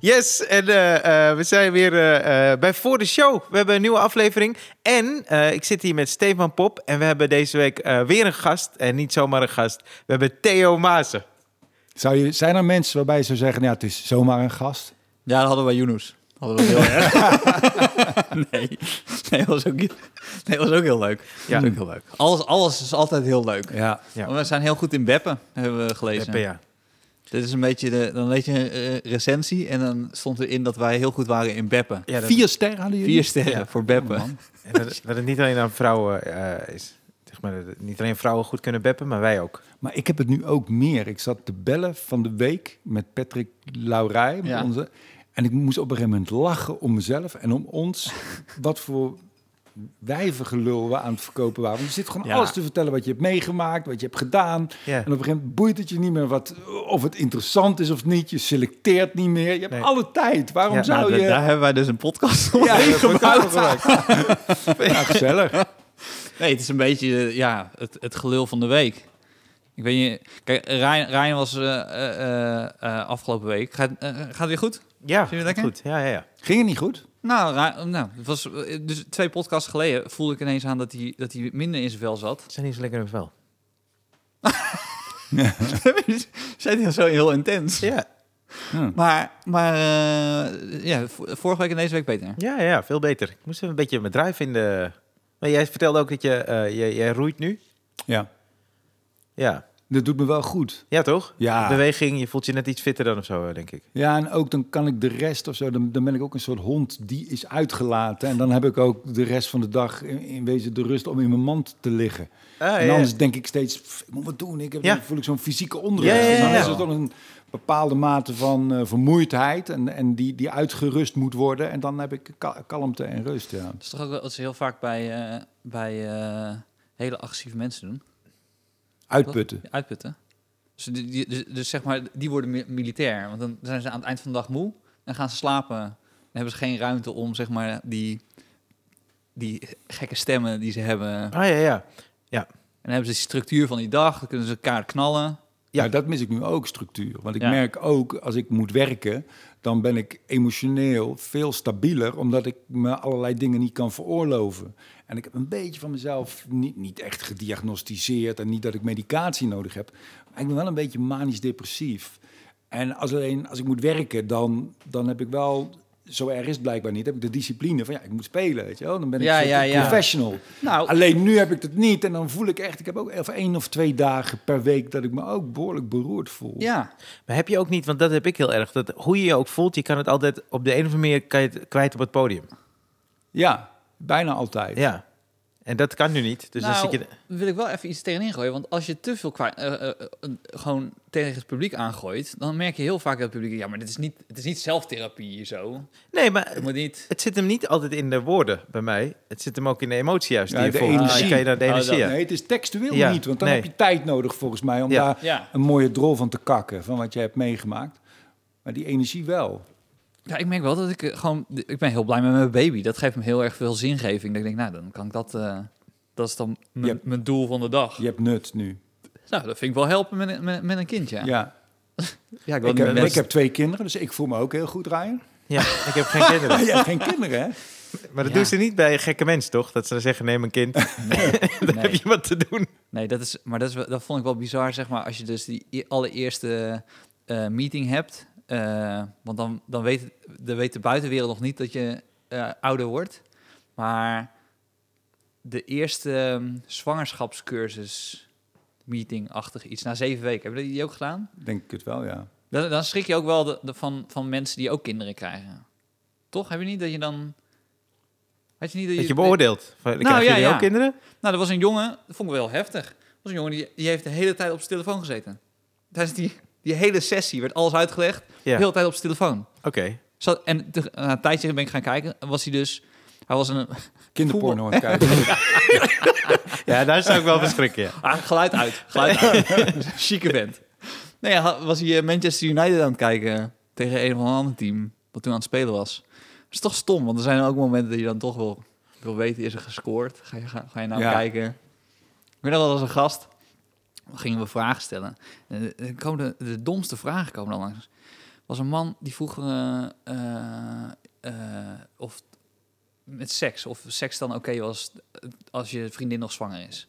Yes, en eh, eh, we zijn weer eh, eh, bij Voor de Show. We hebben een nieuwe aflevering. En eh, ik zit hier met Stefan Pop. En we hebben deze week eh, weer een gast. En niet zomaar een gast. We hebben Theo Maassen. Zou je, zijn er mensen waarbij je zou zeggen, ja, het is zomaar een gast? Ja, dat hadden we bij Yunus. Hadden we dat heel erg. nee, nee, was ook, niet- nee, was ook heel leuk. Ja. Was ook heel leuk. Alles, alles is altijd heel leuk. Ja. Ja. We zijn heel goed in beppen, hebben we gelezen. Peppe, ja. Dit is een beetje de, dan lees je een eh, recensie en dan stond erin dat wij heel goed waren in beppen. Ja, dat- Vier sterren hadden jullie? Vier sterren Ja. voor beppen. man. en dat, dat het niet alleen aan vrouwen eh, is. Zeg maar, niet alleen vrouwen goed kunnen beppen, maar wij ook. Maar ik heb het nu ook meer. Ik zat te bellen van de week met Patrick Laurij. met Ja. Onze, en ik moest op een gegeven moment lachen om mezelf en om ons. wat voor wijvengelul we aan het verkopen waren. Want je zit gewoon Ja. alles te vertellen wat je hebt meegemaakt, wat je hebt gedaan. En op een gegeven moment boeit het je niet meer wat, of het interessant is of niet. Je selecteert niet meer. Je hebt Nee. alle tijd. Waarom Ja, zou Nou, je... da- daar hebben wij dus een podcast om Ja, gemaakt. Ja, gezellig. Nee, het is een beetje ja, het, het gelul van de week. Ik weet niet. Kijk, Ryan, Ryan was eh, eh, eh, afgelopen week. Gaat, gaat het weer goed? Ja, je goed. Ja, ja, ja. Ging het niet goed? Nou, nou het was, eh, dus twee podcasts geleden voelde ik ineens aan dat hij, dat hij minder in zijn vel zat. Zijn niet zo lekker in het vel. Zijn hij zo heel intens? Ja. Ja. Maar, maar eh, ja, vorige week en deze week beter. Ja, ja, ja, veel beter. Ik moest even een beetje mijn drive in de... Maar jij vertelde ook dat je... eh, jij, jij roeit nu. ja, Ja. Dat doet me wel goed. Ja, toch? Ja. Beweging, je voelt je net iets fitter dan of zo, eh, denk ik. Ja, en ook dan kan ik de rest of zo, dan, dan ben ik ook een soort hond die is uitgelaten. En dan heb ik ook de rest van de dag in, in wezen de rust om in mijn mand te liggen. Ah, en anders denk ik steeds, "Pff, ik moet wat doen. Ik heb, Ja. dan voel ik zo'n fysieke onrust. Ja, ja, ja, En dan is er toch een bepaalde mate van eh, vermoeidheid en, en die, die uitgerust moet worden. En dan heb ik ka- kalmte en rust, ja. Dat is toch ook wat ze heel vaak bij, eh, bij eh, hele agressieve mensen doen? Uitputten. Uitputten. Dus, die, die- dus, dus zeg maar, die worden mi- militair. Want dan zijn ze aan het eind van de dag moe. En gaan ze slapen. Dan hebben ze geen ruimte om, zeg maar, die, die gekke stemmen die ze hebben. Ah, ja, ja. En dan hebben ze die structuur van die dag. Dan kunnen ze elkaar knallen. Ja, dat mis ik nu ook, structuur. Want ik Ja. merk ook, als ik moet werken, dan ben ik emotioneel veel stabieler, omdat ik me allerlei dingen niet kan veroorloven. En ik heb een beetje van mezelf niet, niet echt gediagnosticeerd en niet dat ik medicatie nodig heb. Maar ik ben wel een beetje manisch-depressief. En als, alleen, als ik moet werken, dan, dan heb ik wel, zo erg is het blijkbaar niet, heb ik de discipline van ja, ik moet spelen, weet je wel. Dan ben ik Ja, professional. Nou, Alleen nu heb ik het niet en dan voel ik echt, ik heb ook even één of twee dagen per week dat ik me ook behoorlijk beroerd voel. ja. Maar heb je ook niet, want dat heb ik heel erg, dat hoe je je ook voelt, je kan het altijd op de een of andere manier kan je het kwijt op het podium. Ja, bijna altijd. Ja. En dat kan nu niet. Dus nou, dan zit je... wil ik wel even iets tegenin gooien. Want als je te veel kwa- eh, eh, eh, gewoon tegen het publiek aangooit... dan merk je heel vaak dat het publiek... ja, maar dit is niet, het is niet zelftherapie hier zo. Nee, maar Het moet niet... het zit hem niet altijd in de woorden bij mij. Het zit hem ook in de emotie juist. Ja, die je de energie. Dan kan je naar de Oh, energie. dat- ja. Nee, het is textueel Ja, niet, want dan nee. heb je tijd nodig volgens mij om Ja. daar Ja. een mooie drol van te kakken, van wat je hebt meegemaakt. Maar die energie wel. Ja, ik merk wel dat ik eh, gewoon... Ik ben heel blij met mijn baby. Dat geeft me heel erg veel zingeving. Dat ik denk, nou, dan kan ik dat... eh, dat is dan mijn, doel van de dag. Je hebt nut nu. Nou, dat vind ik wel helpen met, een- met, met een kind, ja. Ja. Ja, ik Ik, heb, ik heb twee kinderen, dus ik voel me ook heel goed, Ryan. Ja, ik heb geen kinderen. Maar jij hebt geen kinderen, hè? Maar dat Ja. doen ze niet bij gekke mensen, toch? Dat ze dan zeggen, neem een kind, Nee, dan nee. heb je wat te doen. Nee, dat is, maar dat, is, wel- dat vond ik wel bizar, zeg maar, als je dus die e- allereerste eh, meeting hebt. Eh, want dan, dan weet, de, weet de buitenwereld nog niet dat je eh, ouder wordt. Maar de eerste ehm, zwangerschapscursus meeting-achtig iets, na zeven weken, hebben jullie die ook gedaan? Denk ik het wel, ja. Dan, dan schrik je ook wel de, de- van, van mensen die ook kinderen krijgen. Toch? Heb je niet dat je dan... Weet je niet dat je... Dat je beoordeelt. Van, Nou, krijgen ja, jullie ja. ook kinderen? Nou, er was een jongen, dat vond ik wel heftig. Er was een jongen die, die heeft de hele tijd op zijn telefoon gezeten. Tijdens die, die hele sessie werd alles uitgelegd, Ja, de hele tijd op zijn telefoon. oké. Zat, en te- na een tijdje ben ik gaan kijken, was hij dus... Hij was een... Kinderporno aan het kijken. Ja, daar zou ik wel verschrikken, ja. Ah, geluid uit, geluid uit. Chique vent. Nee, had- was hij eh, Manchester United aan het kijken tegen een of ander team, wat toen aan het spelen was. Dat is toch stom, want er zijn ook momenten dat je dan toch wil, wil weten, is er gescoord? Ga je, ga, ga je nou Ja. kijken? Ik weet nog wel als een gast, gingen we vragen stellen. En er komen de, de domste vragen komen dan langs. was een man die vroeg eh, eh, eh, of met seks, of seks dan oké was als je vriendin nog zwanger is.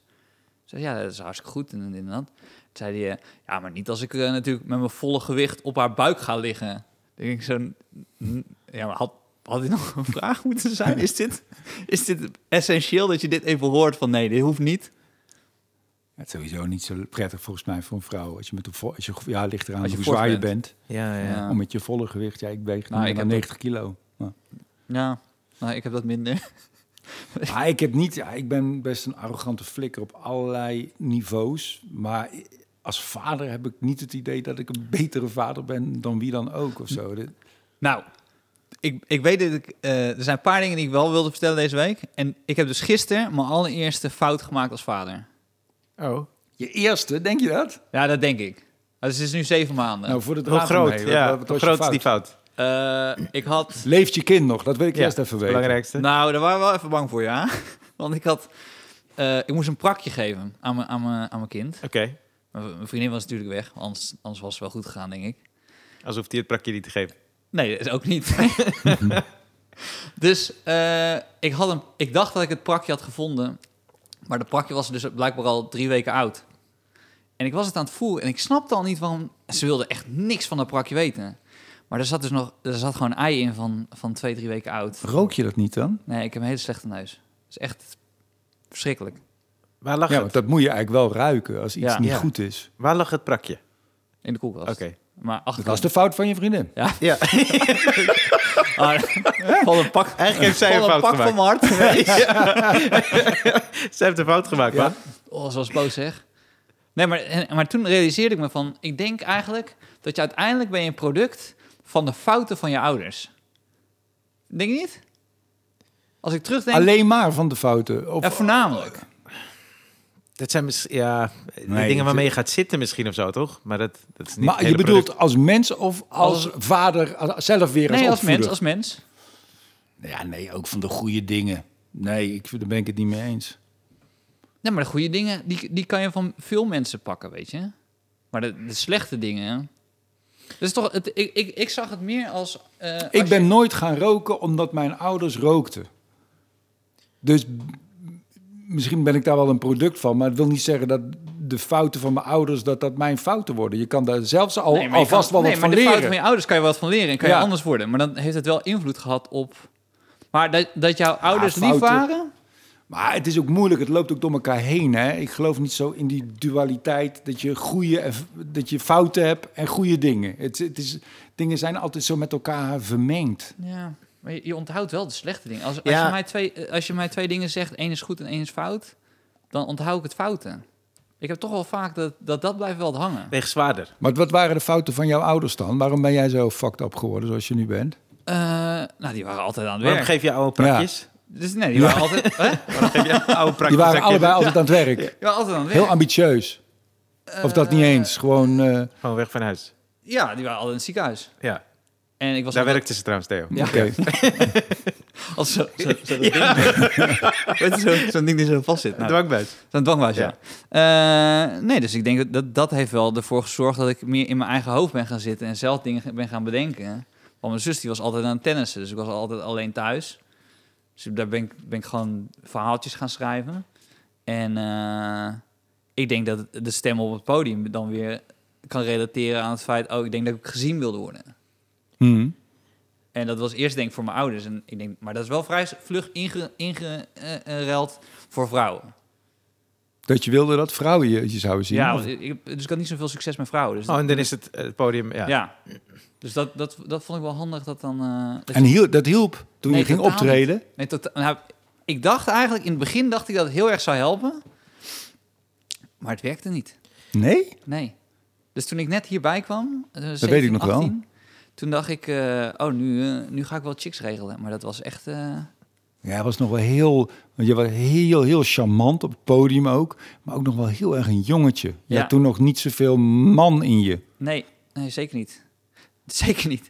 Zei, ja, dat is hartstikke goed dat. Toen zei hij, eh, ja, maar niet als ik eh, natuurlijk met mijn volle gewicht op haar buik ga liggen. Denk ik zo, "N- ja, maar had, had dit nog een vraag moeten zijn? Is dit, is dit essentieel dat je dit even hoort van nee, dit hoeft niet? Het is sowieso niet zo prettig volgens mij voor een vrouw. Als je met een vo- als je, ja, ligt eraan Als je hoe zwaar je bent. bent. Ja, ja. Ja. Om met je volle gewicht. Ja, ik weeg Nou, ik dan heb 90 kilo. Maar, Ja, nou, ik heb dat minder. maar ik heb niet. Ja, ik ben best een arrogante flikker op allerlei niveaus. Maar als vader heb ik niet het idee dat ik een betere vader ben dan wie dan ook of zo. Nou, ik, ik weet dat ik... eh, er zijn een paar dingen die ik wel wilde vertellen deze week. En ik heb dus gisteren mijn allereerste fout gemaakt als vader. Oh. Je eerste, denk je dat? Ja, dat denk ik. Dus het is nu zeven maanden. Nou, voor de Hoe groot? ja, wat- wat hoe was je groot is die fout? Eh, ik had... Leeft je kind nog? Dat wil ik Ja, eerst even Het weten. belangrijkste. Nou, daar waren we wel even bang voor, ja. Want ik had... eh, ik moest een prakje geven aan mijn, aan mijn, aan mijn kind. Oké. Mijn mijn vriendin was natuurlijk weg, anders, anders was het wel goed gegaan, denk ik. Alsof hij het prakje niet te geven. Nee, dat is ook niet. dus eh, ik, had een, ik dacht dat ik het prakje had gevonden. Maar de prakje was dus blijkbaar al drie weken oud. En ik was het aan het voeren en ik snapte al niet waarom... Ze wilde echt niks van dat prakje weten. Maar er zat dus nog... Er zat gewoon een ei in van, van twee, drie weken oud. Rook je dat niet dan? Nee, ik heb een hele slechte neus. Het is echt verschrikkelijk. Waar lag Ja, het? want dat moet je eigenlijk wel ruiken als iets Ja. niet Ja. goed is. Waar lag het prakje? In de koelkast. Oké. Maar Dat achter... was de fout van je vriendin. Ja, Ja, van een pak... eigenlijk heeft zij een van fout pak van gemaakt. mijn hart. Zij heeft een fout gemaakt, Ja. man. Oh, zoals boos zeg. Nee, maar, maar toen realiseerde ik me van... Ik denk eigenlijk dat je uiteindelijk ben je een product van de fouten van je ouders. Denk je niet? Als ik terugdenk... Alleen maar van de fouten. Of, Ja, voornamelijk. Dat zijn misschien, ja, Nee, dingen waarmee je gaat zitten misschien of zo, toch? Maar dat, dat is niet maar je bedoelt product. als mens of als, Als- vader als- zelf weer als Nee, als mens, als mens. Ja, nee, ook van de goede dingen. Nee, ik, daar ben ik het niet mee eens. Nee, maar de goede dingen, die, die kan je van veel mensen pakken, weet je. Maar de, de slechte dingen... Dat is toch, het, ik, ik, ik zag het meer als... eh, als Ik ben je- nooit gaan roken omdat mijn ouders rookten. Dus misschien ben ik daar wel een product van, maar het wil niet zeggen dat de fouten van mijn ouders dat dat mijn fouten worden. Je kan daar zelfs al, Nee, alvast kan- wel nee, wat van maar de fouten leren. van je ouders kan je wat van leren en kan je anders worden. Maar dan heeft het wel invloed gehad op... Maar dat, dat jouw ouders lief waren... Maar het is ook moeilijk, het loopt ook door elkaar heen. Hè? Ik geloof niet zo in die dualiteit dat je, goede, dat je fouten hebt en goede dingen. Het, het is, dingen zijn altijd zo met elkaar vermengd. Ja, maar je, je onthoudt wel de slechte dingen. Als, als, Ja. je mij twee, eh, als je mij twee dingen zegt, één is goed en één is fout, dan onthoud ik het fouten. Ik heb toch wel vaak dat dat, dat blijft wel hangen. Weegt zwaarder. Maar wat waren de fouten van jouw ouders dan? Waarom ben jij zo fucked up geworden zoals je nu bent? Eh, nou, die waren altijd aan het Waarom werk. geef je oude prakjes? Dus nee, die waren altijd, hè? Waarom geef je oude prakjes? Die waren allebei altijd aan het werk. Die waren altijd aan het werk. Heel ambitieus. Of dat niet eens. Gewoon. eh, Gewoon weg van huis. Ja, die waren altijd in het ziekenhuis. Ja, En ik was daar altijd- werkte ze trouwens, Theo. Ja. Als zo, zo, zo dat ding. Weet je, zo- zo'n ding die zo vast zit. Een Nou, dwangbuis. Zo'n dwangbuis, ja. Eh, nee, dus ik denk dat dat heeft wel ervoor gezorgd dat ik meer in mijn eigen hoofd ben gaan zitten en zelf dingen ben gaan bedenken. Want mijn zus die was altijd aan het tennissen, dus ik was altijd alleen thuis. Dus daar ben ik, ben ik gewoon verhaaltjes gaan schrijven. En eh, ik denk dat de stem op het podium dan weer kan relateren aan het feit... oh, ik denk dat ik gezien wilde worden. Hm. En dat was eerst denk ik voor mijn ouders. En ik denk, maar dat is wel vrij vlug ingeruild inge, eh, eh, voor vrouwen. Dat je wilde dat vrouwen je, je zouden zien. Ja, ik, dus ik had niet zoveel succes met vrouwen. Dus Oh, en dan is het eh, het podium, ja. ja. Dus dat, dat, dat vond ik wel handig dat dan... eh, dat En dat hielp toen Nee, je ging optreden. nee, tot, nou, ik dacht eigenlijk, in het begin dacht ik dat het heel erg zou helpen. Maar het werkte niet. Nee? Nee. Dus toen ik net hierbij kwam, eh, weet ik 17, nog wel. 18, toen dacht ik, eh, oh, nu, eh, nu ga ik wel chicks regelen. Maar dat was echt... eh, Ja, het was nog wel heel. Want je was heel, heel charmant op het podium ook. Maar ook nog wel heel erg een jongetje. Je Ja. had toen nog niet zoveel man in je. Nee, nee, zeker niet. Zeker niet.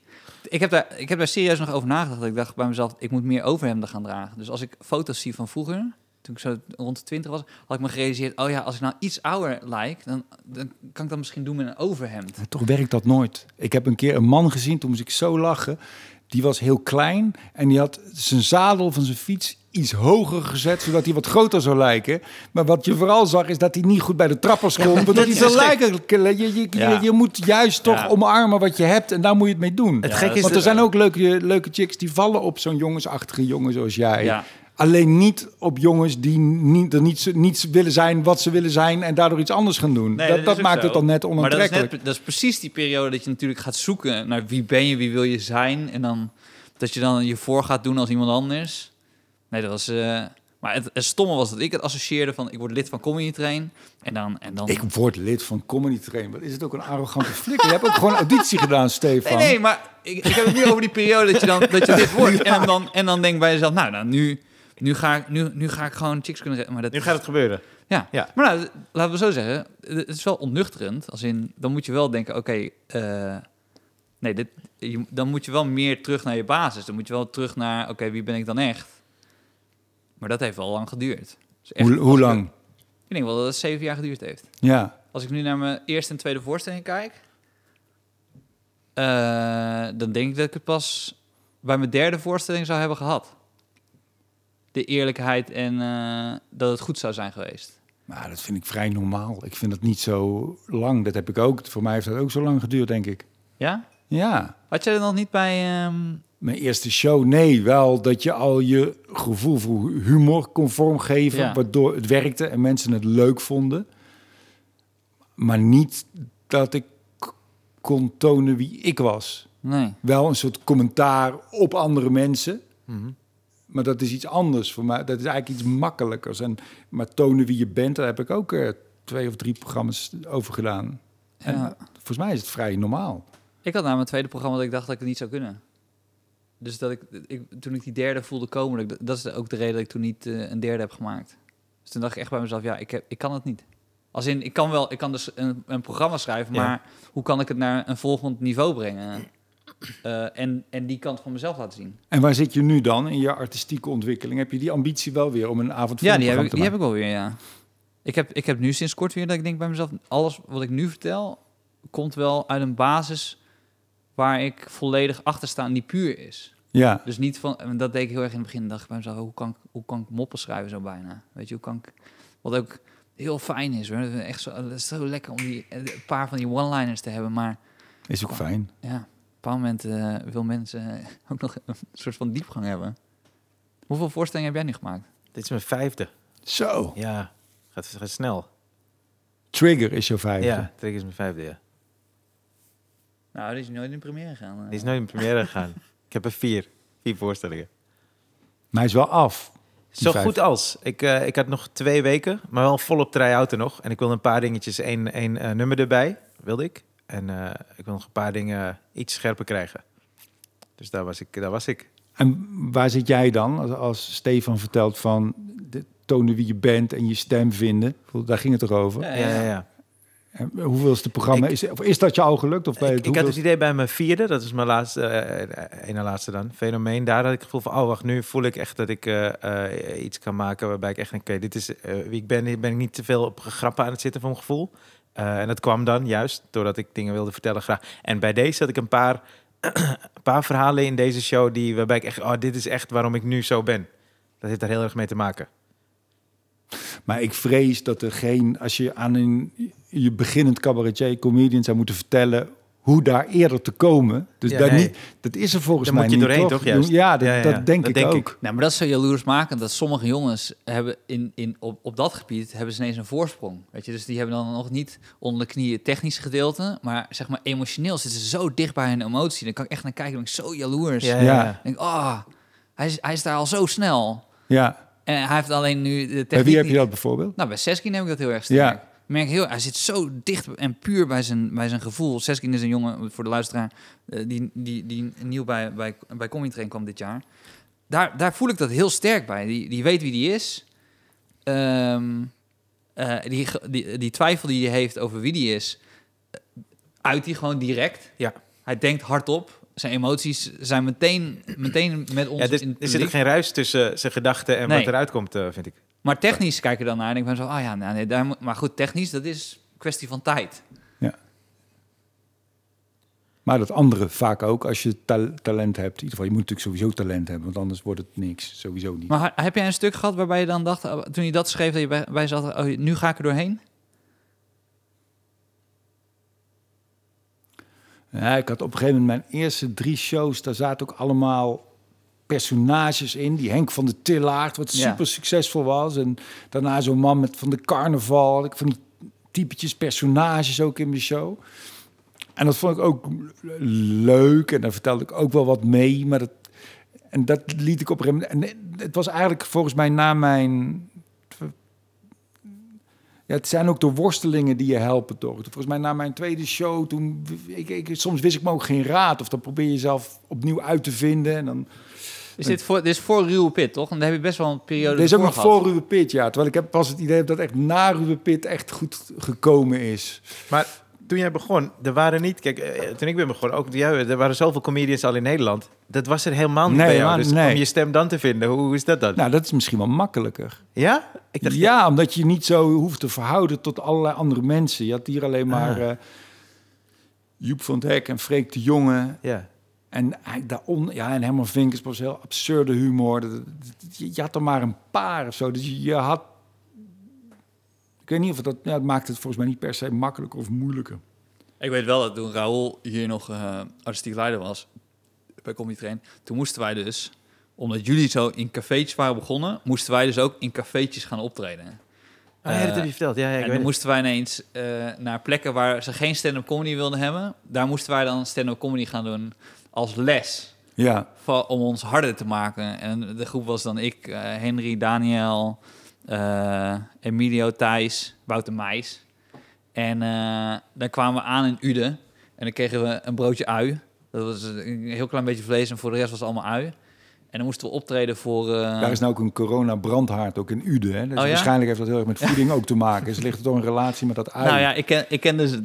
Ik heb, daar, ik heb daar serieus nog over nagedacht. Ik dacht bij mezelf, ik moet meer overhemden gaan dragen. Dus als ik foto's zie van vroeger, toen ik zo rond de 20 was, had ik me gerealiseerd, oh ja, als ik nou iets ouder lijk, dan, dan kan ik dat misschien doen met een overhemd. Maar toch werkt dat nooit. Ik heb een keer een man gezien, toen moest ik zo lachen. Die was heel klein en die had zijn zadel van zijn fiets iets hoger gezet, zodat hij wat groter zou lijken. Maar wat je vooral zag, is dat hij niet goed bij de trappers kon. want dat hij te lijken. Je, je, je, Ja. je moet juist toch Ja. omarmen wat je hebt en daar moet je het mee doen. Het dat is... Want er zijn ook leuke, leuke chicks die vallen op zo'n jongensachtige jongen zoals jij. Alleen niet op jongens die niet, er niet, niet willen zijn wat ze willen zijn en daardoor iets anders gaan doen. Nee, dat dat maakt zo. het dan net Maar dat is, onaantrekkelijk. net, dat is precies die periode dat je natuurlijk gaat zoeken naar wie ben je, wie wil je zijn. En dan dat je dan je voor gaat doen als iemand anders. Nee, dat was... eh, maar het, het stomme was dat ik het associeerde van ik word lid van Comedy Train. En dan... En dan Ik word lid van Comedy Train. Wat is het ook een arrogante flikker? Je hebt ook gewoon auditie gedaan, Stefan. Nee, nee, maar ik, ik heb het nu over die periode dat je dan dat je dit wordt. En dan, en dan denk bij jezelf, nou, nou nu, nu, ga ik, nu, nu ga ik gewoon chicks kunnen redden. Maar dat Nu gaat het gebeuren. Ja. Ja. maar nou, laten we zo zeggen, het is wel ontnuchterend. Als in, dan moet je wel denken, oké, eh, nee, dit, je, dan moet je wel meer terug naar je basis. Dan moet je wel terug naar, oké, wie ben ik dan echt? Maar dat heeft wel lang geduurd. Dus echt, Hoe, lang? Ik denk wel dat het zeven jaar geduurd heeft. Ja. Als ik nu naar mijn eerste en tweede voorstelling kijk, eh, dan denk ik dat ik het pas bij mijn derde voorstelling zou hebben gehad. De eerlijkheid en eh, dat het goed zou zijn geweest. Maar dat vind ik vrij normaal. Ik vind dat niet zo lang. Dat heb ik ook. Voor mij heeft dat ook zo lang geduurd, denk ik. Ja? Ja. Had jij er nog niet bij... ehm, Mijn eerste show, nee, wel dat je al je gevoel voor humor kon vormgeven, Ja. waardoor het werkte en mensen het leuk vonden. Maar niet dat ik kon tonen wie ik was. Nee. Wel een soort commentaar op andere mensen, Mhm. Maar dat is iets anders voor mij. Dat is eigenlijk iets makkelijkers. En, maar tonen wie je bent, daar heb ik ook eh, twee of drie programma's over gedaan. En Ja. volgens mij is het vrij normaal. Ik had na mijn tweede programma dat ik dacht dat ik het niet zou kunnen. Dus dat ik, ik toen ik die derde voelde komen, dat, is ook de reden dat ik toen niet eh, een derde heb gemaakt. Dus toen dacht ik echt bij mezelf, ja, ik, heb, ik kan het niet. Als in, ik kan wel, ik kan dus een, een programma schrijven, Ja. maar hoe kan ik het naar een volgend niveau brengen? Eh, en, en die kant van mezelf laten zien. En waar zit je nu dan in je artistieke ontwikkeling? Heb je die ambitie wel weer om een avond Ja, die heb, te ik, die heb ik wel weer, ja. Ik heb, ik heb nu sinds kort weer dat ik denk bij mezelf... alles wat ik nu vertel, komt wel uit een basis... waar ik volledig achter sta en die puur is. Ja, Dus niet van... en dat deed ik heel erg in het begin. dacht ik bij mezelf, hoe kan ik, hoe kan ik moppen schrijven zo bijna? Weet je, hoe kan ik... Wat ook heel fijn is, hoor. Echt zo, het is zo lekker om die, een paar van die one-liners te hebben. Maar is ook fijn. ja, bepaald moment eh, wil mensen ook nog een soort van diepgang hebben. Hoeveel voorstellingen heb jij nu gemaakt? Dit is mijn vijfde. Zo, Ja, gaat, gaat snel. Trigger is jouw vijfde. Ja, Trick is mijn vijfde, ja. Nou, die is nooit in première gegaan. eh. Die is nooit in première gegaan. Ik heb er vier. Vier voorstellingen. Maar hij is wel af. Zo vijf. goed als. Ik, eh, ik had nog twee weken, maar wel volop try-outen nog. En ik wilde een paar dingetjes, één, één eh, nummer erbij, wilde ik. En eh, ik wil nog een paar dingen iets scherper krijgen. Dus daar was ik. Daar was ik. En waar zit jij dan als, als Stefan vertelt van de, tonen wie je bent en je stem vinden? Daar ging het toch over? Ja, Ja, ja. En hoeveelste programma Ik- is, of is dat je al gelukt? Of bij Ik, het ik had het idee bij mijn vierde, dat is mijn laatste, eh ene laatste dan, fenomeen. Daar had ik het gevoel van, oh wacht, nu voel ik echt dat ik eh, iets kan maken waarbij ik echt denk, oké, dit is wie ik ben. Hier ben ik niet te veel op grappen aan het zitten voor mijn gevoel. Eh, en dat kwam dan juist doordat ik dingen wilde vertellen graag. En bij deze had ik een paar, een paar verhalen in deze show die, waarbij ik echt, oh, dit is echt waarom ik nu zo ben. Dat heeft daar heel erg mee te maken. Maar ik vrees dat er geen, als je aan een je beginnend cabaretier, comedian zou moeten vertellen hoe daar eerder te komen. Dus Ja, daar nee. niet, dat is er volgens Daar mij moet je niet. doorheen, toch? Ja, dat, Ja, ja, dat denk Dat ik denk ook. ik. Nou, maar dat is zo jaloers maken dat sommige jongens hebben in, in, op, op dat gebied hebben ze ineens een voorsprong. Weet je, dus die hebben dan nog niet onder de knieën het technische gedeelte, maar zeg maar emotioneel zitten ze zo dicht bij hun emotie. Dan kan ik echt naar kijken, ben ik zo jaloers. Ja, denk, oh, hij is, hij is daar al zo snel. Ja. En hij heeft alleen nu de techniek Bij wie heb je dat bijvoorbeeld? Nou, bij Seskin heb ik dat heel erg sterk. Ja. Ik merk heel, hij zit zo dicht en puur bij zijn, bij zijn gevoel. Seskin is een jongen, voor de luisteraar, eh, die, die, die nieuw bij, bij, bij Comedy Train kwam dit jaar. Daar, daar voel ik dat heel sterk bij. Die, die weet wie die is. Ehm, eh, die, die, die twijfel die hij heeft over wie die is, eh, uit hij gewoon direct. Ja. Hij denkt hardop. Zijn emoties zijn meteen, meteen met ons Ja, dus, in er zit ook geen ruis tussen zijn gedachten en Nee. wat eruit komt, vind ik. Maar technisch kijk je dan naar en ik ben zo, ah ja, nou, nee, daar moet, maar goed, technisch, dat is kwestie van tijd. Maar dat andere vaak ook, als je ta- talent hebt. In ieder geval, je moet natuurlijk sowieso talent hebben, want anders wordt het niks. Sowieso niet. Maar heb jij een stuk gehad waarbij je dan dacht, eh, toen je dat schreef, dat je bij, bij zat, oh, nu ga ik er doorheen? Ja, ik had op een gegeven moment mijn eerste drie shows, daar zaten ook allemaal personages in. Die Henk van de Tillaard, wat Ja. super succesvol was. En daarna zo'n man met van de carnaval. Ik van die typetjes personages ook in mijn show. En dat vond ik ook leuk. En daar vertelde ik ook wel wat mee. Maar dat, en dat liet ik op een gegeven moment... En het was eigenlijk volgens mij na mijn... Ja, het zijn ook de worstelingen die je helpen, toch? Volgens mij na mijn tweede show, toen... Ik, ik, soms wist ik me ook geen raad. Of dan probeer je jezelf opnieuw uit te vinden. En dan... Is dit, voor, dit is voor Ruwe Pit, toch? En daar heb je best wel een periode Er is ook nog voor Ruwe Pit, ja. Terwijl ik heb pas het idee dat echt na Ruwe Pit echt goed gekomen is. Maar toen jij begon, er waren niet... Kijk, eh, toen ik ben begonnen, ook ja, er waren zoveel comedians al in Nederland. Dat was er helemaal niet Nee, bij jou. maar Dus nee. om je stem dan te vinden, hoe, hoe is dat dan? Nou, dat is misschien wel makkelijker. ja? Ik dacht, Ja, omdat je niet zo hoeft te verhouden tot allerlei andere mensen. Je had hier alleen maar Ah. eh, Joep van het Hek en Freek de Jonge. Ja. En hij, daaronder, ja, en Herman Vinkers was heel absurde humor. Je, had er maar een paar of zo. Dus je, had... Ik weet niet of dat... Ja, het maakt het volgens mij niet per se makkelijker of moeilijker. Ik weet wel dat toen Raoul hier nog eh, artistiek leider was, bij Comedy Train, toen moesten wij dus, omdat jullie zo in cafeetjes waren begonnen, moesten wij dus ook in cafeetjes gaan optreden. Oh, ja, dat Eh, heb je verteld. Ja, ja ik en dan het. moesten wij ineens eh, naar plekken waar ze geen stand-up comedy wilden hebben. Daar moesten wij dan stand-up comedy gaan doen als les. Ja, Om ons harder te maken. En de groep was dan ik, eh, Henry, Daniel, eh, Emilio, Thijs, Wouter Meijs. En eh, dan kwamen we aan in Uden. En dan kregen we een broodje ui. Dat was een heel klein beetje vlees en voor de rest was het allemaal ui. En dan moesten we optreden voor... daar is nou ook een corona-brandhaard, ook in Uden. Hè? Dus Oh ja? Waarschijnlijk heeft dat heel erg met voeding ook te maken. Dus ligt er toch een relatie met dat ui. Nou ja, ik ken, ik ken dus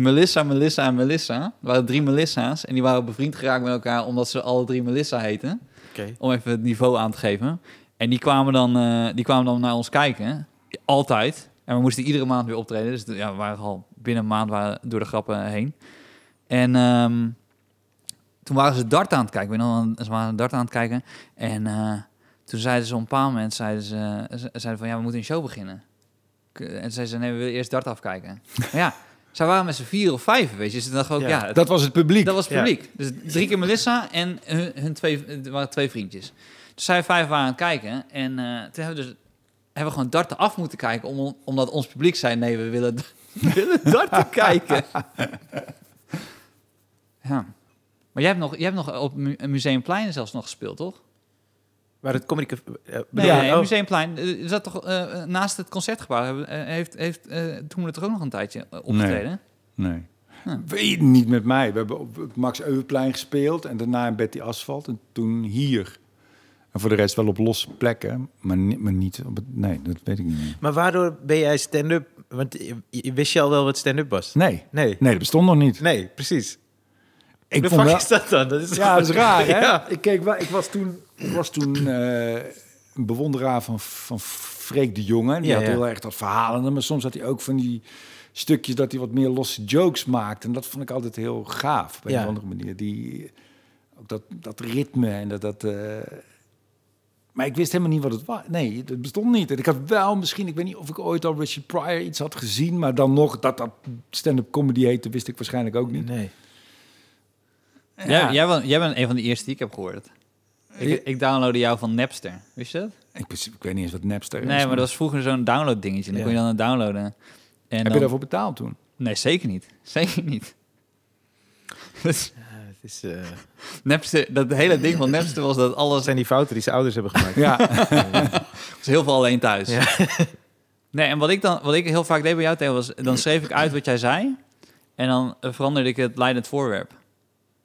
Melissa, Melissa en Melissa. Er waren drie Melissa's en die waren bevriend geraakt met elkaar omdat ze alle drie Melissa heten. Om even het niveau aan te geven. En die kwamen dan, eh, die kwamen dan naar ons kijken. Altijd. En we moesten iedere maand weer optreden. Dus ja, we waren al binnen een maand waren door de grappen heen. En ehm, toen waren ze dart aan het kijken. Ik weet nog, wel, ze waren dart aan het kijken. En eh, toen zeiden ze op een bepaald moment, zeiden ze, ze zeiden van ja, we moeten een show beginnen. En zeiden ze, nee, we willen eerst dart afkijken. maar ja, zij waren met z'n vier of vijf, weet je. Dus toen dacht ik ook, Ja, ja, het- Dat was het publiek. dat was het Ja. publiek. Dus drie keer Melissa en hun, hun twee, waren twee vriendjes. Dus zij vijf waren aan het kijken. En eh, toen hebben we dus hebben we gewoon darten af moeten kijken. Om, omdat ons publiek zei, nee, we willen, we willen darten kijken. Ja. Maar jij hebt nog, jij hebt nog op Mu- Museumplein zelfs nog gespeeld, toch? Waar het comedy... eh, Nee, nee, oh. Museumplein. eh, Is dat toch eh, naast het concertgebouw? Eh, heeft heeft eh, toen er toch ook nog een tijdje eh, opgetreden? Nee. Huh. Weet niet met mij. We hebben op het Max Euweplein gespeeld en daarna in Betty Asphalt en toen hier. En voor de rest wel op losse plekken, maar, ni- maar niet op het... Nee, dat weet ik niet meer. Maar waardoor ben jij stand-up... Want wist je al wel wat stand-up was? Nee, Nee. nee, dat bestond nog niet. Nee, precies. Ik de vond wel... is dat dan? Dat is Ja, dat is raar, hè? Ja. Ik, keek, wel- ik was toen, ik was toen eh, een bewonderaar van, van Freek de Jonge. Die Ja, had heel erg dat verhalen, maar soms had hij ook van die stukjes dat hij wat meer losse jokes maakte. En dat vond ik altijd heel gaaf, op een andere manier. Die, ook dat, dat ritme en dat... dat eh, maar ik wist helemaal niet wat het was. Nee, het bestond niet. En ik had wel misschien, ik weet niet of ik ooit al Richard Pryor iets had gezien, maar dan nog dat dat stand-up comedy heette, wist ik waarschijnlijk ook niet. Nee. Jij, jij, bent, jij bent een van de eerste die ik heb gehoord. Ik, ik downloadde jou van Napster. Wist je dat? Ik, ik weet niet eens wat Napster is. Nee, maar dat was vroeger zo'n download dingetje. Dan Ja. kon je dan het downloaden. En Heb dan- je daarvoor betaald toen? Nee, zeker niet. Zeker niet. Dus Ja, het is, eh, Napster, dat hele ding van Napster was dat dat alles... zijn die fouten die zijn ouders hebben gemaakt. Ja. was heel veel alleen thuis. Ja. Nee, en wat ik dan wat ik heel vaak deed bij jou, Theo, was... Dan schreef ik uit wat jij zei. En dan veranderde ik het leidend voorwerp.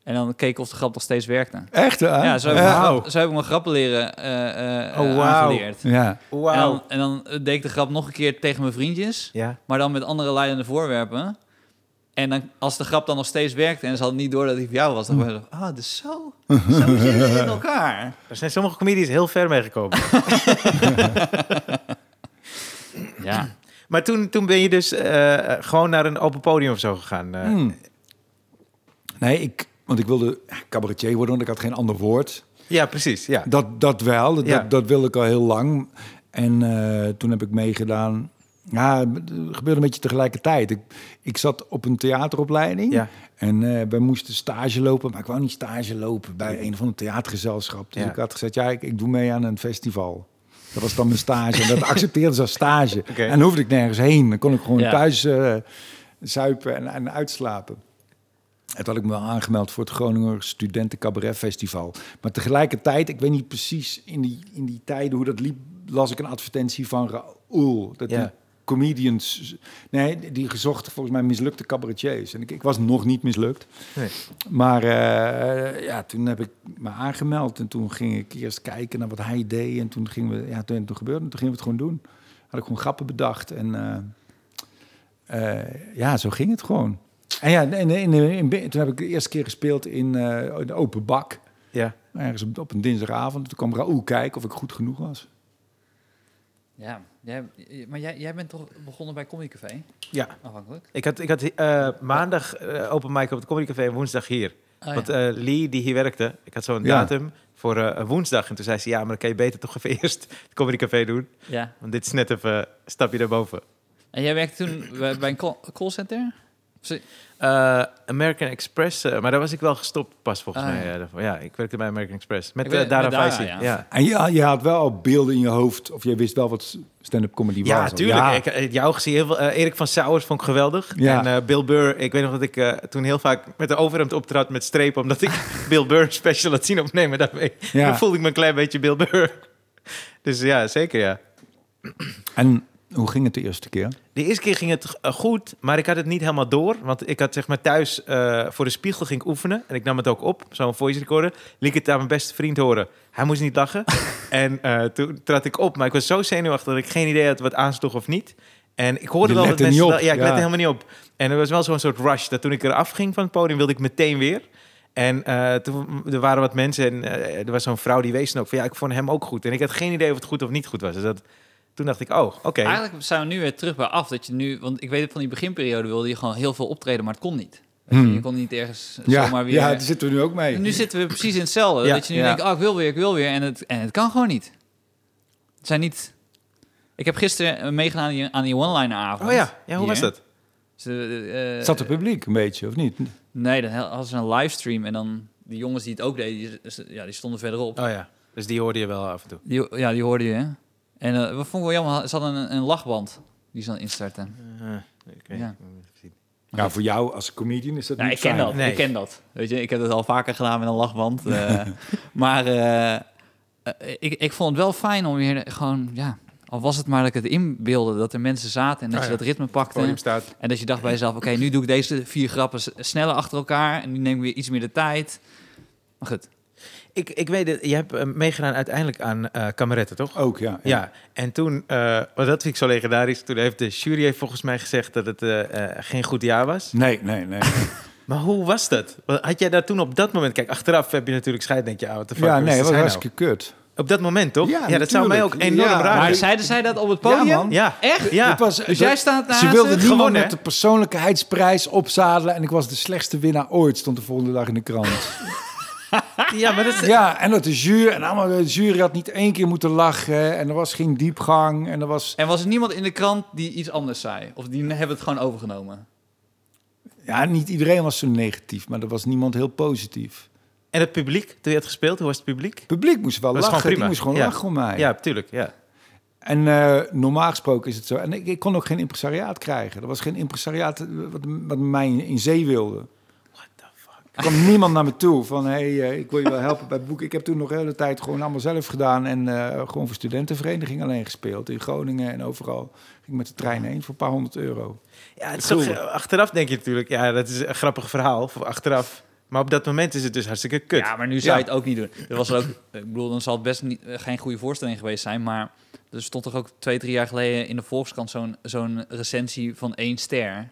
En dan keek ik of de grap nog steeds werkte. Echt, hè? Ja, zo heb, ik, Ja. grap- zo heb ik mijn grappen leren eh, eh, Oh, eh, aangeleerd. Ja. En dan, en dan deed ik de grap nog een keer tegen mijn vriendjes. Ja. Maar dan met andere leidende voorwerpen. En dan, als de grap dan nog steeds werkte en ze hadden niet door dat die voor jou was, dan was je ah, dus zo, zo zit het in elkaar. Er zijn sommige comedies heel ver mee gekomen. Ja. Maar toen, toen ben je dus eh, gewoon naar een open podium of zo gegaan. eh. Hmm. Nee, ik, want ik wilde cabaretier worden, want ik had geen ander woord. Ja, precies. Ja. Dat, dat wel, dat, Ja. dat wilde ik al heel lang. En eh, toen heb ik meegedaan. Ja, het gebeurde een beetje tegelijkertijd. Ik, ik zat op een theateropleiding. Ja. En eh wij moesten stage lopen, maar ik wou niet stage lopen bij een van de theatergezelschap. Dus Ja. ik had gezegd, ja, ik, ik doe mee aan een festival. Dat was dan mijn stage. En dat accepteerden ze als stage. Oké. En dan hoefde ik nergens heen. Dan kon ik gewoon Ja. thuis eh, zuipen en, en uitslapen. En toen had ik me wel aangemeld voor het Groninger Studenten Cabaret Festival. Maar tegelijkertijd, ik weet niet precies in die, in die tijden hoe dat liep, las ik een advertentie van Raoul. Dat Ja. die comedians, nee, die- gezocht volgens mij mislukte cabaretiers. En ik, ik was nog niet mislukt. Nee. Maar eh, ja, toen heb ik me aangemeld en toen ging ik eerst kijken naar wat hij deed. En toen gingen we, ja, toen, toen gebeurde het, toen gingen we het gewoon doen. Had ik gewoon grappen bedacht en eh, eh, ja, zo ging het gewoon. En ja, in, in, in, in- toen heb ik de eerste keer gespeeld in eh, de open bak. Ja. Ergens op, op een dinsdagavond. Toen kwam Raoul kijken of ik goed genoeg was. ja. Jij, maar jij, jij bent toch begonnen bij Comedy Café, ja. afhankelijk? Ik had, ik had eh, maandag eh, open mic op het Comedy Café en woensdag hier. Oh, Want ja. eh, Lee, die hier werkte, ik had zo'n Ja. datum voor eh, woensdag. En toen zei ze, ja, maar dan kan je beter toch even eerst het Comedy Café doen. ja. Want dit is net even een stapje daarboven. En jij werkte toen bij, een call, callcenter? Eh, American Express, eh, maar daar was ik wel gestopt pas volgens Ah, mij. ja. eh, ja, ik werkte bij American Express. Met uh, weet- Dara Faisi. ja. Ja. En je, je had wel al beelden in je hoofd. Of je wist wel wat stand-up comedy Ja, was. tuurlijk. Ja. Ik, eh, jou gezien heel veel. Erik van Sauers vond ik geweldig. Ja. En eh, Bill Burr. Ik weet nog dat ik eh, toen heel vaak met de overhemd optrad met strepen. Omdat ik Bill Burr special had zien opnemen. Daarmee Ja. Dan voelde ik me een klein beetje Bill Burr. Dus ja, zeker ja. En hoe ging het de eerste keer? De eerste keer ging het eh, goed, maar ik had het niet helemaal door. Want ik had zeg maar thuis eh, voor de spiegel ging ik oefenen. En ik nam het ook op, zo'n voice recorder. Liet het aan mijn beste vriend horen. Hij moest niet lachen. en eh, toen trad ik op. Maar ik was zo zenuwachtig dat ik geen idee had wat aansloeg of niet. En ik hoorde wel dat mensen... wel- ja, ik ja. lette helemaal niet op. En er was wel zo'n soort rush. Dat toen ik eraf ging van het podium, wilde ik meteen weer. En toen er waren wat mensen en er was zo'n vrouw die wees dan ook van... ja, ik vond hem ook goed. En ik had geen idee of het goed of niet goed was. Dus dat, toen dacht ik, oh, oké. Eigenlijk zijn we nu weer terug bij af. Dat je nu, want ik weet het van die beginperiode wilde je gewoon heel veel optreden, maar het kon niet. Weet je, Hmm. je kon niet ergens Ja, zomaar weer. ja, daar zitten we nu ook mee. En nu zitten we precies in hetzelfde. Ja, dat je nu ja. denkt, oh, ik wil weer, ik wil weer. En het, en het kan gewoon niet. Het zijn niet... Ik heb gisteren eh, meegedaan aan die- aan die one-liner avond. Oh ja, ja hoe Hier. was dat? Ze, eh, Zat het publiek een beetje, of niet? Nee, dan hadden ze een livestream en dan die jongens die het ook deden, die, ja, die stonden verderop. Oh ja, dus die hoorde je wel af en toe. Die, ja, die hoorde je. hè? En eh wat vond ik wel jammer, ze hadden een, een lachband die ze dan instarten. Uh, okay. Ja. Ja, voor jou als comedian is dat Nou, niet ik ken fijn. dat. Nee. Ik ken dat. Weet je, ik heb het al vaker gedaan met een lachband. eh, maar eh, eh, ik, ik vond het wel fijn om weer gewoon, ja, al was het maar dat ik het inbeelde dat er mensen zaten en dat Ah, je ja. dat ritme pakte. En dat je dacht bij jezelf, oké, nu doe ik deze vier grappen sneller achter elkaar en nu neem ik weer iets meer de tijd. Maar goed. Ik, ik weet het, je hebt eh, meegedaan uiteindelijk aan eh kameretten, toch? Ook, ja. Ja, en toen, eh want dat vind ik zo legendarisch, toen heeft de jury heeft volgens mij gezegd dat het eh, eh, geen goed jaar was. Nee, nee, nee. Maar hoe was dat? Wat- Had jij daar toen op dat moment, kijk, achteraf heb je natuurlijk scheid, denk je, ah, wat de fuck ja, nee, dat was nou? hartstikke kut. Op dat moment, toch? Ja, dat zou mij ook enorm Ja, raar Maar zeiden zij dat op het podium? Ja, man. Ja, Echt? Ja. Het was, Dus jij staat naast Ze wilden niemand Gewonnen, met de persoonlijkheidsprijs opzadelen... en ik was de slechtste winnaar ooit, stond de volgende dag in de krant. ja, maar dat is... ja, en dat de jury... En allemaal, de jury had niet één keer moeten lachen... en er was geen diepgang en er was... En was er niemand in de krant die iets anders zei? Of die hebben het gewoon overgenomen? Ja, niet iedereen was zo negatief, maar er was niemand heel positief. En het publiek, toen je had gespeeld, hoe was het publiek? Het publiek moest wel Dat lachen, gewoon die prima. moest gewoon Ja. lachen om mij. Ja, tuurlijk, ja. En eh, normaal gesproken is het zo. En ik, ik kon ook geen impresariaat krijgen. Er was geen impresariaat eh, wat, wat mij in zee wilde. Er kwam niemand naar me toe van... hey, eh, ik wil je wel helpen bij het boek. Ik heb toen nog de hele tijd gewoon allemaal zelf gedaan... en eh, gewoon voor studentenvereniging alleen gespeeld. In Groningen en overal. Ging met de trein heen voor een paar honderd euro. Ja, het is toch, Gulden. eh, achteraf denk je natuurlijk, ja, dat is een grappig verhaal, voor achteraf. Maar op dat moment is het dus hartstikke kut. Ja, maar nu zou je het ook niet doen. Er was ook, ik bedoel, dan zal het best niet, geen goede voorstelling geweest zijn. Maar er stond toch ook twee, drie jaar geleden in de Volkskrant zo'n zo'n recensie van één ster.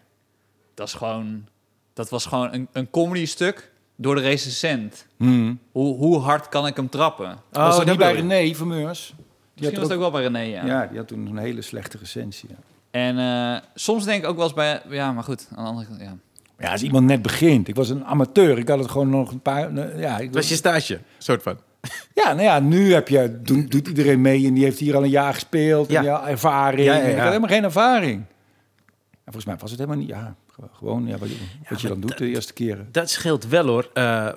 Dat is gewoon, dat was gewoon een, een comedy stuk door de recensent. Hmm. Hoe, hoe hard kan ik hem trappen? was dat niet bij. René Vermeurs? Misschien was het ook wel bij René, ja. Ja, die had toen een hele slechte recensie. Ja. En eh, soms denk ik ook wel eens bij... Ja, maar goed, aan de andere kant, ja. Ja, als iemand net begint. Ik was een amateur. Ik had het gewoon nog een paar... eh, Ja, ik was je stage, soort van. ja nou ja, nu heb je, doet, doet iedereen mee en die heeft hier al een jaar gespeeld. Ja. En ja, ervaring. Ja, ja, En Ik had helemaal geen ervaring. En volgens mij was het helemaal niet... Ja, gewoon ja, wat, je- wat je dan doet de eerste keren. Dat scheelt wel hoor. Eh,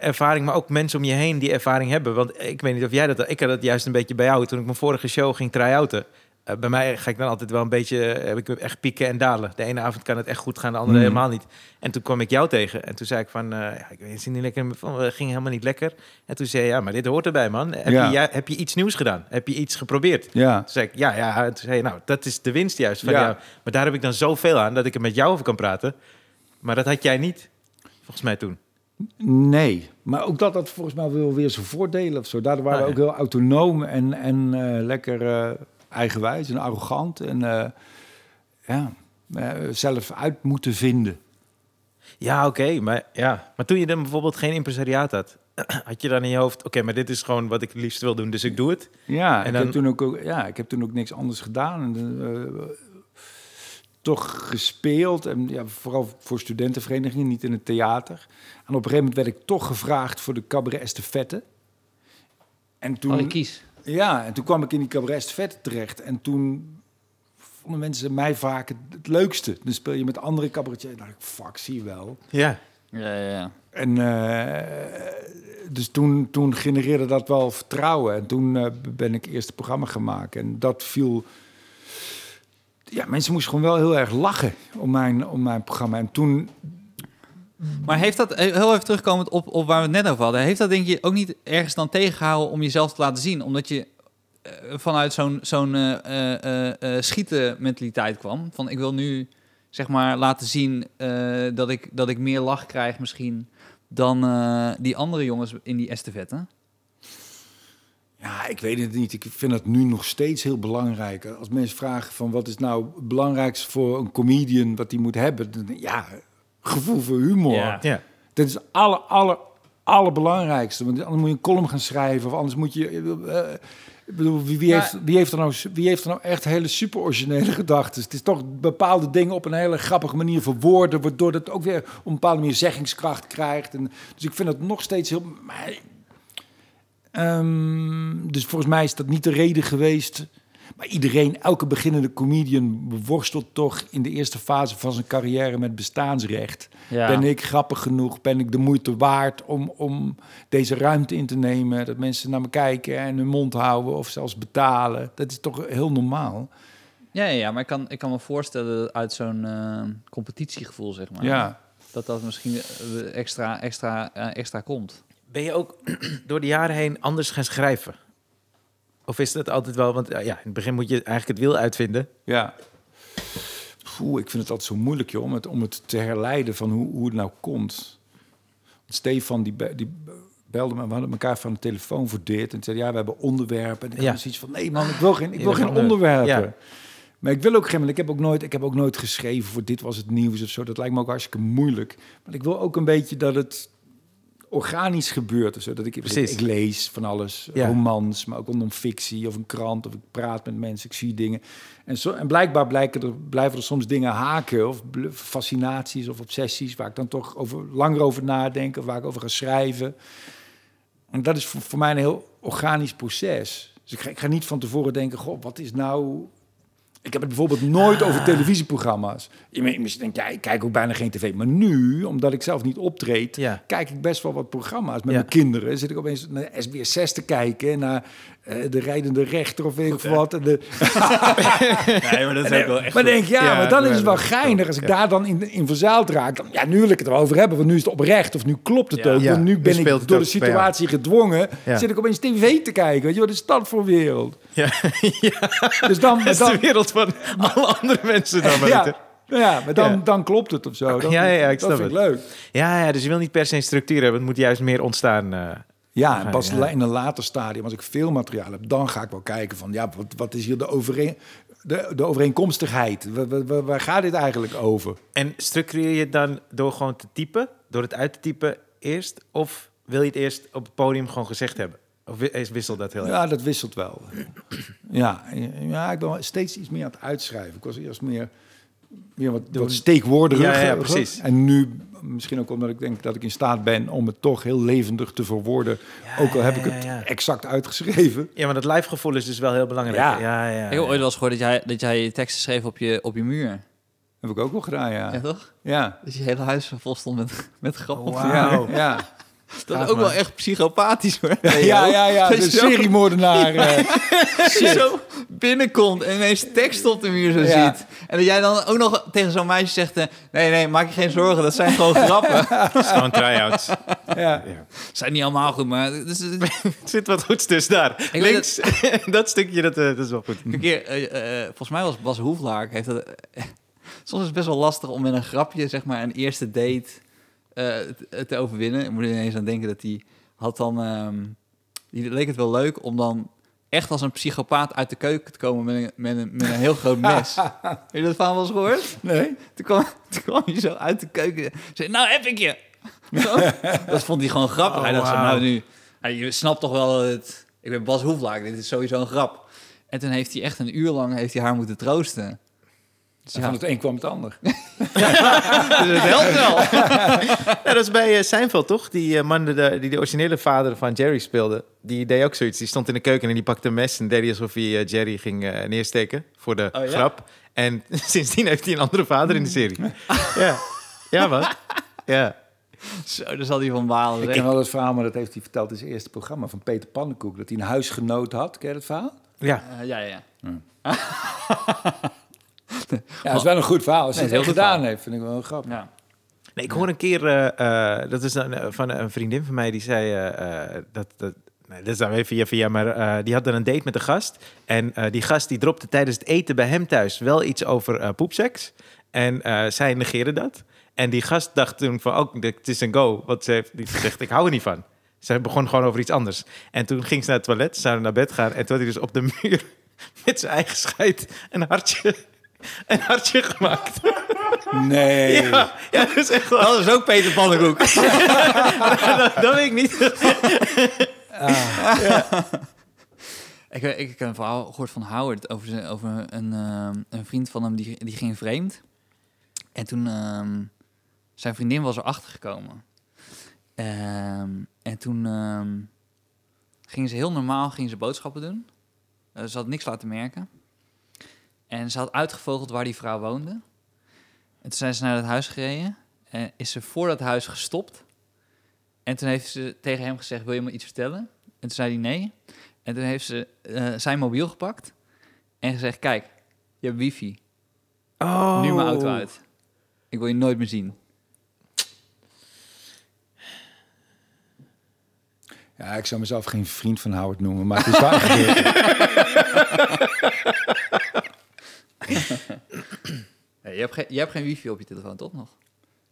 ervaring, maar ook mensen om je heen die ervaring hebben. Want ik weet niet of jij dat... Ik had dat juist een beetje bij jou. Toen ik mijn vorige show ging try-outen. Eh, bij mij ga ik dan altijd wel een beetje... Heb ik echt pieken en dalen. De ene avond kan het echt goed gaan, de andere Mhm. helemaal niet. En toen kwam ik jou tegen. En toen zei ik van... eh, ja, ik weet het niet lekker... Van, het ging helemaal niet lekker. En toen zei je... Ja, maar dit hoort erbij, man. Heb, Ja. je, heb je iets nieuws gedaan? Heb je iets geprobeerd? Ja. Toen zei ik, ja, ja. En toen zei je, nou, dat is de winst juist van Ja. jou. Maar daar heb ik dan zoveel aan dat ik er met jou over kan praten. Maar dat had jij niet, volgens mij toen. Nee, maar ook dat had volgens mij wel weer zijn voordelen of zo. Daardoor waren Ah, we ja. ook heel autonoom en, en eh, lekker eh, eigenwijs en arrogant. En eh, ja, eh, zelf uit moeten vinden. Ja, oké. maar, ja. maar toen je dan bijvoorbeeld geen impresariaat had... had je dan in je hoofd... Oké, maar dit is gewoon wat ik het liefst wil doen, dus ik doe het. Ja, En ik, dan- heb toen ook, ja, ik heb toen ook niks anders gedaan. En, eh, toch gespeeld. En ja, vooral voor studentenverenigingen, niet in het theater. En op een gegeven moment werd ik toch gevraagd voor de cabaret estafette. En toen, Oh, kies. Ja, en toen kwam ik in die cabaret estafette terecht. En toen vonden mensen mij vaak het, het leukste. Dan speel je met andere cabaretiers. Dan dacht ik, fuck, zie je wel. Ja. Ja, ja, ja. En eh, dus toen, toen genereerde dat wel vertrouwen. En toen eh, ben ik eerst het programma gaan maken. En dat viel... Ja, mensen moesten gewoon wel heel erg lachen om mijn, om mijn programma. En toen... Maar heeft dat, heel even terugkomend op, op waar we het net over hadden, heeft dat denk je ook niet ergens dan tegengehouden om jezelf te laten zien? Omdat je eh, vanuit zo'n zo'n eh, eh, schieten mentaliteit kwam. Van ik wil nu zeg maar laten zien dat, ik, dat ik meer lach krijg misschien dan die andere jongens in die estafette. Ja, ik weet het niet. Ik vind dat nu nog steeds heel belangrijk. Als mensen vragen van wat is nou het belangrijkste voor een comedian wat hij moet hebben. Ja, gevoel voor humor. Ja. Ja. Dat is het aller, aller, allerbelangrijkste. Want anders moet je een column gaan schrijven. Of anders moet je... eh, ik bedoel, wie, wie, Ja. heeft, wie, heeft er nou, wie heeft er nou echt hele super originele gedachten? Het is toch bepaalde dingen op een hele grappige manier verwoorden... waardoor het ook weer op een bepaalde manier zeggingskracht krijgt. En, dus ik vind het nog steeds heel... Maar, Ehm, dus volgens mij is dat niet de reden geweest. Maar iedereen, elke beginnende comedian worstelt toch in de eerste fase van zijn carrière met bestaansrecht. Ja. Ben ik grappig genoeg? Ben ik de moeite waard om, om deze ruimte in te nemen? Dat mensen naar me kijken en hun mond houden of zelfs betalen. Dat is toch heel normaal? Ja, ja, ja, maar ik kan, ik kan me voorstellen dat uit zo'n eh, competitiegevoel, zeg maar, Ja. dat dat misschien eh, extra, extra, eh, extra komt. Ben je ook door de jaren heen anders gaan schrijven? Of is dat altijd wel... Want ja, in het begin moet je eigenlijk het wiel uitvinden. Ja. Oeh, ik vind het altijd zo moeilijk, joh, om het, om het te herleiden van hoe, hoe het nou komt. Stefan, die, be- die belde me, we hadden elkaar van de telefoon voor dit. En zei, ja, we hebben onderwerpen. En ik Ja. had zoiets van, nee man, ik wil geen, ik wil geen geen onderwerpen. ja. Maar ik wil ook geen, ik heb ook, nooit, ik heb ook nooit geschreven voor dit was het nieuws of zo. Dat lijkt me ook hartstikke moeilijk. Maar ik wil ook een beetje dat het organisch gebeurt. zo. Dat ik, Precies. ik lees van alles, Ja. romans, maar ook non-fictie of een krant. Of ik praat met mensen, ik zie dingen. En, zo, en blijkbaar blijken er, blijven er soms dingen haken of fascinaties of obsessies... waar ik dan toch over, langer over nadenk of waar ik over ga schrijven. En dat is voor, voor mij een heel organisch proces. Dus ik ga, ik ga niet van tevoren denken, goh, wat is nou... Ik heb het bijvoorbeeld nooit over televisieprogramma's. Je Misschien denk ja, ik kijk ook bijna geen tv. Maar nu, omdat ik zelf niet optreed, Ja. kijk ik best wel wat programma's met Ja. mijn kinderen. Zit ik opeens naar SBS 6 te kijken, naar de rijdende rechter of weet ik wat. En de, Nee, maar dat is ook wel echt maar denk ja, Ja, maar dan is het wel ja, geinig als ik daar dan in, in verzaald raak. Dan, ja, nu wil ik het erover hebben, want nu is het oprecht of nu klopt het Ja. ook. Ja, Want nu ben ik door de situatie gedwongen. Ja. Zit ik opeens tv te kijken. Weet je, wat is dat voor wereld? Ja, Dus dan, dat is de wereld van alle andere mensen dan. maar ja, niet, nou ja, maar dan, Ja. dan klopt het of zo. Dan, Ja, ja, ik dat snap vind ik het. leuk. hè? Ja, ja, dus je wil niet per se een structuur hebben. Het moet juist meer ontstaan. eh. Ja, en pas ja. in een later stadium, als ik veel materiaal heb, dan ga ik wel kijken van, ja, wat, wat is hier de, overeen, de, de overeenkomstigheid? Waar, waar- gaat dit eigenlijk over? En structureer je het dan door gewoon te typen? Door het uit te typen eerst? Of wil je het eerst op het podium gewoon gezegd hebben? Of wi- is- wisselt dat heel erg? Ja, dat wisselt wel. Ja, ja, ik ben steeds iets meer aan het uitschrijven. Ik was eerst meer, meer wat, wat. Ja, ja, precies. En nu, misschien ook omdat ik denk dat ik in staat ben om het toch heel levendig te verwoorden. ook al heb ik ja, het ja. exact uitgeschreven. Ja, maar dat live gevoel is dus wel heel belangrijk. Ja. ja, ja. Ik heb ooit wel eens gehoord dat jij, dat jij je teksten schreef op je, op je muur. Heb ik ook wel gedaan, ja. Ja, toch? Ja, Dat je hele huis vol stond met, met grappen. ja, ja. Dat is ook wel echt psychopathisch hoor. Ja, ja, ja, Dat de zo- seriemoordenaar. eh, Dat je zo binnenkomt en ineens tekst op de muur zo Ja. ziet. En dat jij dan ook nog tegen zo'n meisje zegt... eh, nee, nee, maak je geen zorgen, dat zijn gewoon grappen. Het is gewoon try-outs. ja. zijn niet allemaal goed, maar... Er zit wat goeds tussen daar. Links, dat stukje, dat, eh, dat is wel goed. Een keer, eh, eh, volgens mij was Bas Hoeflaar, heeft dat... soms is het best wel lastig om met een grapje, zeg maar, een eerste date eh, te, te overwinnen. Ik moet er ineens aan denken dat hij had dan... ehm, die leek het wel leuk om dan echt als een psychopaat uit de keuken te komen met een, met een, met een heel groot mes. Heb je dat verhaal wel eens gehoord? Nee? Toen kwam, toen kwam hij zo uit de keuken. Zei, nou heb ik je. Zo. dat vond hij gewoon grappig. hij dacht zo, nou nu... je snapt toch wel het... Ik ben Bas Hoeflaak, dit is sowieso een grap. En toen heeft hij echt een uur lang heeft hij haar moeten troosten. Dus ja, Van het een kwam het ander. dus het helpt wel. Ja, dat is bij uh, Seinfeld, toch? Die eh, man de, die de originele vader van Jerry speelde, die deed ook zoiets. Die stond in de keuken en die pakte een mes en deed alsof hij eh, Jerry ging eh, neersteken voor de Oh, ja? grap. En sindsdien heeft hij een andere vader in de serie. ja. Ja, wat? Ja. Zo, daar zal hij van balen. Ik ken wel het verhaal, maar dat heeft hij verteld in zijn eerste programma van Peter Pannenkoek. Dat hij een huisgenoot had. Ken je dat verhaal? Ja. Eh, ja, ja, ja. Ja, dat is wel een goed verhaal. Als hij Nee, het het heel gedaan heeft, vind ik wel een grap. ja. Nee, ik hoor een keer, eh, eh, dat is eh, van een vriendin van mij, die zei dat... dat Nee, dat is dan weer via via, maar eh, die had dan een date met een gast. En eh, die gast die dropte tijdens het eten bij hem thuis wel iets over poepseks. En eh, zij negeerde dat. En die gast dacht toen van, oh, dit is een go. Want ze heeft die zegt, ik hou er niet van. Ze begon gewoon over iets anders. En toen ging ze naar het toilet, ze zouden naar bed gaan. En toen had hij dus op de muur met zijn eigen scheid een hartje, een hartje gemaakt. Nee. Ja, ja, dat is echt wel... Dat is ook Peter Pannenkoek. dat, dat weet ik niet. Ik, ik, ik heb een verhaal gehoord van Howard over, zijn, over een, ehm, een vriend van hem die, die ging vreemd. En toen ehm, zijn vriendin was erachter gekomen. Ehm, en toen ehm, gingen ze heel normaal gingen ze boodschappen doen. Eh, ze had niks laten merken. En ze had uitgevogeld waar die vrouw woonde. En toen zijn ze naar het huis gereden. En is ze voor dat huis gestopt. En toen heeft ze tegen hem gezegd, wil je me iets vertellen? En toen zei hij nee. En toen heeft ze eh, zijn mobiel gepakt en gezegd: Kijk, je hebt wifi. Oh. Nu mijn auto uit. Ik wil je nooit meer zien. Ja, ik zou mezelf geen vriend van Howard noemen, maar het is waar. Hey, je, hebt geen, je hebt geen wifi op je telefoon, toch nog?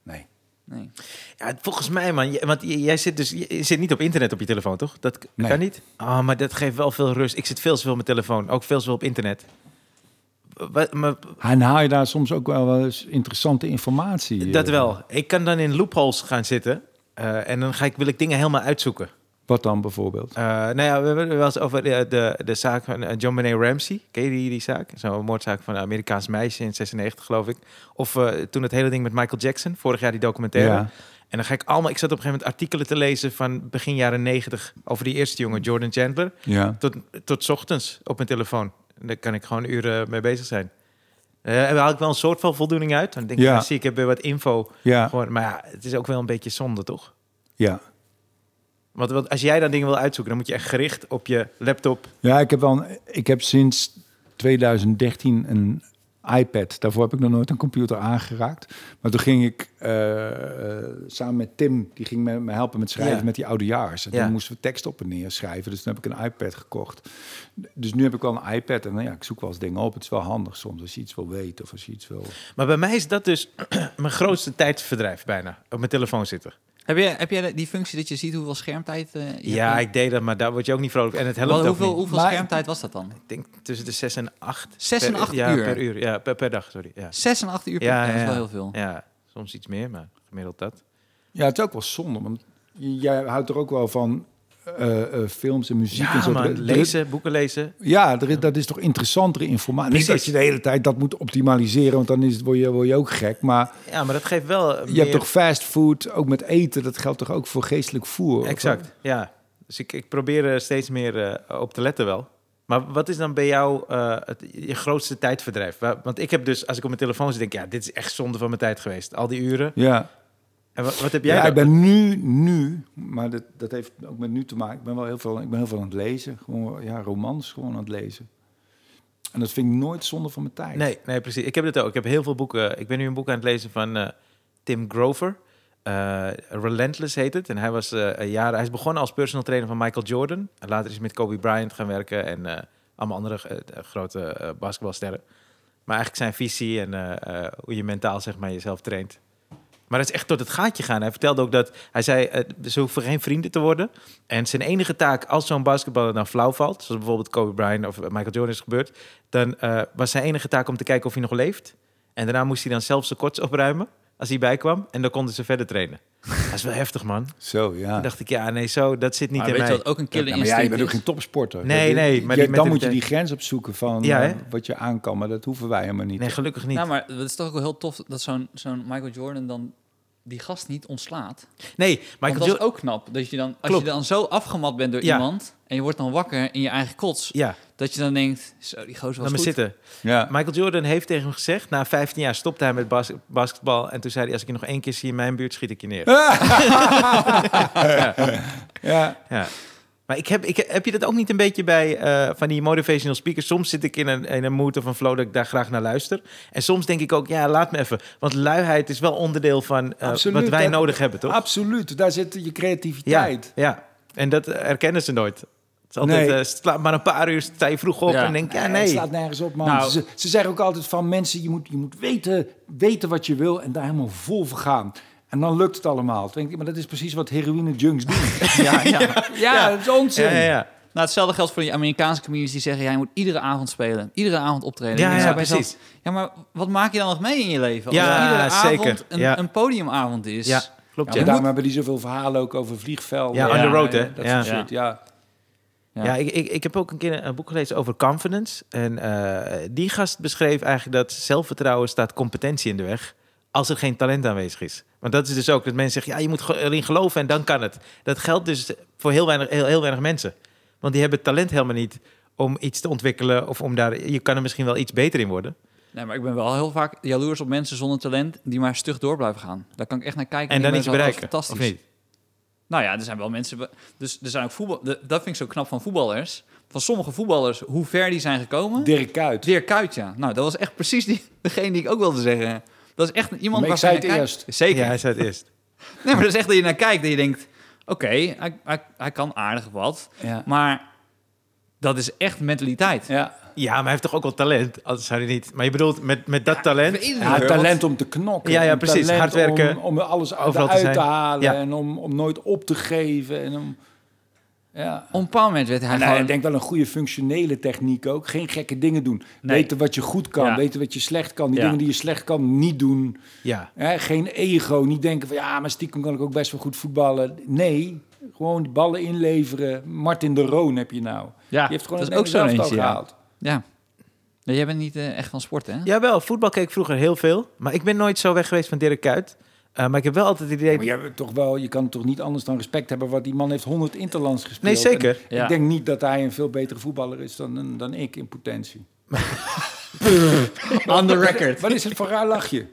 Nee. Nee. Ja, volgens mij, man. J- Want jij zit dus je zit niet op internet op je telefoon, toch? Dat Nee. kan niet. Oh, maar dat geeft wel veel rust. Ik zit veel te veel op mijn telefoon, ook veel te veel op internet. Wat, maar, En haal je daar soms ook wel wel eens interessante informatie? dat eh, wel. Ik kan dan in loopholes gaan zitten eh, en dan ga ik, wil ik dingen helemaal uitzoeken. Wat dan bijvoorbeeld? Eh, nou ja, we hebben wel eens over de, de, de zaak van eh, John Benet Ramsey. Ken je die, die zaak? Zo'n moordzaak van een Amerikaans meisje in 96, geloof ik. Of eh, toen het hele ding met Michael Jackson, vorig jaar die documentaire. Ja. En dan ga ik allemaal... Ik zat op een gegeven moment artikelen te lezen van begin jaren 90 over die eerste jongen, Jordan Chandler. Ja. Tot, tot 's ochtends op mijn telefoon. En daar kan ik gewoon uren mee bezig zijn. Eh daar haal ik wel een soort van voldoening uit. Dan denk ik, Ja. zie ik heb weer wat info. Ja. Gewoon, maar ja, het is ook wel een beetje zonde, toch? Ja. Want, want als jij dan dingen wil uitzoeken, dan moet je echt gericht op je laptop. Ja, ik heb, wel een- ik heb sinds 2013 een iPad. Daarvoor heb ik nog nooit een computer aangeraakt. Maar toen ging ik eh, eh, samen met Tim, die ging me, me helpen met schrijven Ja. met die oudejaars. En Ja. toen moesten we tekst op en neer schrijven. Dus toen heb ik een iPad gekocht. Dus nu heb ik wel een iPad en nou ja, ik zoek wel eens dingen op. Het is wel handig soms als je iets wil weten of als je iets wil. Maar bij mij is dat dus mijn grootste tijdsverdrijf bijna. Op mijn telefoon zitten. Heb, je, heb jij die functie dat je ziet hoeveel schermtijd eh, je Ja, hebt? ik deed dat, maar daar word je ook niet vrolijk. En het helpt Wel, ook hoeveel niet. hoeveel Maar- schermtijd was dat dan? Ik denk tussen de 6 en 8. 6 en 8 ja, uur? per uur. Ja, per, per dag, sorry. Ja. 6 en 8 uur per Ja, dag, dat is wel ja. heel veel. ja, soms iets meer, maar gemiddeld dat. Ja, het is ook wel zonde. Want jij houdt er ook wel van eh, eh, films en muziek en zo. man, lezen, boeken lezen. Ja, er is, dat is toch interessantere informatie. Niet dat je de hele tijd dat moet optimaliseren, want dan is het, word, je, word je ook gek. Maar Ja, maar dat geeft wel je meer- hebt toch fast food, ook met eten. Dat geldt toch ook voor geestelijk voer? of Exact, ja. Dus ik, ik probeer er steeds meer eh, op te letten wel. Maar wat is dan bij jou het, je grootste tijdverdrijf? Wa- Want ik heb dus, als ik op mijn telefoon zit, denk ik... ja, dit is echt zonde van mijn tijd geweest. Al die uren. Ja, En wat, wat heb jij ja ik ben nu, nu, maar dat, dat heeft ook met nu te maken. Ik ben wel heel veel, ik ben heel veel aan het lezen. Gewoon, ja, romans gewoon aan het lezen. En dat vind ik nooit zonde van mijn tijd. Nee, nee, precies. Ik heb dit ook. Ik heb heel veel boeken. Ik ben nu een boek aan het lezen van eh, Tim Grover. Eh, Relentless heet het. En hij was een jaar. Hij is begonnen als personal trainer van Michael Jordan. En later is hij met Kobe Bryant gaan werken en allemaal andere grote basketbalsterren. Maar eigenlijk zijn visie en hoe je mentaal zeg maar jezelf traint. Maar dat is echt tot het gaatje gaan. Hij vertelde ook dat hij zei: eh, ze hoeven geen vrienden te worden. En zijn enige taak als zo'n basketballer dan flauw valt, zoals bijvoorbeeld Kobe Bryant of Michael Jordan is gebeurd, dan eh, was zijn enige taak om te kijken of hij nog leeft. En daarna moest hij dan zelf zijn kots opruimen als hij bijkwam. En dan konden ze verder trainen. Dat is wel heftig, man. Zo, ja. Dan dacht ik, ja, nee, zo, dat zit niet Maar in weet je mij. wat ook een killer Ja, maar jij bent ook geen topsporter. Nee, Dat- nee, maar je- dan moet je die grens opzoeken van Ja, eh, wat je aan kan. Maar dat hoeven wij helemaal niet. Nee, gelukkig niet. Nou, maar het is toch ook wel heel tof dat zo'n zo'n Michael Jordan dan die gast niet ontslaat. nee, Want Michael dat is ook knap. Dat je dan, als Klopt. je dan zo afgemat bent door Ja. iemand en je wordt dan wakker in je eigen kots, Ja, dat je dan denkt, zo, die gozer was laat me zitten. Ja. Michael Jordan heeft tegen hem gezegd... na 15 jaar stopte hij met bas basketbal... en toen zei hij... als ik je nog één keer zie in mijn buurt, schiet ik je neer. ja. Ja. Maar ik heb, ik, heb je dat ook niet een beetje bij eh, van die motivational speakers? Soms zit ik in een, in een mood of een flow dat ik daar graag naar luister. En soms denk ik ook, ja, laat me even. Want luiheid is wel onderdeel van eh, Absoluut, wat wij nodig hebben, toch? Absoluut, daar zit je Ja, creativiteit. ja, en dat erkennen ze nooit. Het is altijd, Nee. eh, slaap maar een paar uur, sta je vroeg op Ja. en denk, ja, Het nee. slaat nergens op, man. Nou- ze, ze zeggen ook altijd van mensen, je moet, je moet weten, weten wat je wil en daar helemaal vol voor gaan. En dan lukt het allemaal. Toen denk ik, maar dat is precies wat heroïne-junks doen. Ja, ja. ja, dat is onzin. Ja, ja, ja. Nou, hetzelfde geldt voor die Amerikaanse comedians die zeggen... Ja, je moet iedere avond spelen, iedere avond optreden. Ja, ja, precies. Ja, maar wat maak je dan nog mee in je leven? Als Ja, iedere zeker. avond een, Ja. een podiumavond is. Ja, klopt. Ja, Ja, daarom hebben die zoveel verhalen ook over vliegvelden. Ja, on Ja, the road, hè? Dat Ja. soort ja. Ja. Ja, ik, ik, ik heb ook een keer een boek gelezen over confidence. En eh, die gast beschreef eigenlijk dat zelfvertrouwen staat competentie in de weg. Als er geen talent aanwezig is. Want dat is dus ook dat mensen zeggen, ja, je moet erin geloven en dan kan het. Dat geldt dus voor heel weinig, heel, heel weinig mensen. Want die hebben talent helemaal niet om iets te ontwikkelen. Of om daar, je kan er misschien wel iets beter in worden. Nee, maar ik ben wel heel vaak jaloers op mensen zonder talent... die maar stug door blijven gaan. Daar kan ik echt naar kijken. En dan die iets bereiken. Fantastisch. Of niet? Nou ja, er zijn wel mensen... Dus er zijn ook voetbal... Dat vind ik zo knap van voetballers. Van sommige voetballers, hoe ver die zijn gekomen. Dirk Kuyt. Dirk Kuyt, ja. Nou, dat was echt precies die, degene die ik ook wilde zeggen. Dat is echt iemand Maar ik waar zei het naar eerst. kijkt. Zeker. Ja, hij zei het eerst. Nee, maar dat is echt dat je naar kijkt en je denkt... Oké, hij, hij, hij kan aardig wat. Ja. Maar dat is echt mentaliteit. Ja. Ja, maar hij heeft toch ook wel talent? Anders zou hij niet. Maar je bedoelt met, met dat talent... Ik Ja, talent om te knokken. Ja, ja, precies. talent Hard werken. Om, om alles Overal te zijn. te halen. Ja. En om, om nooit op te geven. En om, ja. Op een bepaald moment werd hij En hij gewoon... denkt wel een goede functionele techniek ook. Geen gekke dingen doen. Nee. Weten wat je goed kan. Ja. Weten wat je slecht kan. Die Ja. dingen die je slecht kan, niet doen. Ja, Hè, geen ego. Niet denken van ja, maar stiekem kan ik ook best wel goed voetballen. Nee, gewoon die ballen inleveren. Martin de Roon heb je nou. ja, Die heeft gewoon dat is ook zo'n eentje, ja. gehaald. ja. Nee, jij bent niet eh, echt van sport, hè? Jawel, voetbal keek ik vroeger heel veel. Maar ik ben nooit zo weg geweest van Dirk Kuyt. Eh, maar ik heb wel altijd het idee... Maar je, hebt toch wel, je kan toch niet anders dan respect hebben. Want die man heeft 100 interlands gespeeld. Nee, zeker. Ja. Ik denk niet dat hij een veel betere voetballer is dan, dan ik in potentie. On the record. Wat is het voor raar lachje?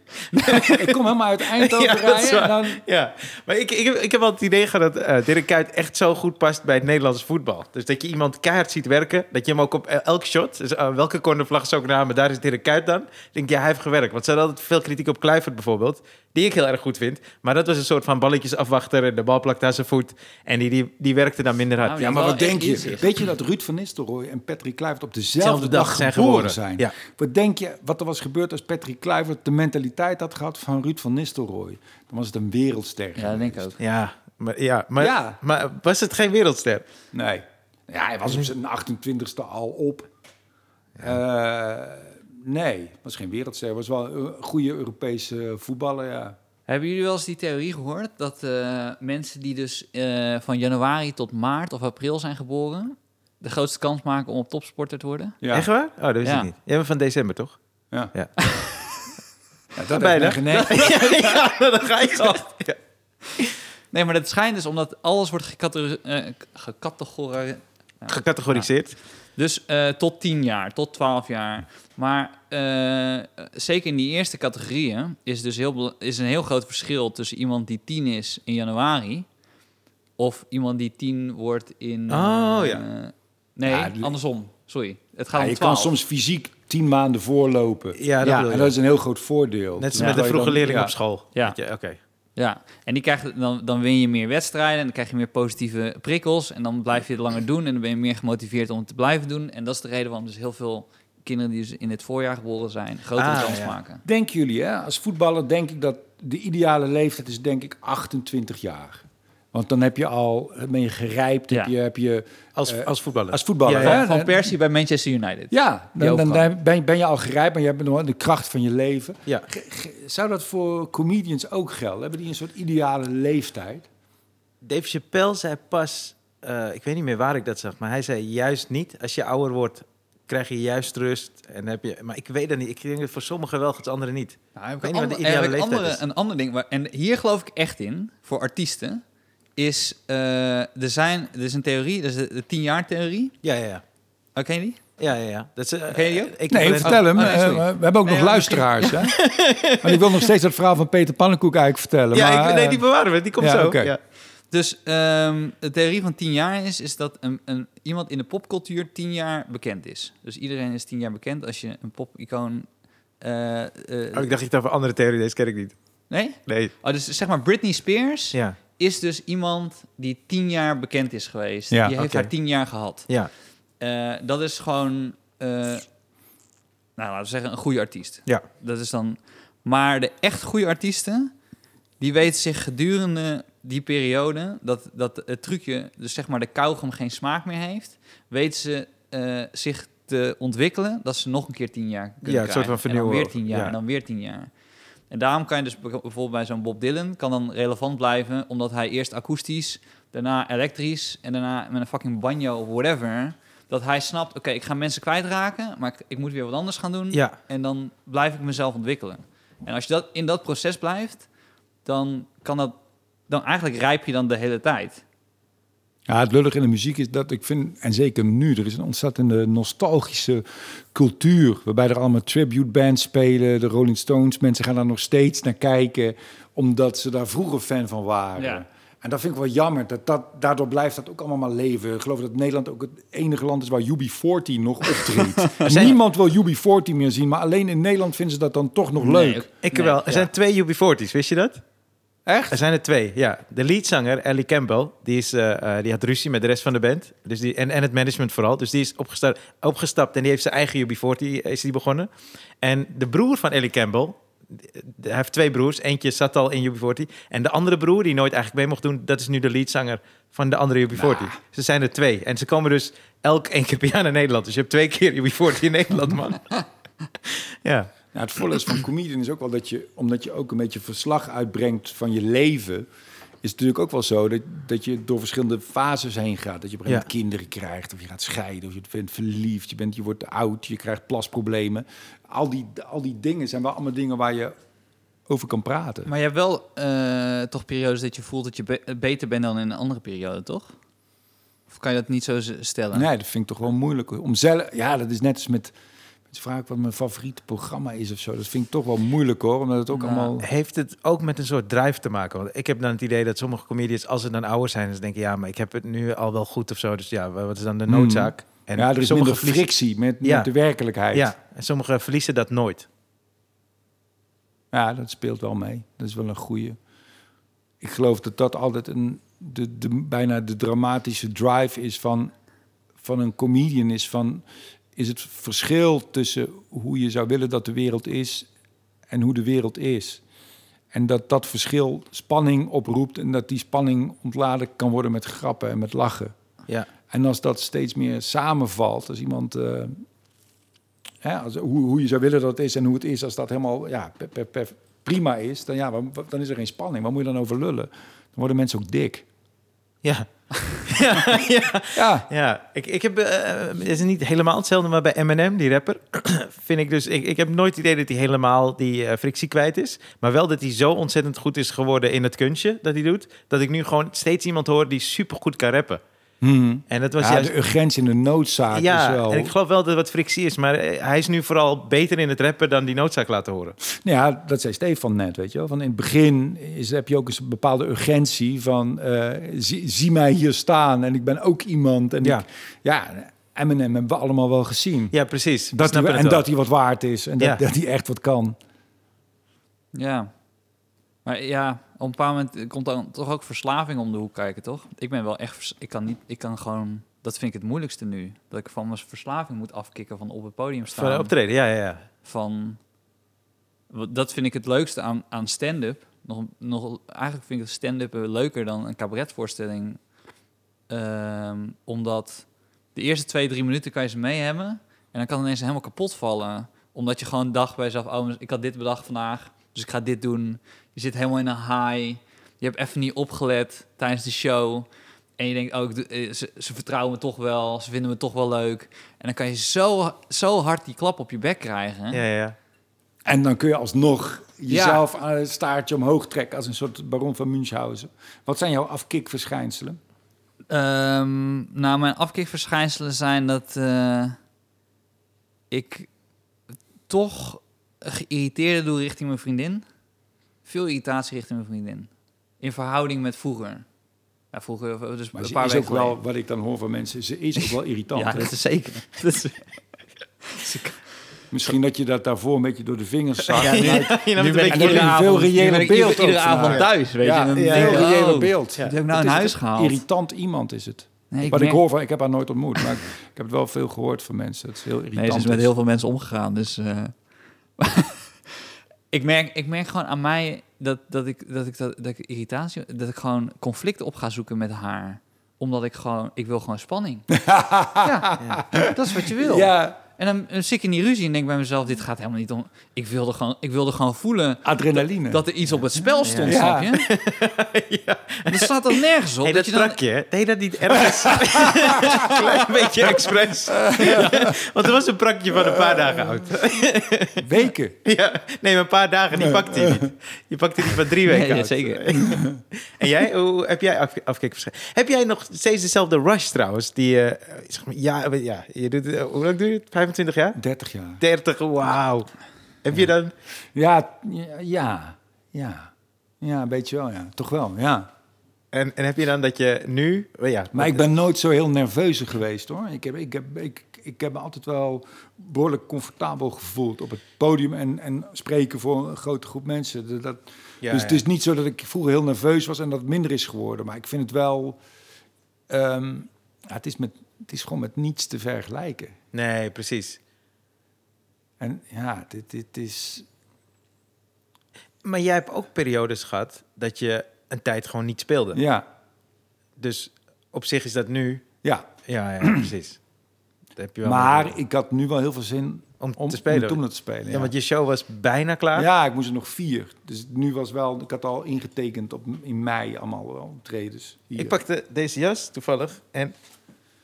ik kom helemaal uit Eindhoven Ja, rijden en dan... Ja, maar ik, ik, heb, ik heb wel het idee gehad dat eh Dirk Kuyt echt zo goed past bij het Nederlandse voetbal. Dus dat je iemand keihard ziet werken, dat je hem ook op el- elk shot, dus eh, welke cornervlag is ook maar daar is Dirk Kuyt dan. denk ja, hij heeft gewerkt. Want ze hadden altijd veel kritiek op Kluivert bijvoorbeeld, die ik heel erg goed vind. Maar dat was een soort van balletjes afwachter en de bal plakt aan zijn voet. En die, die, die werkte dan minder hard. Nou, Ja, maar wat denk je? Weet je dat Ruud van Nistelrooy en Patrick Kluivert op dezelfde Zelfde dag, dag zijn geboren, zijn? Ja. Wat denk je wat er was gebeurd als Patrick Kluivert de mentaliteit had gehad van Ruud van Nistelrooy? Dan was het een wereldster. Ja, dat denk ik ook. Ja, maar, ja, maar, Ja. maar was het geen wereldster? Nee. Ja, hij was op zijn 28ste al op. Eh, nee, was geen wereldster. Was wel een goede Europese voetballer, ja. Hebben jullie wel eens die theorie gehoord dat eh, mensen die dus eh, van januari tot maart of april zijn geboren, de grootste kans maken om op topsporter te worden? Ja, Echt waar? Oh, dat wist Ja. ik niet. Jij bent van december, toch? ja. Ja. Ja, dat Bijna. is nee. ja, dan ga ik zo. Ja. Nee, maar dat schijnt dus omdat alles wordt gecategori- eh, gecategori- Gecategoriseerd. Dus eh, tot 10 jaar, tot 12 jaar. Maar eh, zeker in die eerste categorieën is dus heel, is een heel groot verschil tussen iemand die 10 is in januari of iemand die 10 wordt in. Oh, eh, ja. Nee, Ja, die- andersom. Sorry. Het gaat Ja, om je 12. kan soms fysiek tien maanden voorlopen. Ja, dat Ja, En dat is een heel groot voordeel. Net als Ja. met de vroege dan- leerling ja. op school. Ja. Oké. Ja, en die krijgt, dan, dan win je meer wedstrijden en dan krijg je meer positieve prikkels. En dan blijf je het langer doen en dan ben je meer gemotiveerd om het te blijven doen. En dat is de reden waarom dus heel veel kinderen die dus in het voorjaar geboren zijn, grotere Ah, kans ja. maken. Denken jullie, hè? als voetballer denk ik dat de ideale leeftijd is denk ik 28 jaar. Want dan heb je al, ben je gerijpt, heb Ja. je, heb je Als, Eh, als voetballer. als voetballer. Ja, ja. hè? Van, van Persie bij Manchester United. Ja, dan, dan ben, ben je al gerijpt, maar je hebt nog de kracht van je leven. Ja. Zou dat voor comedians ook gelden? Hebben die een soort ideale leeftijd? Dave Chappelle zei pas, eh, ik weet niet meer waar ik dat zag, maar hij zei juist niet. Als je ouder wordt, krijg je juist rust. En heb je, maar ik weet dat niet. Ik denk dat voor sommigen wel, voor anderen niet. Nou, heb ik weet een niet wat de ander- ideale leeftijd andere, is. Een ander ding, waar, en hier geloof ik echt in, voor artiesten, is, eh, er, zijn, er is een theorie, dat is de, de 10-jaar-theorie. Ja, ja, ja. Oh, ken je die? Ja, ja, ja. Dat is, eh, Ken je die ook? ik Nee, ben- vertel hem. oh, nee, Eh, sorry. we hebben ook Nee, nog ja, luisteraars. Hè? Want ik wil nog steeds dat verhaal van Peter Pannenkoek eigenlijk vertellen. Ja, maar, ik, nee, eh, die bewaren we. Die komt ja, zo. oké. Ja. Dus ehm, de theorie van 10 jaar is, is dat een, een, iemand in de popcultuur 10 jaar bekend is. Dus iedereen is 10 jaar bekend als je een popicoon... eh, eh, Oh, ik dacht iets over andere theorie. Deze ken ik niet. nee? Nee. Oh, dus zeg maar Britney Spears Ja. Is dus iemand die 10 jaar bekend is geweest. Ja, die heeft oké. haar 10 jaar gehad. Ja. Eh, dat is gewoon, eh, nou laten we zeggen, een goede artiest. Ja. Dat is dan, maar de echt goede artiesten, die weten zich gedurende die periode, dat, dat het trucje, dus zeg maar de kauwgom geen smaak meer heeft, weten ze eh, zich te ontwikkelen, dat ze nog een keer tien jaar kunnen Ja, een soort van krijgen. En dan weer tien jaar, Ja. en dan weer tien jaar. En daarom kan je dus bijv- bijvoorbeeld bij zo'n Bob Dylan, kan dan relevant blijven, omdat hij eerst akoestisch, daarna elektrisch en daarna met een fucking banjo of whatever, dat hij snapt, oké, ik ga mensen kwijtraken, maar ik, ik moet weer wat anders gaan doen. Ja. En dan blijf ik mezelf ontwikkelen. En als je dat in dat proces blijft, dan kan dat, dan eigenlijk rijp je dan de hele tijd. Ja, het lullig in de muziek is dat ik vind, en zeker nu, er is een ontzettende nostalgische cultuur. Waarbij er allemaal tribute bands spelen. De Rolling Stones, mensen gaan daar nog steeds naar kijken. Omdat ze daar vroeger fan van waren. Ja. En dat vind ik wel jammer. Dat, dat, daardoor blijft dat ook allemaal maar leven. Ik geloof dat Nederland ook het enige land is waar UB40 nog optreedt. zijn- Niemand wil UB40 meer zien. Maar alleen in Nederland vinden ze dat dan toch nog leuk. Ik Nee, wel. Er ja. zijn twee UB40's, wist je dat? Echt? Er zijn er twee, ja. De leadzanger, Ellie Campbell, die, is, eh, eh, die had ruzie met de rest van de band. Dus die, en, en het management vooral. Dus die is opgestapt, opgestapt en die heeft zijn eigen UB40 is die begonnen. En de broer van Ellie Campbell, hij heeft twee broers. Eentje zat al in UB40. En de andere broer, die nooit eigenlijk mee mocht doen, dat is nu de leadzanger van de andere UB40. Ze zijn er twee. En ze komen dus elk één keer per jaar naar Nederland. Dus je hebt twee keer UB40 in Nederland, man. ja. Ja, het volle is van comedian is ook wel dat je, omdat je ook een beetje verslag uitbrengt van je leven, is het natuurlijk ook wel zo dat, dat je door verschillende fases heen gaat. Dat je op een kinderen krijgt, of je gaat scheiden, of je bent verliefd, je, bent, je wordt oud, je krijgt plasproblemen. Al die, al die dingen zijn wel allemaal dingen waar je over kan praten. Maar je hebt wel eh, toch periodes dat je voelt dat je be- beter bent dan in een andere periode, toch? Of kan je dat niet zo stellen? Nee, dat vind ik toch wel moeilijk. Om zelf, ja, dat is net als met, vraag wat mijn favoriete programma is of zo. Dat vind ik toch wel moeilijk hoor, omdat het ook Nou, allemaal... Heeft het ook met een soort drive te maken? Want ik heb dan het idee dat sommige comedians, als ze dan ouder zijn, ze denken, ja, maar ik heb het nu al wel goed of zo. Dus ja, wat is dan de Hmm. noodzaak? En ja, er is sommige minder frictie met, Ja. met de werkelijkheid. Ja, en sommigen verliezen dat nooit. Ja, dat speelt wel mee. Dat is wel een goede. Ik geloof dat dat altijd een, de, de, bijna de dramatische drive is van, van een comedian. Is, van, is het verschil tussen hoe je zou willen dat de wereld is en hoe de wereld is. En dat dat verschil spanning oproept en dat die spanning ontladen kan worden met grappen en met lachen. Ja, En als dat steeds meer samenvalt, als iemand. eh, hè, als, hoe, hoe je zou willen dat het is en hoe het is, als dat helemaal ja, per, per, per- prima is, dan, ja, dan is er geen spanning. Waar moet je dan over lullen? Dan worden mensen ook dik. Ja. ja, ja. Ja, Ja, ik, ik heb, eh, het is niet helemaal hetzelfde, maar bij Eminem, die rapper, vind ik dus, ik, ik heb nooit het idee dat hij helemaal die eh, frictie kwijt is, maar wel dat hij zo ontzettend goed is geworden in het kunstje dat hij doet, dat ik nu gewoon steeds iemand hoor die super goed kan rappen. Mhm. En dat was ja juist... de urgentie en de noodzaak ja, is wel... en ik geloof wel dat er wat frictie is, maar eh, hij is nu vooral beter in het rappen dan die noodzaak laten horen. Nou ja, dat zei Stefan net, weet je wel. Van in het begin is, heb je ook eens een bepaalde urgentie van... eh, zie, zie mij hier staan en ik ben ook iemand. En Ja. ik, ja, Eminem hebben we allemaal wel gezien. Ja, precies. Dat hij, het en wel. dat hij wat waard is en dat, Ja. dat hij echt wat kan. Ja. Maar ja, op een bepaald moment komt dan toch ook verslaving om de hoek kijken, toch? Ik ben wel echt... Ik kan niet... Ik kan gewoon... Dat vind ik het moeilijkste nu. Dat ik van mijn verslaving moet afkicken van op het podium staan. Van optreden, ja, ja, ja. van dat vind ik het leukste aan, aan stand-up. Nog, nog, eigenlijk vind ik stand-up leuker dan een cabaretvoorstelling. Ehm, omdat de eerste twee, drie minuten kan je ze mee hebben. En dan kan het ineens helemaal kapot vallen. Omdat je gewoon dacht bij jezelf, oh, ik had dit bedacht vandaag. Dus ik ga dit doen. Je zit helemaal in een high. Je hebt even niet opgelet tijdens de show. En je denkt, oh, ik doe- eh, ze, ze vertrouwen me toch wel. Ze vinden me toch wel leuk. En dan kan je zo, zo hard die klap op je bek krijgen. ja, ja. En dan kun je alsnog jezelf aan het staartje omhoog trekken... als een soort baron van Münchhausen. Wat zijn jouw afkikverschijnselen? Ehm, nou, mijn afkikverschijnselen zijn dat eh, ik toch geïrriteerder doe richting mijn vriendin. Veel irritatie richting mijn vriendin. In verhouding met vroeger. Ja, vroeger, dus Maar een ze paar is weken ook wel, wat ik dan hoor van mensen... ze is ook wel irritant. Ja, hè? dat is zeker. Dat is, Misschien dat je dat daarvoor een beetje door de vingers zag. Ja, nu- in. een veel ik beeld iedere, avond thuis, weet ja, je. een ik, reëler oh, beeld. Ja. Wat heb ik nou in is huis gehaald? Irritant iemand is het. Nee, ik Wat ik hoor van, ik heb haar nooit ontmoet, maar ik, ik heb het wel veel gehoord van mensen. Het is heel irritant. Nee, ze is met heel veel mensen omgegaan. Dus eh, ik, merk, ik merk gewoon aan mij dat, dat, ik, dat, ik, dat, dat ik irritatie, dat ik gewoon conflicten op ga zoeken met haar. Omdat ik gewoon, ik wil gewoon spanning. ja, dat is wat je wil. Ja, En dan, dan zit ik in die ruzie en denk bij mezelf, dit gaat helemaal niet om. Ik wilde gewoon, ik wilde gewoon voelen adrenaline. dat er iets op het spel stond, Ja. snap je? En dat staat er nergens op. Hey, dat je dan- deed dat niet ergens? Klein beetje expres. Want er was een prakje van een paar dagen oud. Weken. ja, nee, maar een paar dagen, die pakte je niet. Je pakte die van drie weken Nee, oud. zeker. En jij, hoe heb jij af, afkikverschijnselen? Heb jij nog steeds dezelfde rush trouwens? Die, eh, zeg maar, ja, ja, je doet, het- hoe lang doe je het? 25 jaar? 30 jaar. 30, wauw. Heb je dan... Ja, ja, ja. Ja, een beetje wel, ja. Toch wel, ja. En, en heb je dan dat je nu... oh Ja, Maar ik ben nooit zo heel nerveus geweest, hoor. Ik heb, ik heb, ik, ik heb me altijd wel behoorlijk comfortabel gevoeld op het podium en, en spreken voor een grote groep mensen. Dat- Dat, Ja, dus ja. het is niet zo dat ik vroeger heel nerveus was en dat het minder is geworden. Maar ik vind het wel... ehm, ja, het, is met, het is gewoon met niets te vergelijken. Nee, precies. En ja, dit, dit is... Maar jij hebt ook periodes gehad dat je een tijd gewoon niet speelde. Ja, Dus op zich is dat nu... ja. Ja, ja, precies. Dat heb je wel Maar ik had nu wel heel veel zin om, om te spelen. om toen te spelen. ja. want je show was bijna klaar. Ja, ik moest er nog vier. Dus nu was wel, ik had al ingetekend op, in mei allemaal wel optredens. Hier. Ik pakte deze jas toevallig en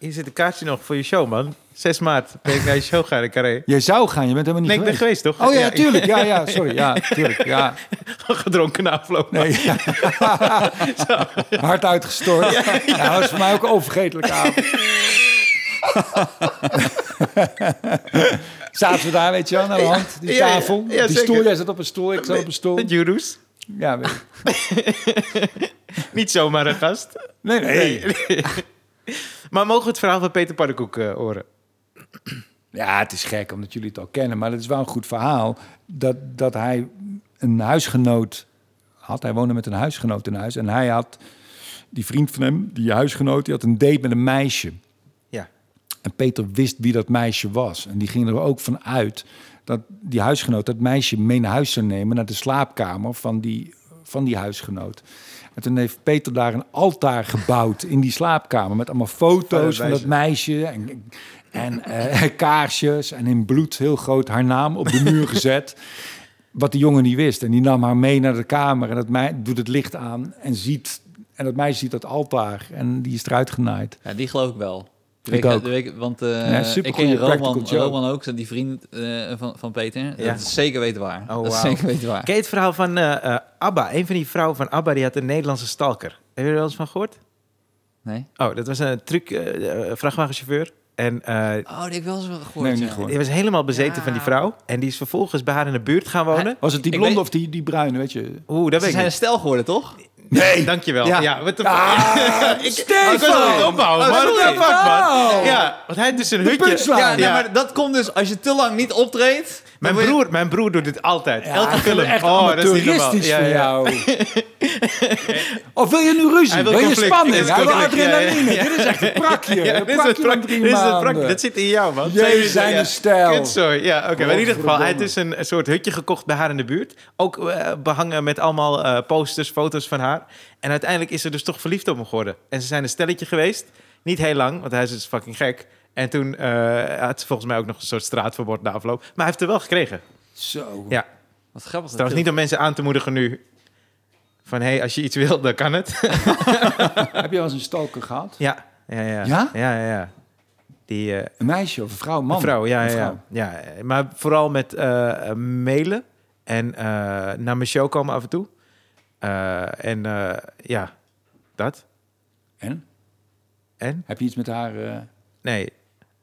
hier zit een kaartje nog voor je show, man. 6 maart ben ik naar je show gaan in Carré. Jij zou gaan, je bent helemaal niet Nee, ik ben geweest. toch? Oh ja, tuurlijk. Ja, ja, sorry. Ja, tuurlijk. Ja. Gedronken na afloop. Nee. Hard uitgestort. Ja, dat was voor mij ook een onvergetelijke avond. Zaten we daar, weet je wel, naar de hand, die Ja, ja, tafel. ja, die zeker. stoel, jij zat op een stoel, ik zat op een stoel. Met Jurus. Ja, weet ik. Niet zomaar een gast. Nee, nee. Maar mogen we het verhaal van Peter Pannenkoek eh, horen? Ja, het is gek omdat jullie het al kennen, maar het is wel een goed verhaal. Dat, dat hij een huisgenoot had. Hij woonde met een huisgenoot in huis. En hij had, die vriend van hem, die huisgenoot, die had een date met een meisje. Ja. En Peter wist wie dat meisje was. En die ging er ook van uit dat die huisgenoot dat meisje mee naar huis zou nemen... naar de slaapkamer van die, van die huisgenoot. En toen heeft Peter daar een altaar gebouwd in die slaapkamer... met allemaal foto's Van dat meisje en, en eh, kaarsjes... en in bloed heel groot haar naam op de muur gezet. wat die jongen niet wist. En die nam haar mee naar de kamer en dat mij doet het licht aan en ziet en dat meisje ziet dat altaar en die is eruit genaaid. Ja, die geloof ik wel. De Ik week- ook. de week- want eh, Ja, ik ken Roman. Roman ook, die vriend eh, van, van Peter. Ja. Dat is zeker weten waar. Oh, dat is wauw. zeker weten waar. Ken je het verhaal van eh, Abba? Een van die vrouwen van Abba, die had een Nederlandse stalker. Heb je er wel eens van gehoord? Nee? Oh, dat was een eh, eh, vrachtwagenchauffeur. En eh, Oh, die heb ik wel eens gehoord. Nee, niet ja. gehoord. die was helemaal bezeten Ja. van die vrouw. En die is vervolgens bij haar in de buurt gaan wonen. Was het die blonde weet- of die, die bruine, weet je? Oeh, dat Ze weet ik zijn een stel geworden, toch? Nee, dankjewel. Ja, Ja. wat de Ah, ik, Stefan! ik was aan het opbouwen, Oh, the fuck, man? Ja, want hij heeft dus een hutje. Ja, Ja, nee, maar dat komt dus als je te lang niet optreedt. Mijn, broer, mijn broer doet dit altijd. Ja, Elke film. echt oh, dat is niet normaal. Ja, ja. jou. of wil je nu ruzie? Hij wil wil je spanning? Dit is Hij wil adrenaline. Dit is echt een prakje. Ja, een dit is het prakje drie dit is het. Dat zit in jou, man. Jij zijn een stijl. Kutzooi. Ja, oké. Maar in ieder geval, hij heeft Godverdomme. dus een, een soort hutje gekocht bij haar in de buurt. Ook eh, behangen met allemaal eh, posters, foto's van haar. En uiteindelijk is ze dus toch verliefd op hem geworden. En ze zijn een stelletje geweest. Niet heel lang, want hij is dus fucking gek. En toen eh, had ze volgens mij ook nog een soort straatverbod na afloop. Maar hij heeft er wel gekregen. Zo. Ja. Wat grappig. Trouwens niet om mensen aan te moedigen nu. Van, hé, hey, als je iets wilt, dan kan het. Heb je wel eens een stalker gehad? ja. Ja, ja. Ja? Ja, ja, ja. Die... eh, Een meisje of een vrouw? Man. Een vrouw, ja, Een ja, vrouw. ja, ja. Maar vooral met eh, mailen en eh, naar mijn show komen af en toe. Eh, en eh, ja, dat. En? En? Heb je iets met haar... eh, Nee.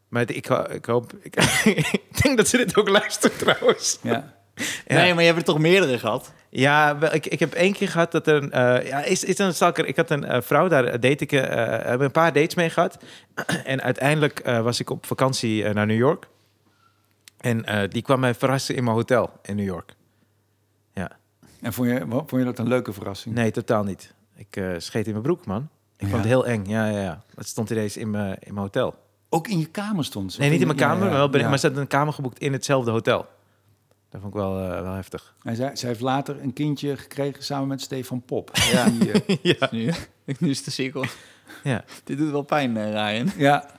Maar ik, ik hoop... Ik, ik denk dat ze dit ook luistert trouwens. ja. Ja. Nee, maar je hebt er toch meerdere gehad? Ja, wel, ik, ik heb één keer gehad dat er een... eh, ja, is, is een stalker? Ik had een eh, vrouw, daar date ik... eh heb een paar dates mee gehad. en uiteindelijk eh, was ik op vakantie naar New York. En eh, die kwam mij verrassen in mijn hotel in New York. Ja. En vond je, wat- vond je dat een leuke verrassing? Nee, totaal niet. Ik eh, scheet in mijn broek, man. Ik Ja. vond het heel eng. Ja, ja, ja. Dat stond ineens in mijn, in mijn hotel. Ook in je kamer stond ze? Nee, niet in mijn kamer, ja, maar, wel maar ze had een kamer geboekt in hetzelfde hotel. Dat vond ik wel, eh, wel heftig. En zij, zij heeft later een kindje gekregen samen met Stefan Pop. Ja. Die, ja. Nu, nu is de cirkel. Ja. Dit doet wel pijn, eh, Ryan. ja.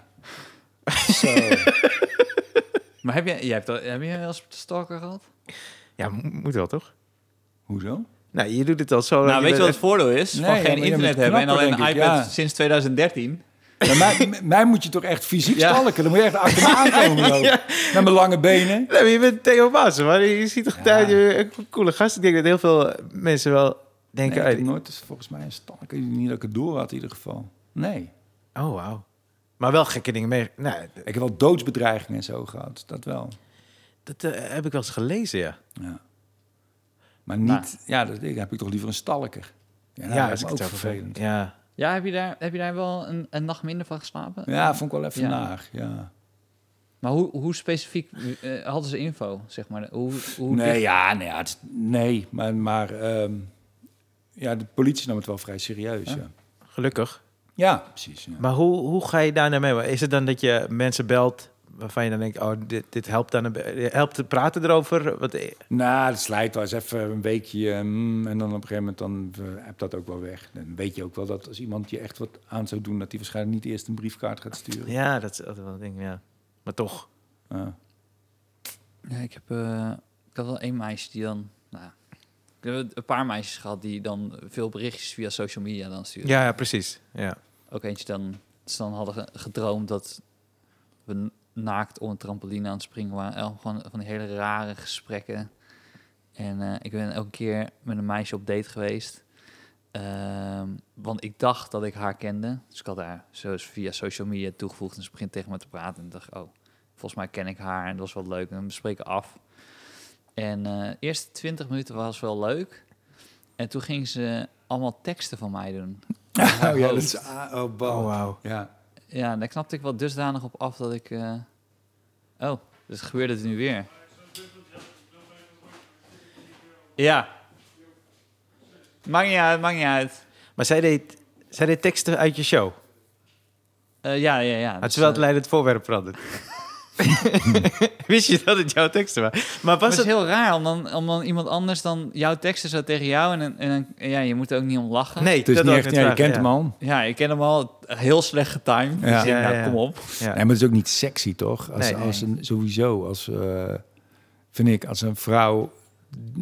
Zo. Maar heb, je, jij hebt, al- heb je wel eens een stalker gehad? ja, mo- moet wel, toch? Hoezo? Nou, je doet het al zo. nou, weet je wat het voordeel is? Nee, van geen internet hebben en alleen een iPad ja. sinds 2013. Ja, mij, moet je toch echt fysiek Ja. stalken? Dan moet je echt achter me aankomen lopen. Ja. Met mijn lange benen. Nee, maar je bent Theo Maassen, man. Je ziet toch Ja. een coole gast. Ik denk dat heel veel mensen wel Nee, denken... uit- heb nooit dus volgens mij een stalker. Niet dat ik het door had in ieder geval. Nee. Oh, wauw. Maar wel gekke dingen mee. Nee, d- Ik heb wel doodsbedreigingen en zo gehad. Dat wel. dat eh, heb ik wel eens gelezen, ja. Ja. Maar niet... Nou. Ja, dat heb ik toch liever een stalker. Ja, Ja, dat is ook vervelend. Ja. Ja, heb je daar, heb je daar wel een, een nacht minder van geslapen? Ja, vond ik wel even Ja. naar. Ja. Maar hoe, hoe specifiek eh, hadden ze info, zeg maar? Hoe, hoe Nee, dicht- ja, nee, het nee, maar, maar ehm, ja, de politie nam het wel vrij serieus. Ja. Ja, Gelukkig. ja precies. Ja. Maar hoe, hoe ga je daar naar mee? Is het dan dat je mensen belt waarvan je dan denkt, oh, dit, dit helpt dan een helpt te praten erover? Wat, eh, Nou, het slijt wel eens even een weekje mm, en dan op een gegeven moment dan uh, heb dat ook wel weg. Dan weet je ook wel dat als iemand je echt wat aan zou doen, dat hij waarschijnlijk niet eerst een briefkaart gaat sturen. ja, dat is altijd wel een ding, ja. Maar toch. Ja. Ja, ik heb eh, ik had wel één meisje die dan... Nou, ik heb een paar meisjes gehad die dan veel berichtjes via social media dan sturen. Ja, ja precies. Ja. Ook eentje dan, ze dan hadden ge- gedroomd dat we naakt om een trampoline aan het springen waren. Gewoon van die hele rare gesprekken. En eh, ik ben ook een keer met een meisje op date geweest. Ehm, want ik dacht dat ik haar kende. Dus ik had haar zo via social media toegevoegd. En ze begint tegen me te praten. En ik dacht, oh, volgens mij ken ik haar. En dat was wel leuk. En we spreken af. En eh, de eerste 20 minuten was wel leuk. En toen ging ze allemaal teksten van mij doen. Oh ja, dat is... oh, Oh, wauw. Ja. Ja, daar knapte ik wel dusdanig op af dat ik... eh, Oh, dus gebeurde het nu weer. Ja. Maakt niet uit, maakt niet uit. Maar zij deed, zij deed teksten uit je show. Eh, ja, ja, ja. Had Dus, ze wel eh, het leidend voorwerp veranderd. Wist je dat het jouw teksten waren? Maar was het is heel raar om dan, om dan iemand anders dan jouw teksten zo tegen jou... en, en dan, ja, je moet er ook niet om lachen. Nee, dat niet echt, ja, je kent ja. hem al. Ja, ik ken hem al heel slecht getimed. Ja. Dus nou, kom op. Ja. Nee, maar het is ook niet sexy, toch? Als, Nee. als een, sowieso, als, eh, vind ik, als een vrouw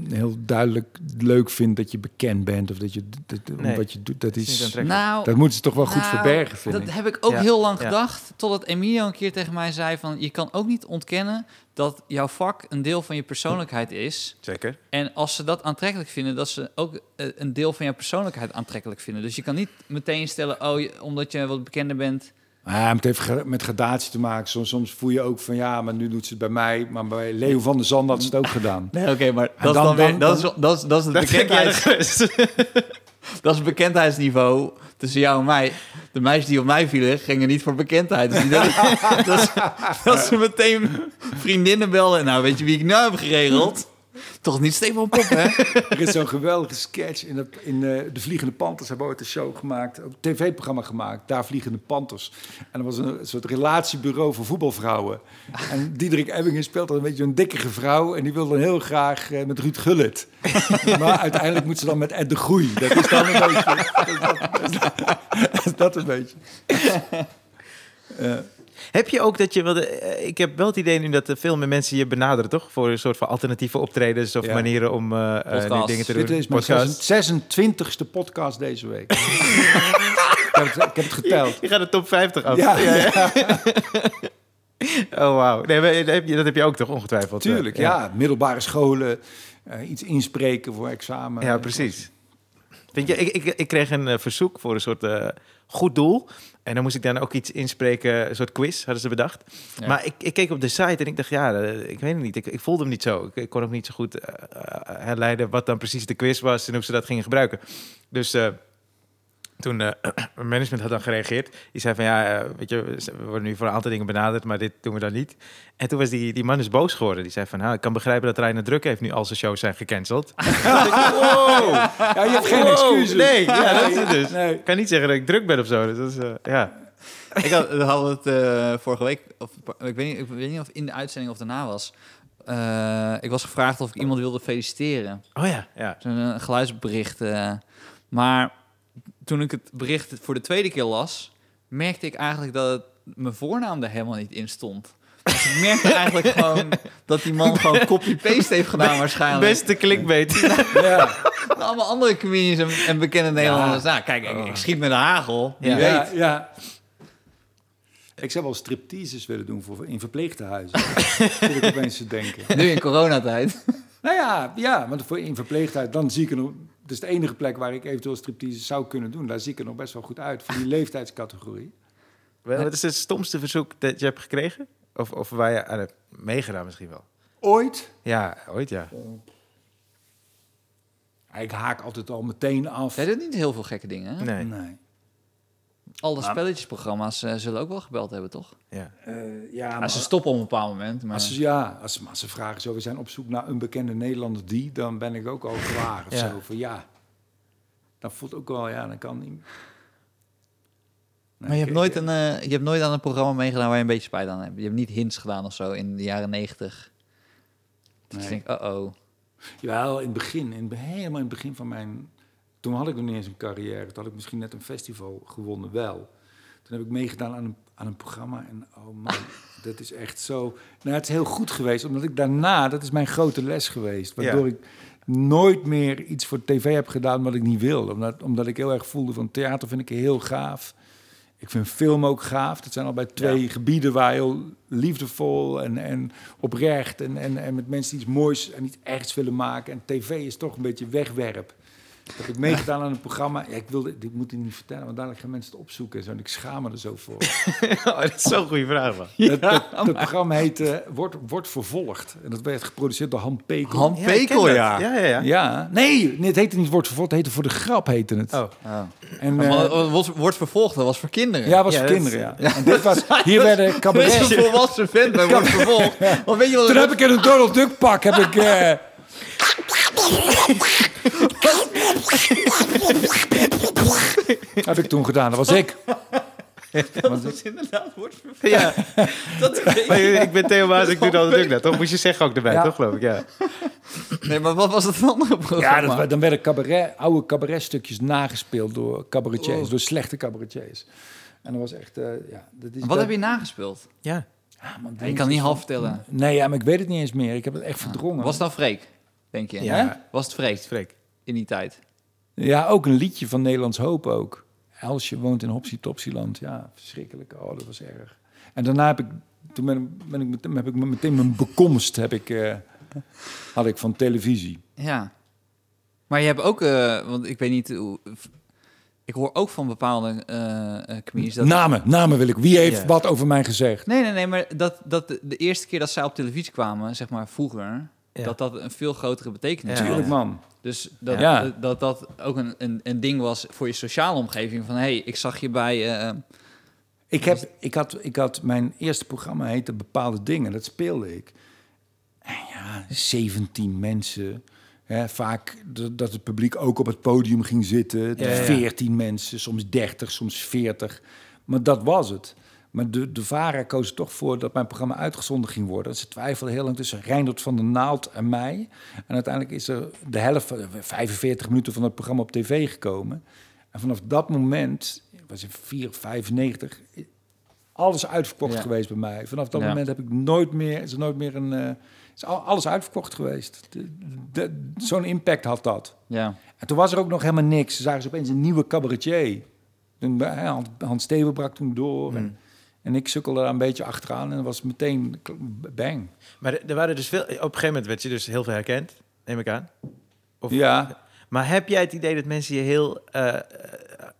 heel duidelijk leuk vind dat je bekend bent of dat je dat, Nee, wat je doet. Dat is. Nou, dat moeten ze toch wel goed nou, verbergen, vind dat ik. heb ik ook Ja, heel lang ja. gedacht. Totdat Emilio een keer tegen mij zei van... je kan ook niet ontkennen dat jouw vak een deel van je persoonlijkheid is. Zeker. En als ze dat aantrekkelijk vinden, dat ze ook eh, een deel van jouw persoonlijkheid aantrekkelijk vinden. Dus je kan niet meteen stellen, oh, je- omdat je wat bekender bent. Ja, het heeft met gradatie te maken. Soms, soms voel je ook van ja, maar nu doet ze het bij mij. Maar bij Leo van der Zand had ze het ook gedaan. Nee, oké, maar dat is dan weer- dat is- dat is, dat is het Dat bekendheids, is het bekendheidsniveau tussen jou en mij. De meisjes die op mij vielen, gingen niet voor bekendheid. Dus die dat, dat, dat ze meteen vriendinnen belden. Nou, weet je wie ik nou heb geregeld? Toch niet Stefan Pop, hè? Er is zo'n geweldige sketch in, de, in eh, De Vliegende Panthers. Hebben ooit een show gemaakt, een tv-programma gemaakt. Daar Vliegende Panthers. En dat was een, soort relatiebureau voor voetbalvrouwen. En Diederik Ebbingen speelt dan een beetje een dikkere vrouw. En die wil dan heel graag eh, met Ruud Gullit. maar uiteindelijk moet ze dan met Ed de Groei. Dat is dan een beetje... dat is dat een beetje. Heb je ook dat je wilde... eh, Ik heb wel het idee nu dat er veel meer mensen je benaderen, toch? Voor een soort van alternatieve optredens of Ja. manieren om Podcast. dingen te doen. Dit is mijn Podcast. 26e podcast deze week. ik, heb het, ik heb het geteld. Je gaat de top 50 af. Ja, Oh, wauw. Nee, dat heb je, ook toch ongetwijfeld? Tuurlijk, ja. Middelbare scholen, eh, iets inspreken voor examen. Ja, precies. Vind je, ik, ik, ik kreeg een verzoek voor een soort eh, goed doel. En dan moest ik dan ook iets inspreken, een soort quiz hadden ze bedacht. Ja. Maar ik, ik keek op de site en ik dacht, ja, eh, ik weet het niet. Ik, ik voelde hem niet zo. Ik, ik kon ook niet zo goed eh, eh, herleiden wat dan precies de quiz was en hoe ze dat gingen gebruiken. Dus toen eh mijn management had dan gereageerd. Die zei van, ja, eh, weet je, we worden nu voor een aantal dingen benaderd, maar dit doen we dan niet. En toen was die, die man dus boos geworden. Die zei van, ah, ik kan begrijpen dat Reiner Druk heeft nu al zijn shows zijn gecanceld. wow! Ja, je hebt geen Wow, excuses. Nee, ja, dat is het dus. Nee. Ik kan niet zeggen dat ik druk ben of zo. Dus dat is, eh, ja. Ik had, we hadden het eh, vorige week, of, ik, weet niet, ik weet niet of in de uitzending of daarna was. Eh, ik was gevraagd of ik iemand wilde feliciteren. Oh ja, ja. Zo'n eh, geluidsbericht. eh. maar toen ik het bericht voor de tweede keer las, merkte ik eigenlijk dat het, mijn voornaam er helemaal niet in stond. Dus ik merkte eigenlijk gewoon dat die man gewoon copy-paste heeft gedaan waarschijnlijk. Beste clickbait. Ja. Allemaal andere comedians en, en bekende Nederlanders. Nou, kijk, ik, ik schiet met de hagel. Wie Ja. weet. Ja, ja. Ik zou wel stripteases willen doen voor, in verpleegtehuizen. Zit ik opeens te denken. Nu in coronatijd. Nou ja, ja, want voor in verpleeghuis, dan zie ik er Het is de enige plek waar ik eventueel striptease zou kunnen doen. Daar zie ik er nog best wel goed uit, voor die leeftijdscategorie. Wel, Wat is het stomste verzoek dat je hebt gekregen? Of, of waar je aan hebt meegedaan misschien wel? Ooit, Ja, ooit ja. ik haak altijd al meteen af. Jij doet niet heel veel gekke dingen. Hè? Nee. Nee. Alle spelletjesprogramma's eh, zullen ook wel gebeld hebben, toch? Ja. Eh, ja, Ja, maar ze stoppen op een bepaald moment. Maar... als ze, ja, als, ze- maar als ze vragen zo, we zijn op zoek naar een bekende Nederlander die, dan ben ik ook al klaar of Ja. zo. Van ja, dat voelt ook wel, ja, dan kan niet. Nee, Maar je hebt, ik- nooit een, eh, je hebt nooit aan een programma meegedaan waar je een beetje spijt aan hebt. Je hebt niet hints gedaan of zo in de jaren negentig. Je Nee. denkt, oh-oh. Jawel, in het begin, in, helemaal in het begin van mijn... Toen had ik nog niet eens een carrière. Toen had ik misschien net een festival gewonnen, wel. Toen heb ik meegedaan aan een, aan een programma. En oh man, dat is echt zo... Nou, het is heel goed geweest, omdat ik daarna... Dat is mijn grote les geweest. Waardoor Ja. ik nooit meer iets voor tv heb gedaan wat ik niet wil. Omdat, omdat ik heel erg voelde van theater vind ik heel gaaf. Ik vind film ook gaaf. Dat zijn al bij twee gebieden waar heel liefdevol en, en oprecht en, en, en met mensen iets moois en iets echt willen maken. En tv is toch een beetje wegwerp. Dat heb ik meegedaan aan een programma. Ja, ik wilde, ik moet het niet vertellen, want dadelijk gaan mensen het opzoeken en zo. En ik schaam me er zo voor. Oh, dat is zo'n goede vraag, man. dat, dat, dat programma heet eh, wordt, wordt Vervolgd. En dat werd geproduceerd door Han Pekel. Han ik Pekel, ja. Ja, ja, ja. Ja, nee, het heette niet Wordt Vervolgd, het heette Voor de Grap heette het. Oh. Oh. En, Maar eh, wat- wordt, wordt vervolgd, dat was voor kinderen. ja, was Ja, voor kinderen, ja. En dit was, hier werden Dit is een volwassen vent bij wordt vervolgd. Want weet je wat Toen heb ik in een Donald Duck pak, heb ik... eh, heb ik toen gedaan, dat was ik. dat is inderdaad. Ja, Dat maar ik ben Theo Maas, ik doe altijd ook net. Toch moest je zeggen ook erbij, Ja. toch geloof ik? Ja. Nee, maar wat was het andere programma? Ja, dat, dan werden cabaret, oude cabaretstukjes nagespeeld door cabaretiers, door slechte cabaretiers. En dat was echt, eh, ja... Dat is, Wat dat- heb je nagespeeld? ja. Ja, man, je kan niet half vertellen. Nee, ja, maar ik weet het niet eens meer. Ik heb het echt verdrongen. Was nou Freek? Denk je? Ja. Hè? Was het vreemd Freek. in die tijd? Ja, ook een liedje van Nederlands Hoop ook. Elsje woont in Hopsie Topsieland. Ja, verschrikkelijk. Oh, dat was erg. En daarna heb ik, toen ben, ben ik, meteen- heb ik meteen mijn bekomst heb ik, eh, had ik van televisie. Ja. Maar je hebt ook, eh, want ik weet niet hoe... Ik hoor ook van bepaalde comedians dat... Namen, namen wil ik. Wie heeft wat over mij gezegd? Nee, nee, nee, maar dat, dat de, de eerste keer dat zij op televisie kwamen, zeg maar vroeger. Dat dat een veel grotere betekenis Ja. had. Tuurlijk, man. Dus dat, Ja. dat, dat dat ook een, een, een ding was voor je sociale omgeving. Van, hé, hey, ik zag je bij... eh, Ik, heb, ik, had, ik had mijn eerste programma heette Bepaalde Dingen. Dat speelde ik. En ja, 17 mensen. Hè, vaak dat het publiek ook op het podium ging zitten. Ja, ja. 14 mensen, soms 30, soms 40. Maar dat was het. Maar de, de VARA koos er toch voor dat mijn programma uitgezonden ging worden. Ze twijfelden heel lang tussen Reinoud van der Naald en mij. En uiteindelijk is er de helft, van- 45 minuten van het programma op tv gekomen. En vanaf dat moment, was in 4, 95, alles uitverkocht Ja. geweest bij mij. Vanaf dat Ja. moment heb ik nooit meer, is er nooit meer een, eh, is al- alles uitverkocht geweest. Zo'n impact had dat. ja. En toen was er ook nog helemaal niks. Ze zagen ze opeens een nieuwe cabaretier. Eh, Hans- Hans Steven brak toen door. Mm. En, en ik sukkelde daar een beetje achteraan. En dat was meteen bang. Maar er- er waren dus veel... Op een gegeven moment werd je dus heel veel herkend, neem ik aan. Of, Ja, Maar heb jij het idee dat mensen je heel eh, eh,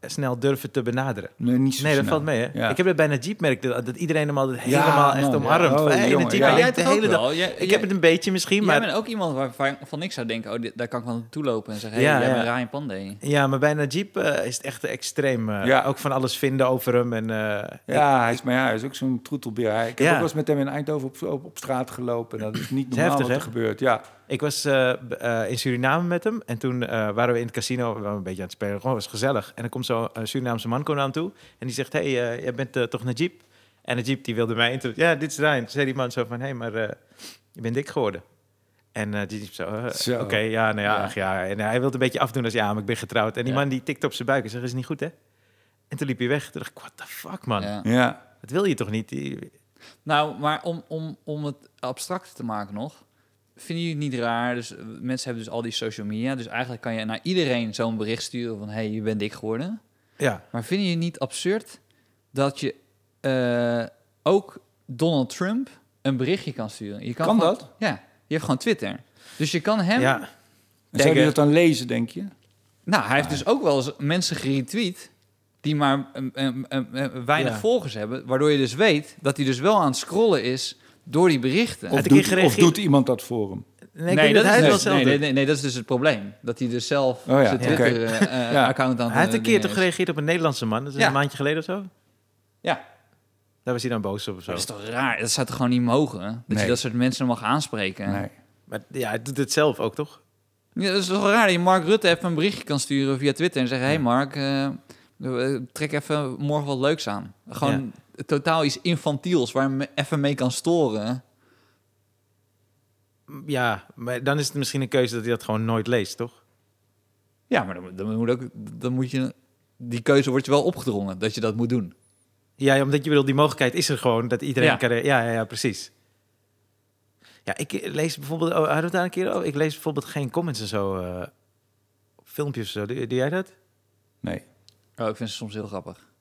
snel durven te benaderen? nee, niet zo Nee, dat snel. valt mee, hè? Ja. Ik heb het bij Najib merkt dat, dat iedereen hem altijd Ja, helemaal echt man, omarmt. ja. Van, Oh, hey, jongen, Najib, ja. jij jij hebt de hele dag... Jij- Ik jij- heb het een beetje misschien, Jij maar... bent ook iemand waarvan van ik zou denken, oh, dit- daar kan ik wel naartoe lopen en zeggen, hé, Ja, jij ja. bent Ryan Pandey. Ja, maar bij Najib eh, is het echt extreem. eh, Ja. Ook van alles vinden over hem. En, eh, Ja, hij is, maar ja, hij is ook zo'n troetelbeer. Hij- Ik heb Ja. ook wel eens met hem in Eindhoven op, op, op straat gelopen. Dat is niet is normaal heftig, wat er hè? gebeurt. Ja. Ik was eh, eh, in Suriname met hem. En toen eh, waren we in het casino. We waren een beetje aan het spelen. Gewoon was gezellig. En dan komt zo'n Surinaamse man komt aan toe. En die zegt, hey, eh, jij bent toch Najib? En Najib die wilde mij intro. Ja, dit is Ryan. Toen zei die man zo van, hé, hey, maar eh, je bent dik geworden. En eh die zo, Zo. oké, ja, nou ja, Ja. ach, ja. En hij wilde een beetje afdoen als, ja, maar ik ben getrouwd. En die Ja. man die tikte op zijn buik en zei, is niet goed, hè? En toen liep hij weg. Toen dacht ik, what the fuck, man? Ja. ja. Dat wil je toch niet? Die- Nou, maar om, om, om het abstract te maken nog, vinden jullie het niet raar? Dus eh, mensen hebben dus al die social media, dus eigenlijk kan je naar iedereen zo'n bericht sturen van, hé, hey, je bent dik geworden. Ja, Maar vinden jullie het niet absurd dat je eh, ook Donald Trump een berichtje kan sturen? Je Kan gewoon- dat? Ja, je hebt gewoon Twitter. Dus je kan hem... ja. En zou je dat dan lezen, denk je? Nou, hij heeft dus ook wel eens mensen geretweet die maar een, een- een- een weinig Ja. volgers hebben, waardoor je dus weet dat hij dus wel aan het scrollen is door die berichten. Of doet, of doet iemand dat voor hem? Nee, dat hij het is dus, zelf nee, doet. nee, nee, nee, dat is dus het probleem. Dat hij dus zelf Oh ja, zijn. Twitter-account aan Hij heeft een eh, keer toch gereageerd op een Nederlandse man. Dat is Ja. een maandje geleden of zo. Ja, Daar was hij dan boos op of zo. dat is toch raar? Dat zou toch gewoon niet mogen? hè? Dat Nee. je dat soort mensen mag aanspreken? Nee. Maar ja, hij doet het zelf ook, toch? Ja, dat is toch raar dat je Mark Rutte even een berichtje kan sturen via Twitter en zeggen: Hey Mark, eh, eh, trek even morgen wat leuks aan. Gewoon totaal iets infantiels waar je me even mee kan storen. Ja, maar dan is het misschien een keuze dat hij dat gewoon nooit leest, toch? Ja, maar dan, dan, moet ook, dan moet je. Die keuze wordt je wel opgedrongen dat je dat moet doen. Ja, omdat je bedoelt, die mogelijkheid is er gewoon dat iedereen Ja. kan... Ja, ja, ja, precies. Ja, ik lees bijvoorbeeld... Oh, hadden we het daar een keer over? Ik lees bijvoorbeeld geen comments en zo. eh, filmpjes of zo. Doe, doe jij dat? Nee. Oh, ik vind ze soms heel grappig.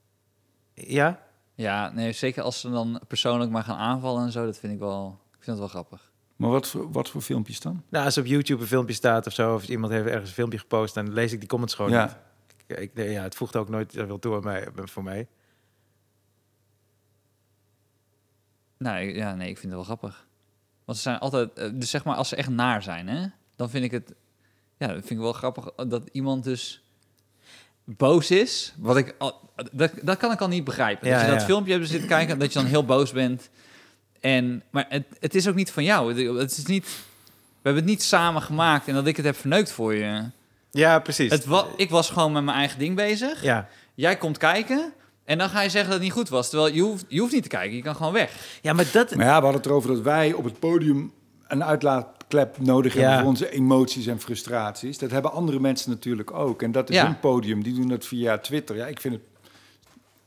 Ja? Ja, nee, zeker als ze dan persoonlijk maar gaan aanvallen en zo, dat vind ik wel, ik vind het wel grappig. Maar wat voor, wat voor filmpjes dan? Nou, als op YouTube een filmpje staat of zo... of iemand heeft ergens een filmpje gepost... dan lees ik die comments gewoon niet. Ja. Ik, ik- nee, ja, het voegt ook nooit zoveel toe aan mij, voor mij. Nou, ja, nee, ik vind het wel grappig. Want ze zijn altijd, eh, dus zeg maar, als ze echt naar zijn, hè, dan vind ik het, ja, dat vind ik wel grappig dat iemand dus boos is. Wat ik, al, dat, dat kan ik al niet begrijpen. Ja, dat je dat ja. filmpje hebt zitten kijken, dat je dan heel boos bent. En, maar het, het is ook niet van jou. Het, is niet, we hebben het niet samen gemaakt en dat ik het heb verneukt voor je. Ja, precies. Het wa, ik was gewoon met mijn eigen ding bezig. Ja. Jij komt kijken en dan ga je zeggen dat het niet goed was. Terwijl je hoeft, je hoeft niet te kijken, je kan gewoon weg. ja, maar dat... Maar ja, we hadden het erover dat wij op het podium een uitlaatklep nodig Ja. hebben voor onze emoties en frustraties. Dat hebben andere mensen natuurlijk ook. En dat is Ja. hun podium. Die doen dat via Twitter. Ja, ik vind het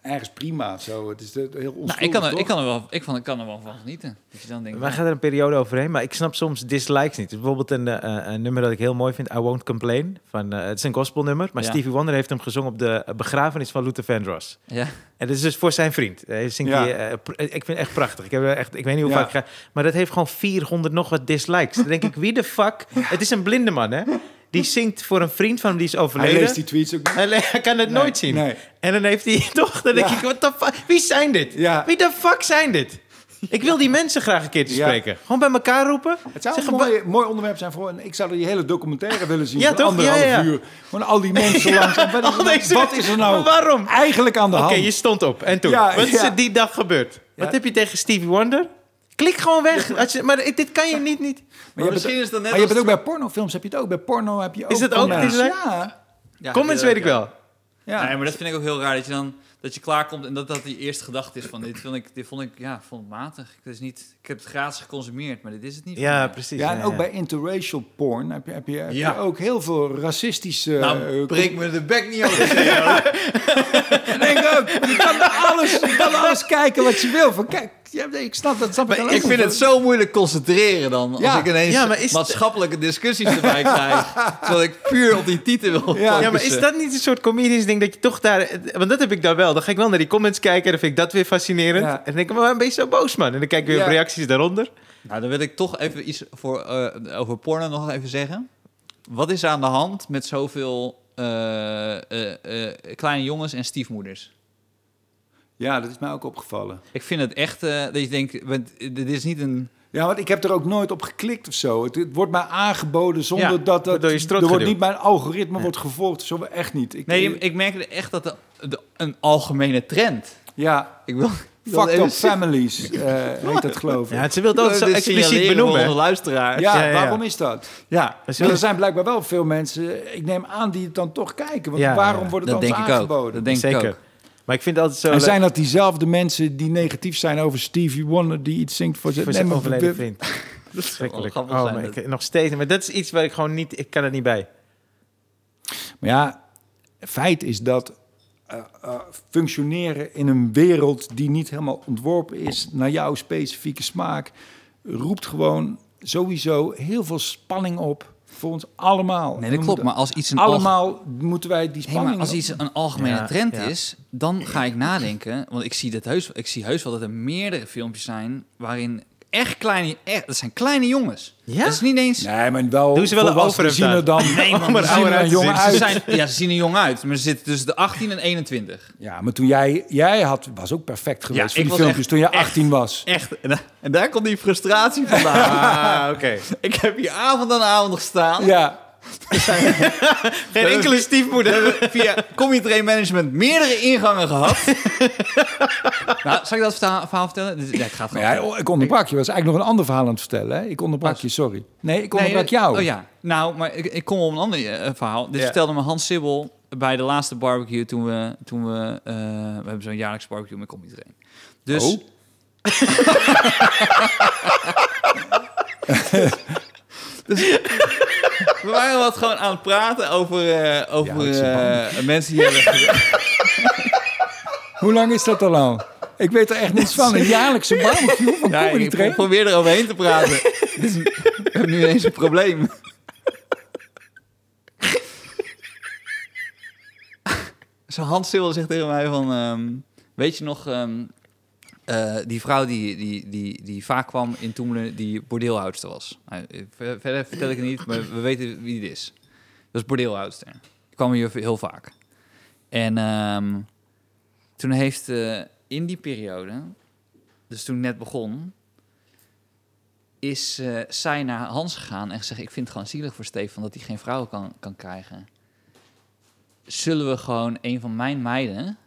ergens prima. Zo. Het is de- heel onschuldig, Nou, ik kan, er, toch? ik, kan er wel, ik, van, ik kan er wel van genieten. Dat je dan denkt, Wij gaan er een periode overheen, maar ik snap soms dislikes niet. Dus bijvoorbeeld een, eh, een nummer dat ik heel mooi vind, I Won't Complain. Van, eh, het is een gospelnummer, maar Ja. Stevie Wonder heeft hem gezongen op de eh, begrafenis van Luther Vandross. ja. En dat is dus voor zijn vriend. Hij zingt Ja. die, eh, pr- ik vind het echt prachtig. Ik, heb echt, ik weet niet hoe Ja. vaak ik ga. Maar dat heeft gewoon 400 nog wat dislikes. Dan denk ik, wie de fuck? Het is een blinde man, hè? Die zingt voor een vriend van hem die is Hij overleden. leest die tweets ook niet. Hij, hij kan het Nee, nooit zien. nee. En dan heeft hij toch, dan denk Ja. ik, what the fuck? Wie zijn dit? Ja. Wie de fuck zijn dit? Ik wil die mensen graag een keer te Ja. spreken. Gewoon bij elkaar roepen. Het zou Zeggen, een mooi, mooi onderwerp zijn voor... en Ik zou die hele documentaire willen zien. Ja, van toch? Anderhalf Ja, uur. Gewoon al die mensen langs. Wat is, Al er nou- deze wat mensen- is er nou waarom? eigenlijk aan de Oké, hand? je stond op. En toen? Wat is er die dag gebeurd? Wat heb je tegen Stevie Wonder? Klik gewoon weg. Als je, maar dit kan je niet... niet. Maar je misschien hebt is dat net Maar je het ook bij pornofilms, heb je het ook. Bij porno heb je ook Is het ook? Ja. Ja, Comments weet ik ja. wel. ja. Nee, maar dat vind ik ook heel raar. Dat je dan dat je klaarkomt en dat dat die eerste gedachte is van dit vond ik, dit vond ik, ja, vond ik matig. Ik, is niet, ik heb het gratis geconsumeerd, maar dit is het niet. Ja, precies. Ja, en ook bij interracial porn heb je, heb je, heb Ja. je ook heel veel racistische... Nou, eh, breek me de bek niet over. Ik denk ook, je kan alles, je kan alles kijken wat je wil. Van, kijk, ja, nee, ik snap dat. Snap ik, Maar ik vind het zo moeilijk concentreren dan. Als Ja. ik ineens Ja, maar is- maatschappelijke discussies erbij krijg. terwijl ik puur op die titel wil Ja. Ja, maar is dat niet een soort comedians ding dat je toch daar... Want dat heb ik dan wel. Dan ga ik wel naar die comments kijken en dan vind ik dat weer fascinerend. Ja. En dan denk ik, maar waarom ben je zo boos, man? En dan kijk ik weer Ja. op reacties daaronder. Nou, dan wil ik toch even iets voor, eh, over porno nog even zeggen. Wat is er aan de hand met zoveel eh, eh, eh, kleine jongens en stiefmoeders? Ja, dat is mij ook opgevallen. Ik vind het echt eh, dat je denkt, want dit is niet een... Ja, want ik heb er ook nooit op geklikt of zo. Het, het wordt mij aangeboden zonder Ja, dat... dat je strot er wordt niet mijn algoritme wordt gevolgd. Zo echt niet. Ik, Nee, ik merkte echt dat de, de- een algemene trend... Ja, Ik wil... fucked up families eh heet dat geloof ik. Ja, ze wil wil zo expliciet benoemen. onze luisteraars. Ja, Ja, ja, ja. waarom is dat? Ja, er zijn blijkbaar wel veel mensen, ik neem aan, die het dan toch kijken. Want Ja, waarom ja. wordt het dat dan denk ik ook. aangeboden? Dat denk ik Zeker. ook. Maar ik vind het altijd zo... En leuk- zijn dat diezelfde mensen die negatief zijn over Stevie Wonder, die iets zingt voor zijn, voor zijn overleden vriend. wel Verschrikkelijk. grappig Oh, zijn, maar dat- ik, nog steeds. Maar dat is iets waar ik gewoon niet... Ik kan er niet bij. Maar ja, feit is dat eh, eh, functioneren in een wereld die niet helemaal ontworpen is naar jouw specifieke smaak, roept gewoon sowieso heel veel spanning op voor ons allemaal. Nee, dat klopt. Maar als iets een alge- allemaal moeten wij die Hey, spanning. maar als iets een algemene Ja, trend ja. is, dan ga ik nadenken. Want ik zie, dit heus, ik zie heus wel dat er meerdere filmpjes zijn waarin echt kleine, echt, dat zijn kleine jongens. Ja? Dat is niet eens. Nee, maar wel. Doen ze wel een volwassenen overhemd zien er dan. Nee, man, er die zien er jong. Ze uit. zijn, ja, ze zien er jong uit, maar ze zitten tussen de 18 en 21. Ja, maar toen jij, jij had, was ook perfect geweest Ja, voor die filmpjes echt- toen je echt. 18 was. Echt. En daar komt die frustratie vandaan. Ah, oké. ik heb hier avond aan avond gestaan. Ja, Geen enkele stiefmoeder. Via Comedy Train Management meerdere ingangen gehad. nou, zal ik dat verhaal, vertellen? Ja, ik het gewoon ik onderbrak je. was eigenlijk nog een ander verhaal aan het vertellen. Hè? Ik onderbrak je, sorry. Nee, ik onderbrak eh, jou. Oh ja, nou, maar ik, ik kom op een ander eh, verhaal. Dit Ja. vertelde me Hans Sibbel bij de laatste barbecue toen we, toen we, eh, we hebben zo'n jaarlijks barbecue met Comedy Train. Dus, Oh. we waren wat gewoon aan het praten over, eh, over Jaarlijkse eh, mensen die hebben... Hoe lang is dat al al? Ik weet er echt niets van. Een jaarlijkse barbecue van Ja, Comedy ik Train. probeer er overheen te praten. Dit is een- we hebben nu ineens een probleem. Zo Hans Sibbel zegt tegen mij van... ehm, weet je nog... ehm, eh, die vrouw die, die, die, die vaak kwam in Toemelen, die bordeelhoudster was. Nou, eh, ver- verder vertel ik het niet, maar we weten wie het is. Dat is bordeelhoudster. Die kwam hier heel vaak. En ehm, toen heeft eh, in die periode, dus toen net begon, is zij naar Hans gegaan en gezegd: Ik vind het gewoon zielig voor Stefan dat hij geen vrouwen kan, kan krijgen. Zullen we gewoon een van mijn meiden,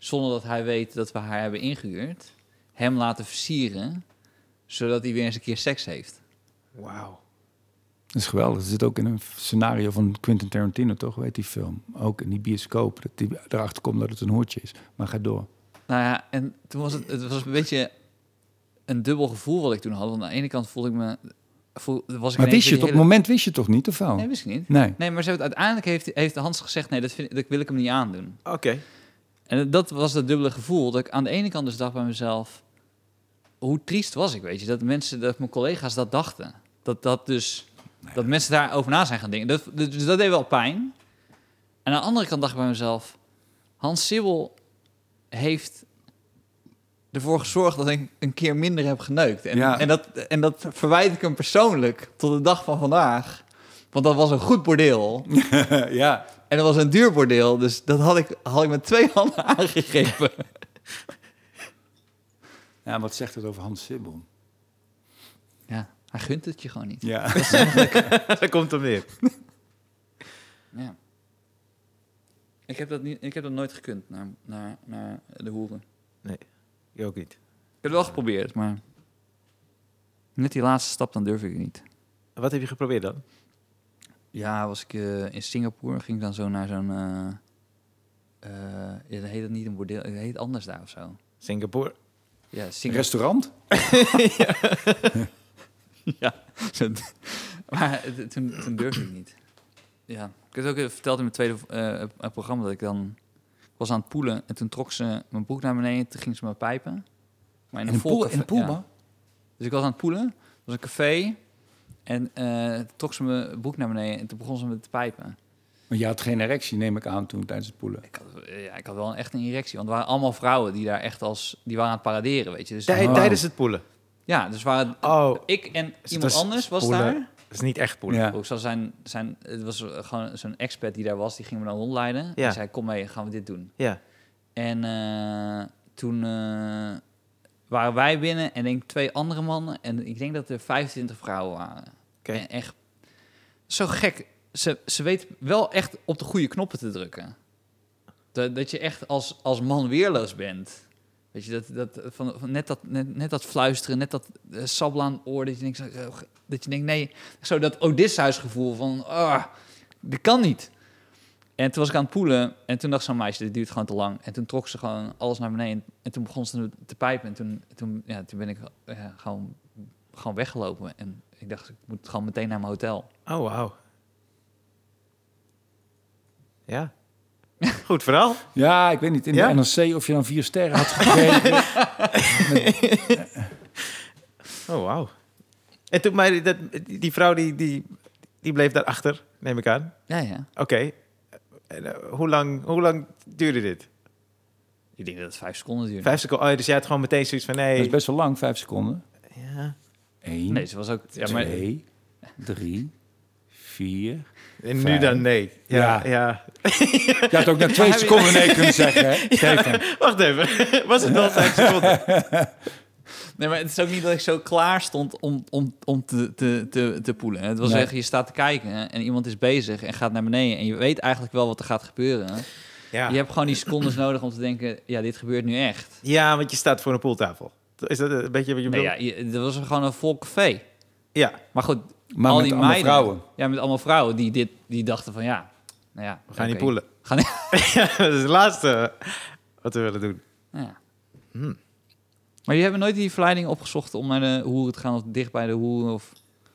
zonder dat hij weet dat we haar hebben ingehuurd, hem laten versieren, zodat hij weer eens een keer seks heeft? Wauw. Dat is geweldig. Dat zit ook in een scenario van Quentin Tarantino, toch? Weet die film? Ook in die bioscoop. Dat hij erachter komt dat het een hoortje is. Maar ga door. Nou ja, en toen was het, het was een beetje een dubbel gevoel wat ik toen had. Want aan de ene kant voelde ik me. Voel, was ik Maar wist je het? Op het moment wist je toch niet, of wel? Nee, wist ik niet. Nee. Nee, maar ze hebben het, uiteindelijk heeft, heeft Hans gezegd: nee, dat, vind, dat wil ik hem niet aandoen. Oké. En dat was het dubbele gevoel. Dat ik aan de ene kant dus dacht bij mezelf... Hoe triest was ik, weet je? Dat mensen, dat mijn collega's dat dachten. Dat, dat dus... Dat mensen daarover na zijn gaan denken. Dat, dus dat deed wel pijn. En aan de andere kant dacht ik bij mezelf... Hans Sibbel heeft ervoor gezorgd dat ik een keer minder heb geneukt. En, Ja. en, dat, en dat verwijt ik hem persoonlijk tot de dag van vandaag. Want dat was een goed bordeel. ja. En dat was een duur bordeel. Dus dat had ik, had ik met twee handen aangegeven. ja, wat zegt het over Hans Sibbel? Ja, hij gunt het je gewoon niet. Ja. Daar komt hem neer. Ja. Ik heb dat, niet, ik heb dat nooit gekund naar, naar, naar de hoeren. Ik ook niet. Ik heb het wel geprobeerd, maar... Net die laatste stap, dan durf ik het niet. Wat heb je geprobeerd dan? Ja, was ik eh, in Singapore, ging ik dan zo naar zo'n... ja, dat heet het niet een bordeel, het heet anders daar of zo. Singapore. Ja, Een Singapore. restaurant? ja. zo- maar toen, toen durfde ik niet. Ja, ik heb het ook verteld in mijn tweede programma dat ik dan... Was aan het poelen en toen trok ze mijn broek naar beneden. Toen ging ze me pijpen. Maar in In een, pool, in café- een poolbal? ja. Dus ik was aan het poelen. Was een café. En eh, toen trok ze mijn broek naar beneden en toen begon ze me te pijpen. Maar je had geen erectie, neem ik aan, toen tijdens het poelen. Ik had, eh, ja, ik had wel een, echt een erectie. Want er waren allemaal vrouwen die daar echt als... Die waren aan het paraderen, weet je. Dus, Tij- Oh. Tijdens het poelen. ja, dus waren... Oh, Ik en het iemand was anders was poelen. daar. dat is niet echt poelen. Ja. Ook zo zijn, zijn, het was gewoon zo'n expert die daar was, die ging me dan rondleiden. Ja. Die zei, kom mee, gaan we dit doen. Ja. En eh, toen eh, waren wij binnen en denk ik twee andere mannen. En ik denk dat er 25 vrouwen waren. Oké. Echt zo gek. Ze, ze weet wel echt op de goede knoppen te drukken. Dat, dat je echt als, als man weerloos bent. Weet je, dat, dat, van, van net, dat, net, net dat fluisteren, net dat uh, sabbel aan het oor. Dat je denkt, eh, dat je denkt nee, zo dat Odysseus gevoel van, ah, dit kan niet. En toen was ik aan het poelen en toen dacht zo'n meisje, dit duurt gewoon te lang. En toen trok ze gewoon alles naar beneden en toen begon ze te pijpen. En toen, toen, ja, toen ben ik ja, gewoon, gewoon weggelopen. En ik dacht, ik moet gewoon meteen naar mijn hotel. Oh, wauw. Ja. Goed verhaal. Ja, ik weet niet, in Ja? de NRC of je dan vier sterren had gekregen. Oh, wauw. En toen, maar dat, die vrouw die, die, die bleef daarachter, neem ik aan. Ja, ja. Oké. En, eh, hoe, lang, hoe lang duurde dit? Ik denk dat het vijf seconden duurde. Vijf seconden. Oh, dus jij had gewoon meteen zoiets van Dat nee. is best wel lang, vijf seconden. Ja. Eén, Nee, ze was ook... Ja, maar, twee, drie, vier. En nu Vijf. dan nee. Ja, ja. Je had ook na twee seconden nee kunnen zeggen, hè? Wacht even. Was het wel vijf seconden? Nee, maar het is ook niet dat ik zo klaar stond om, om, om te, te, te, te poelen. Het was Nee. zeggen, je staat te kijken en iemand is bezig en gaat naar beneden. En je weet eigenlijk wel wat er gaat gebeuren. Ja. Je hebt gewoon die secondes nodig om te denken, ja, dit gebeurt nu echt. ja, want je staat voor een pooltafel. Is dat een beetje wat je Nee, bedoelt? ja, er was gewoon een vol café. ja. Maar goed, Maar al met die allemaal meiden, vrouwen. Ja, met allemaal vrouwen die, dit, die dachten van ja, nou ja. We gaan niet oké. poelen. Gaan ja, dat is het laatste wat we willen doen. Ja. Hmm. Maar jullie hebben nooit die verleiding opgezocht om naar de hoeren te gaan of dicht bij de hoeren? Of...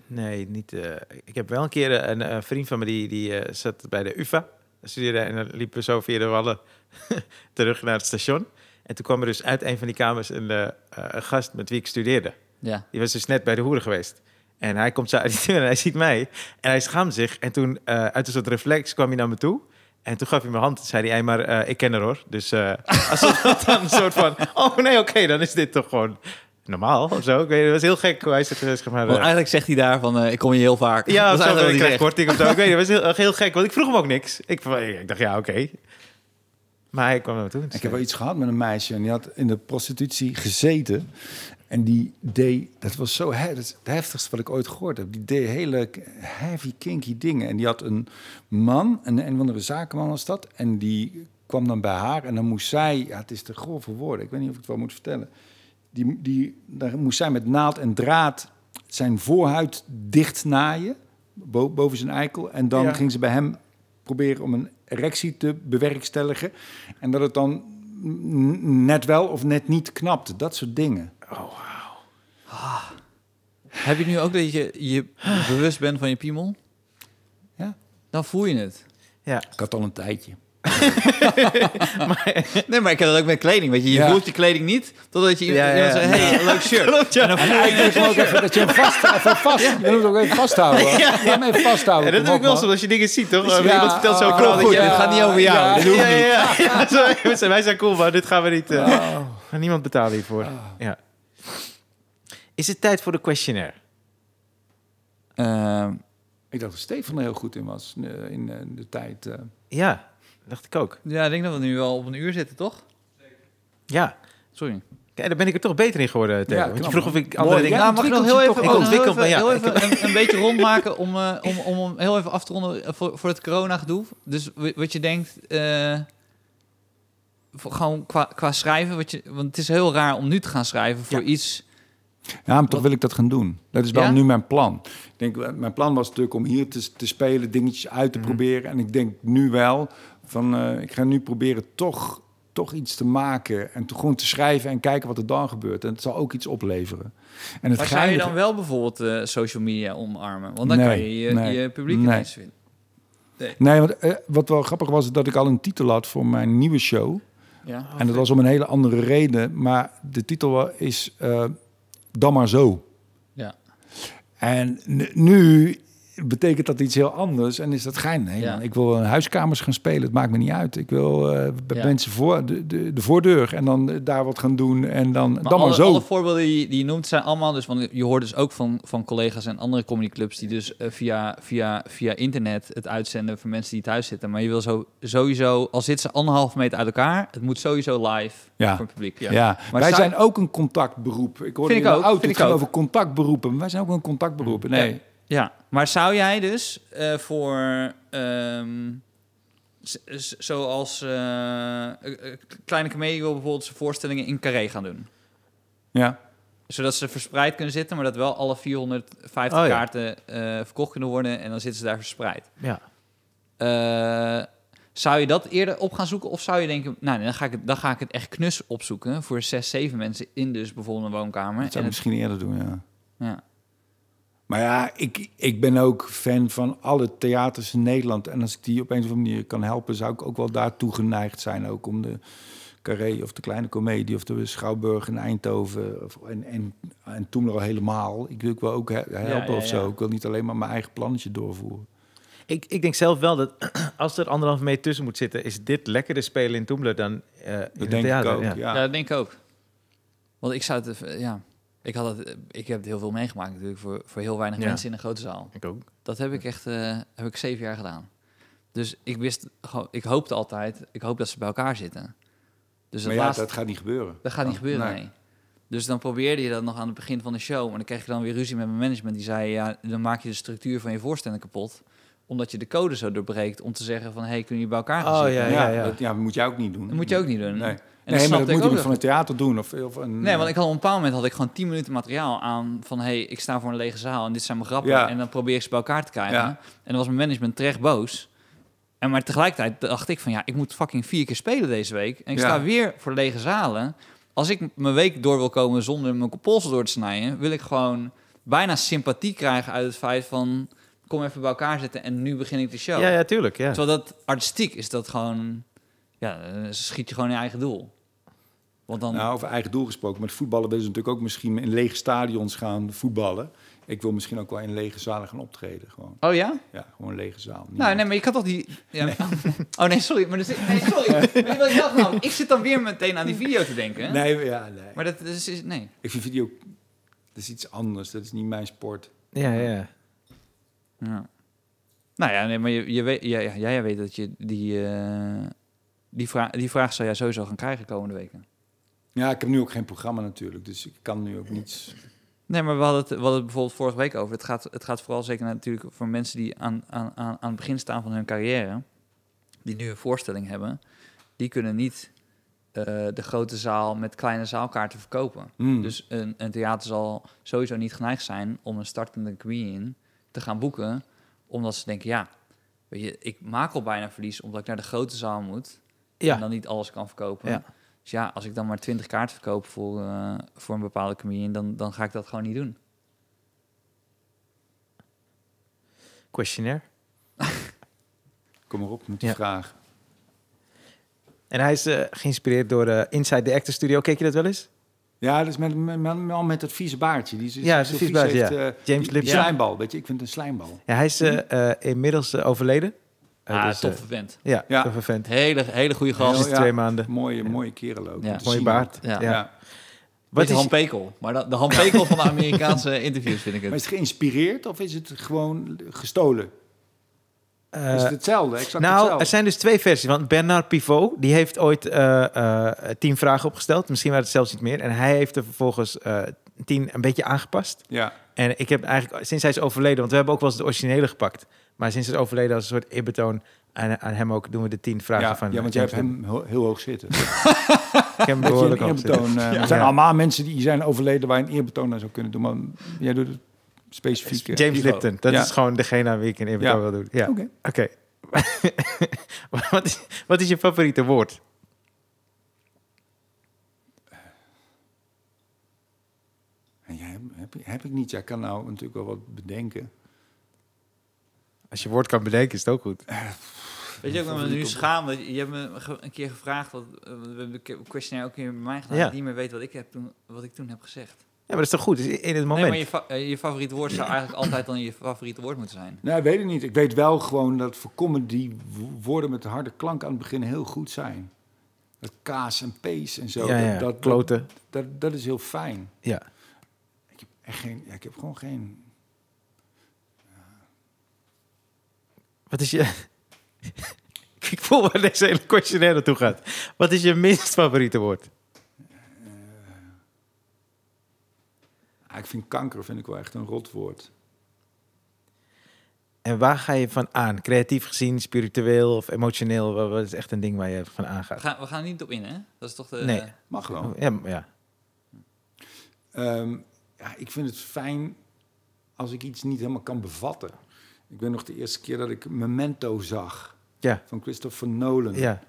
Nee, niet. eh, ik heb wel een keer eh, een, eh, vriend van me die, die zat bij de UvA. Studeerde en dan liepen we zo via de wallen terug naar het station. En toen kwam er dus uit een van die kamers een, een gast met wie ik studeerde. Ja. Die was dus net bij de hoeren geweest. En hij komt zo uit die deur en hij ziet mij. En hij schaamt zich. En toen, uit een soort reflex, kwam hij naar me toe. En toen gaf hij mijn hand en zei hij, hey, maar eh, ik ken haar hoor. Dus eh alsof dat dan een soort van, oh nee, oké, dan is dit toch gewoon normaal of zo. Ik weet, het was heel gek hoe hij zegt, zeg maar... Eh, eigenlijk zegt hij daar van, eh, ik kom hier heel vaak. ja, dat zo, eigenlijk ik krijg korting of zo. Ik weet niet, het was heel, heel gek, want ik vroeg hem ook niks. Ik, ik dacht, ja, oké. Maar hij kwam naar me toe. en Ik heb wel iets gehad met een meisje en die had in de prostitutie gezeten. En die deed, dat was zo he, dat is het heftigste wat ik ooit gehoord heb. Die deed hele heavy, kinky dingen. En die had een man, een, een andere zakenman was dat. En die kwam dan bij haar en dan moest zij, ja, het is te grove woorden, ik weet niet of ik het wel moet vertellen. Die, die, daar moest zij met naald en draad zijn voorhuid dicht naaien, bo- boven zijn eikel. En dan Ja. ging ze bij hem proberen om een erectie te bewerkstelligen. En dat het dan net wel of net niet knapte. Dat soort dingen. Heb je nu ook dat je je bewust bent van je piemel? Ja. Dan voel je het. Ja, Ik had al een tijdje. Nee, maar ik heb dat ook met kleding. Weet je, je Ja. voelt je kleding niet totdat je Ja, ja, iemand zegt: hey, leuk shirt. Klopt, ja. En eigenlijk wil ik ook even dat je hem vast, even vast, je moet ook even vasthouden. Laat hem even vasthouden. Ja, dat doe ik wel zo als je dingen ziet, toch? Ja, Iemand vertelt zo oh, goed, je... dit gaat niet over jou. Ja, Dit Ja, hoeft ja, niet. ja. ja. Zo, wij zijn- cool, maar dit gaan we niet... eh, Oh. niemand betalen hiervoor. Ja. Is het tijd voor de questionnaire? Ehm, Ik dacht dat Stefan er heel goed in was eh, in eh, de tijd. eh. Ja, dacht ik ook. ja, ik denk dat we nu wel op een uur zitten, toch? Ja. Sorry. Kijk, daar ben ik er toch beter in geworden, Theo. Ja, Want je vroeg of ik andere Mooi, dingen... ja. Nou, mag ik nog heel even, toch? Ik heel ontwikkel even, ja. heel even een, een beetje rondmaken om, eh, om, om heel even af te ronden voor, voor het corona-gedoe. Dus wat je denkt, eh, gewoon qua, qua schrijven, wat je, want het is heel raar om nu te gaan schrijven voor Ja. iets. Ja, maar toch wil ik dat gaan doen. Dat is wel Ja? nu mijn plan. Ik denk, eh, mijn plan was natuurlijk om hier te, te spelen, dingetjes uit te Mhm. proberen. En ik denk nu wel van, eh, ik ga nu proberen toch, toch iets te maken en to- gewoon te schrijven en kijken wat er dan gebeurt. En het zal ook iets opleveren. En het Maar zou je dan wel bijvoorbeeld eh, social media omarmen? Want dan Nee, kan je je, nee, je publiek nee. ineens vinden. Nee, want eh, wat wel grappig was, is dat ik al een titel had voor mijn nieuwe show. Ja. en dat was om een hele andere reden. Maar de titel is Dan maar zo. Ja. En nu betekent dat iets heel anders. En is dat gein. Nee, Ja. man, ik wil huiskamers gaan spelen. Het maakt me niet uit. Ik wil eh, bij Ja. mensen voor de, de, de voordeur. En dan eh, daar wat gaan doen. En dan, Maar dan alle, maar zo. alle voorbeelden die, die je noemt zijn allemaal dus, want je hoort dus ook van, van collega's en andere comedyclubs die dus eh, via, via, via internet het uitzenden voor mensen die thuis zitten. Maar je wil zo, sowieso, al zitten ze anderhalve meter uit elkaar, het moet sowieso live Ja. voor het publiek. Ja, Maar wij zijn ook een contactberoep. Ik hoorde Vind ik ook, auto vind het ik ook. over contactberoepen. Wij zijn ook een contactberoep. Nee. Ja. Maar zou jij dus eh, voor, z- zoals eh, eh, Kleine Comedie wil bijvoorbeeld zijn voorstellingen in Carré gaan doen? Ja. Zodat ze verspreid kunnen zitten, maar dat wel alle 450 Oh, ja. kaarten verkocht kunnen worden en dan zitten ze daar verspreid. Ja. Zou je dat eerder op gaan zoeken? Of zou je denken, nou, nee, dan, ga ik het, dan ga ik het echt knus opzoeken voor zes, zeven mensen in dus bijvoorbeeld een woonkamer. Dat zou En ik het- misschien eerder doen, ja. ja. Maar ja, ik, ik ben ook fan van alle theaters in Nederland. En als ik die op een of andere manier kan helpen, zou ik ook wel daartoe geneigd zijn. Ook om de Carré of de Kleine Comedie of de Schouwburg in Eindhoven. Of, en, en, en toen al helemaal. Ik wil ook wel ook he- helpen ja, of zo. Ik wil niet alleen maar mijn eigen plannetje doorvoeren. Ik, ik denk zelf wel dat als er anderhalf meter tussen moet zitten, is dit lekkerder spelen in Toemler dan eh in Dat het denk theater. ik ook, Ja. ja. Ja, dat denk ik ook. Want ik zou het, ja, ik had het, ik heb het heel veel meegemaakt natuurlijk voor, voor heel weinig Ja. mensen in een grote zaal. Ik ook. Dat heb ik echt, eh, heb ik zeven jaar gedaan. Dus ik wist, gewoon, ik hoopte altijd, ik hoop dat ze bij elkaar zitten. Dus Maar het ja, laatste, dat gaat niet gebeuren. dat gaat niet gebeuren, Nee. nee. Dus dan probeerde je dat nog aan het begin van de show. Maar dan kreeg je dan weer ruzie met mijn management. Die zei, ja, dan maak je de structuur van je voorstelling kapot. Omdat je de code zo doorbreekt om te zeggen van... hé, hey, kunnen jullie bij elkaar gaan Oh, zitten? ja, Ja, ja. Dat, ja, dat moet je ook niet doen. Dat moet je ook niet doen. Nee, En nee maar dat moet nog. van het theater doen. Of, of een, Nee, want ik had op een bepaald moment had ik gewoon 10 minuten materiaal aan van hey, ik sta voor een lege zaal en dit zijn mijn grappen Ja. en dan probeer ik ze bij elkaar te krijgen. Ja. En dan was mijn management terecht boos. En maar tegelijkertijd dacht ik van ja, ik moet fucking vier keer spelen deze week en ik Ja. sta weer voor lege zalen. Als ik mijn week door wil komen zonder mijn polsen door te snijden, wil ik gewoon bijna sympathie krijgen uit het feit van kom even bij elkaar zitten en nu begin ik de show. Ja, ja, tuurlijk. Ja. Terwijl dat artistiek is dat gewoon ja, dan schiet je gewoon in je eigen doel. Want dan Nou, over eigen doel gesproken. Met voetballen willen ze natuurlijk ook misschien in lege stadions gaan voetballen. Ik wil misschien ook wel in lege zalen gaan optreden. Gewoon. Oh ja? Ja, gewoon een lege zaal. Nou, nee, maar je kan toch die... Ja. Oh nee, sorry. Maar zit... nee, sorry. Je dacht nou? Ik zit dan weer meteen aan die video te denken. Nee, maar ja, nee. Maar dat is... is- nee. Ik vind video... Dat is iets anders. Dat is niet mijn sport. Ja, ja. Ja. Nou ja, nee, maar je, je weet, ja, ja, jij weet dat je die, eh, die, vraag, die vraag zou jij sowieso gaan krijgen komende weken. Ja, ik heb nu ook geen programma natuurlijk. Dus ik kan nu ook niets... Nee, maar we hadden, het, we hadden het bijvoorbeeld vorige week over. Het gaat, het gaat vooral zeker natuurlijk voor mensen die aan, aan, aan, aan het begin staan van hun carrière. Die nu een voorstelling hebben. Die kunnen niet eh, de grote zaal met kleine zaalkaarten verkopen. Hmm. Dus een, een theater zal sowieso niet geneigd zijn om een startende comedian te gaan boeken. Omdat ze denken, ja, weet je, ik maak al bijna verlies omdat ik naar de grote zaal moet. En Ja, dan niet alles kan verkopen. Ja. Dus ja, als ik dan maar 20 kaarten verkoop voor, eh, voor een bepaalde comedian, dan, dan ga ik dat gewoon niet doen. questionnaire. Kom maar op met die Ja. vraag. En hij is eh, geïnspireerd door eh, Inside the Actor Studio. Keek je dat wel eens? Ja, dat is met, met, met, met, het vieze baardje. Die, Ja, het vieze baardje, heeft, ja. eh, James Lipton. slijmbal, weet je. Ik vind het een slijmbal. Ja, hij is eh, eh, inmiddels eh, overleden. Ah, dus, toffe vent. ja, Ja. toffe vent. Hele, hele goede gast. Ja. twee maanden. Mooie, mooie kerel ook. Ja. Mooie baard. Ja. Ja. Ja. Wat is- Pekel. Maar de, de Han Pekel van de Amerikaanse interviews vind ik Maar het. is het geïnspireerd of is het gewoon gestolen? Eh, is het hetzelfde? Exact nou, hetzelfde? er zijn dus twee versies. Want Bernard Pivot, die heeft ooit eh, eh, tien vragen opgesteld. Misschien waren het zelfs niet meer. En hij heeft er vervolgens eh, tien een beetje aangepast. Ja. En ik heb eigenlijk, sinds hij is overleden, want we hebben ook wel eens de originele gepakt. Maar sinds hij is overleden, als een soort eerbetoon aan, aan hem ook, doen we de tien vragen Ja, van ja, want eh, jij hebt hem ho- heel hoog zitten. Ik heb hem behoorlijk hoog zitten. eerbetoon... eh, Ja. Er zijn allemaal mensen die zijn overleden waar een eerbetoon aan zou kunnen doen. Maar jij doet het specifiek. eh, James. Lipton, dat Ja. is gewoon degene aan wie ik een Ja. wil doen. Ja, oké. Oké. wat, is, wat is je favoriete woord? En jij, heb, heb ik niet. Jij kan nou natuurlijk wel wat bedenken. Als je woord kan bedenken, is het ook goed. Weet je ook, ik me nu schaam. dat Je je hebt me een keer gevraagd, wat, eh, we hebben een keer- een questionnaire ook keer bij mij gedaan, Ja. dat niet meer weet wat ik, heb toen, wat ik toen heb gezegd. Ja, maar dat is toch goed? Is in het moment. Nee, maar je, fa- eh, je favoriete woord zou eigenlijk altijd dan je favoriete woord moeten zijn. Nee, weet ik niet. Ik weet wel gewoon dat voor comedy wo- woorden met harde klank aan het begin heel goed zijn. Dat kaas en pees en zo. ja, ja, Dat, dat, kloten. dat, dat is heel fijn. Ja. Ik heb echt geen... Ja, ik heb gewoon geen... Wat is je... ik voel waar deze hele questionnaire naartoe gaat. Wat is je minst favoriete woord? Ik vind kanker vind ik wel echt een rotwoord. En waar ga je van aan? Creatief gezien, spiritueel of emotioneel? Wat is echt een ding waar je van We aangaat? gaan, we gaan er niet op in, hè? Dat is toch de... Nee. Mag wel. Ja, ja. Ehm, ja, ik vind het fijn als ik iets niet helemaal kan bevatten. Ik weet nog de eerste keer dat ik Memento zag Ja, van Christopher Nolan. ja.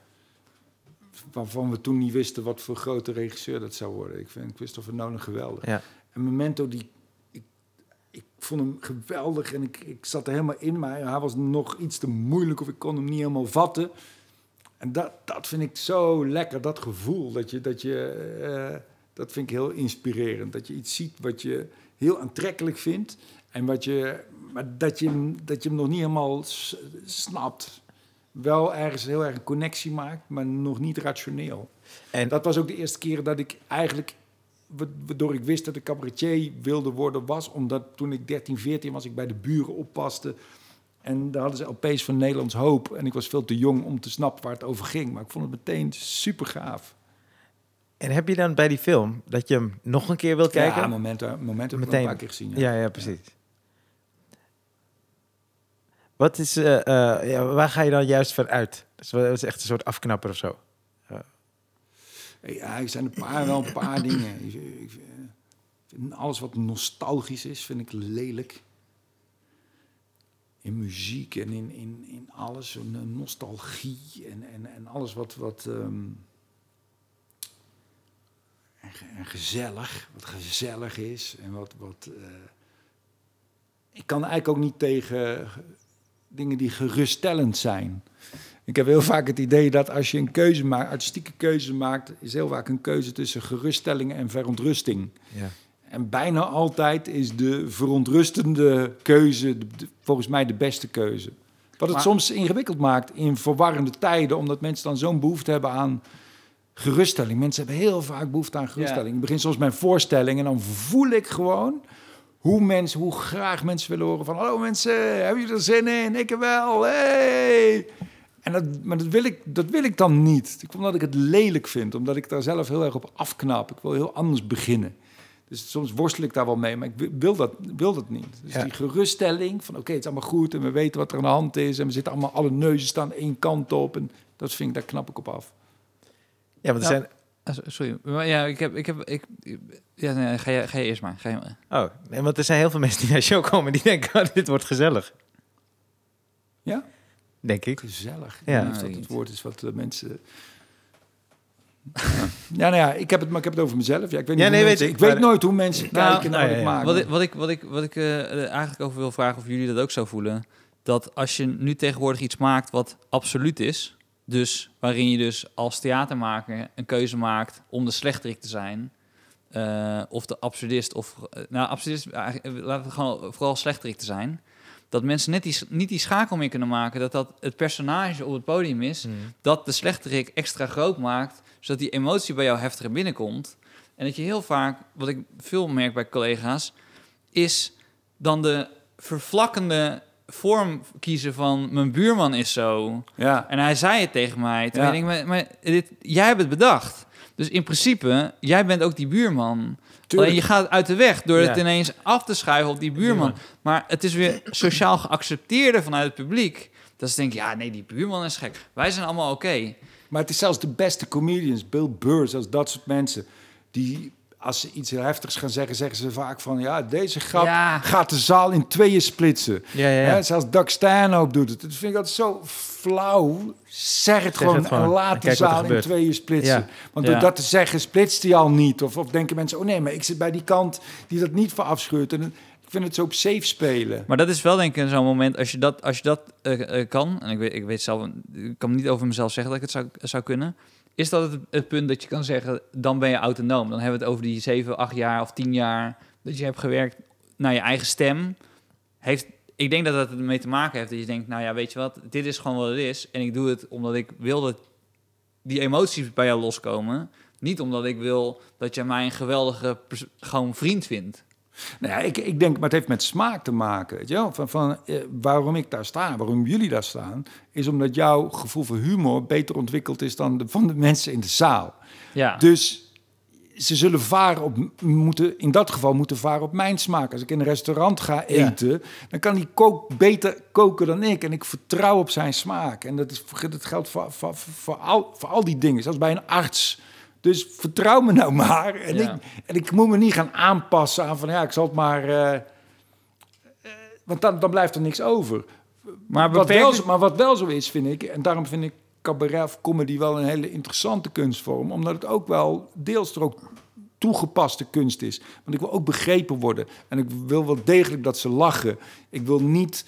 Waarvan we toen niet wisten wat voor grote regisseur dat zou worden. Ik vind Christopher Nolan geweldig. ja. En Memento, die, ik, ik vond hem geweldig en ik, ik zat er helemaal in, maar hij was nog iets te moeilijk of ik kon hem niet helemaal vatten. En dat, dat vind ik zo lekker, dat gevoel. Dat, je, dat, je, eh, dat vind ik heel inspirerend. Dat je iets ziet wat je heel aantrekkelijk vindt. En wat je, maar dat je, hem- dat je hem nog niet helemaal snapt. Wel ergens heel erg een connectie maakt, maar nog niet rationeel. En Dat was ook de eerste keer dat ik eigenlijk, waardoor ik wist dat ik cabaretier wilde worden, was omdat toen ik 13, 14 was, ik bij de buren oppaste. En daar hadden ze LP's van Nederlands Hoop. En ik was veel te jong om te snappen waar het over ging. Maar ik vond het meteen super gaaf. En heb je dan bij die film dat je hem nog een keer wilt kijken? Ja, momenten, momenten Meteen. een paar keer gezien. ja, ja, precies. Wat is, eh, eh, ja, waar ga je dan juist van uit? Dat dat is echt een soort afknapper of zo. Ja, er zijn een paar, wel een paar dingen. Ik- alles wat nostalgisch is, vind ik lelijk. In muziek en in, in, in alles, een nostalgie en, en, en alles wat, wat ehm, en gezellig, wat gezellig is en wat, wat eh, ik kan eigenlijk ook niet tegen dingen die geruststellend zijn. Ik heb heel vaak het idee dat als je een keuze maakt, artistieke keuze maakt, is heel vaak een keuze tussen geruststelling en verontrusting. Ja. En bijna altijd is de verontrustende keuze de- de- volgens mij de beste keuze. Wat het Maar- soms ingewikkeld maakt in verwarrende tijden, omdat mensen dan zo'n behoefte hebben aan geruststelling. Mensen hebben heel vaak behoefte aan geruststelling. Ik begin soms mijn voorstelling en dan voel ik gewoon hoe mensen, hoe graag mensen willen horen van, hallo mensen, hebben jullie er zin in? Ik wel, hey! En dat, maar dat wil, ik, dat wil ik dan niet. Ik- Omdat ik het lelijk vind, omdat ik daar zelf heel erg op afknap. Ik wil heel anders beginnen. Dus soms worstel ik daar wel mee, maar ik wi- wil dat, wil dat niet. Dus Ja. die geruststelling van oké, het is allemaal goed en we weten wat er aan de hand is en we zitten allemaal, alle neuzen staan één kant op en dat vind ik, daar knap ik op af. Ja, want er zijn... Ah, so- Sorry, maar ja, ik heb, ik heb, ik, ja, nee, ga je, ga je eerst maar. Ga je maar. Oh, nee, want er zijn heel veel mensen die naar show komen die denken, oh, dit wordt gezellig. Ja, Denk ik. gezellig. Ja. Dat het woord is wat de mensen. ja, nou ja, ik heb het, maar ik heb het over mezelf. Ja, ik weet, niet Ja, nee, mensen- weet ik, ik weet nooit hoe mensen Nou, kijken naar nou, wat ik ja, ja. maak. Wat ik, wat ik, wat ik, wat ik eh, eh, eigenlijk over wil vragen of jullie dat ook zo voelen. Dat als je nu tegenwoordig iets maakt wat absoluut is, Dus waarin je dus als theatermaker een keuze maakt om de slechterik te zijn. eh, of de absurdist, of eh, nou, absurdist, eh, laten we gewoon vooral slechterik te zijn. Dat mensen net die, niet die schakel meer kunnen maken. Dat dat het personage op het podium is. Mm. Dat de slechterik extra groot maakt. Zodat die emotie bij jou heftiger binnenkomt. En dat je heel vaak, wat ik veel merk bij collega's, is dan de vervlakkende vorm kiezen van mijn buurman is zo. Ja. En hij zei het tegen mij. Ja. ik denk, maar, maar dit, jij hebt het bedacht. Dus in principe, jij bent ook die buurman. Alleen je gaat uit de weg door Ja. het ineens af te schuiven op die buurman. Maar het is weer sociaal geaccepteerde vanuit het publiek. Dat ze denken, ja, nee, die buurman is gek. Wij zijn allemaal oké. Maar het is zelfs de beste comedians, Bill Burr, zelfs dat soort mensen, die als ze iets heftigs gaan zeggen, zeggen ze vaak van ja, deze grap Ja. gaat de zaal in tweeën splitsen. Ja, ja, ja. Hè, zelfs Doug Stanhope doet het. Dat vind ik altijd zo flauw. Zeg het gewoon het en laat En de zaal in tweeën splitsen. Want door dat te zeggen splitst hij al niet. Of, of denken mensen, oh nee, maar ik zit bij die kant die dat niet verafschuurt. En ik vind het zo op safe spelen. Maar dat is wel denk ik zo'n moment, als je dat, als je dat eh, eh, kan... en ik weet, ik weet zelf, ik kan niet over mezelf zeggen dat ik het zou, zou kunnen... is dat het, punt dat je kan zeggen, dan ben je autonoom. Dan hebben we het over die 7, 8 jaar of 10 jaar... dat je hebt gewerkt naar je eigen stem. Heeft, ik denk dat dat ermee te maken heeft dat je denkt... nou ja, weet je wat, dit is gewoon wat het is... en ik doe het omdat ik wil dat die emoties bij jou loskomen... Niet omdat ik wil dat jij mij een geweldige gewoon vriend vindt. Nou ja, ik, ik denk, maar het heeft met smaak te maken. Weet je wel? Van, van, eh, waarom ik daar sta, waarom jullie daar staan, is omdat jouw gevoel voor humor beter ontwikkeld is dan de, van de mensen in de zaal. Ja. Dus ze zullen varen op, moeten, in dat geval moeten varen op mijn smaak. Als ik in een restaurant ga Ja. eten, dan kan die kook beter koken dan ik. En ik vertrouw op zijn smaak. En dat, is, dat geldt voor, voor, voor, al, voor al die dingen, zoals bij een arts. Dus vertrouw me nou maar. En, Ja. ik, en ik moet me niet gaan aanpassen aan van ja, ik zal het maar. eh, eh, want dan, dan blijft er niks over. Maar Wat wel, zo- maar wat wel zo is, vind ik, en daarom vind ik cabaret of comedy wel een hele interessante kunstvorm, omdat het ook wel deels er ook toegepaste kunst is. Want ik wil ook begrepen worden en ik wil wel degelijk dat ze lachen. Ik wil niet,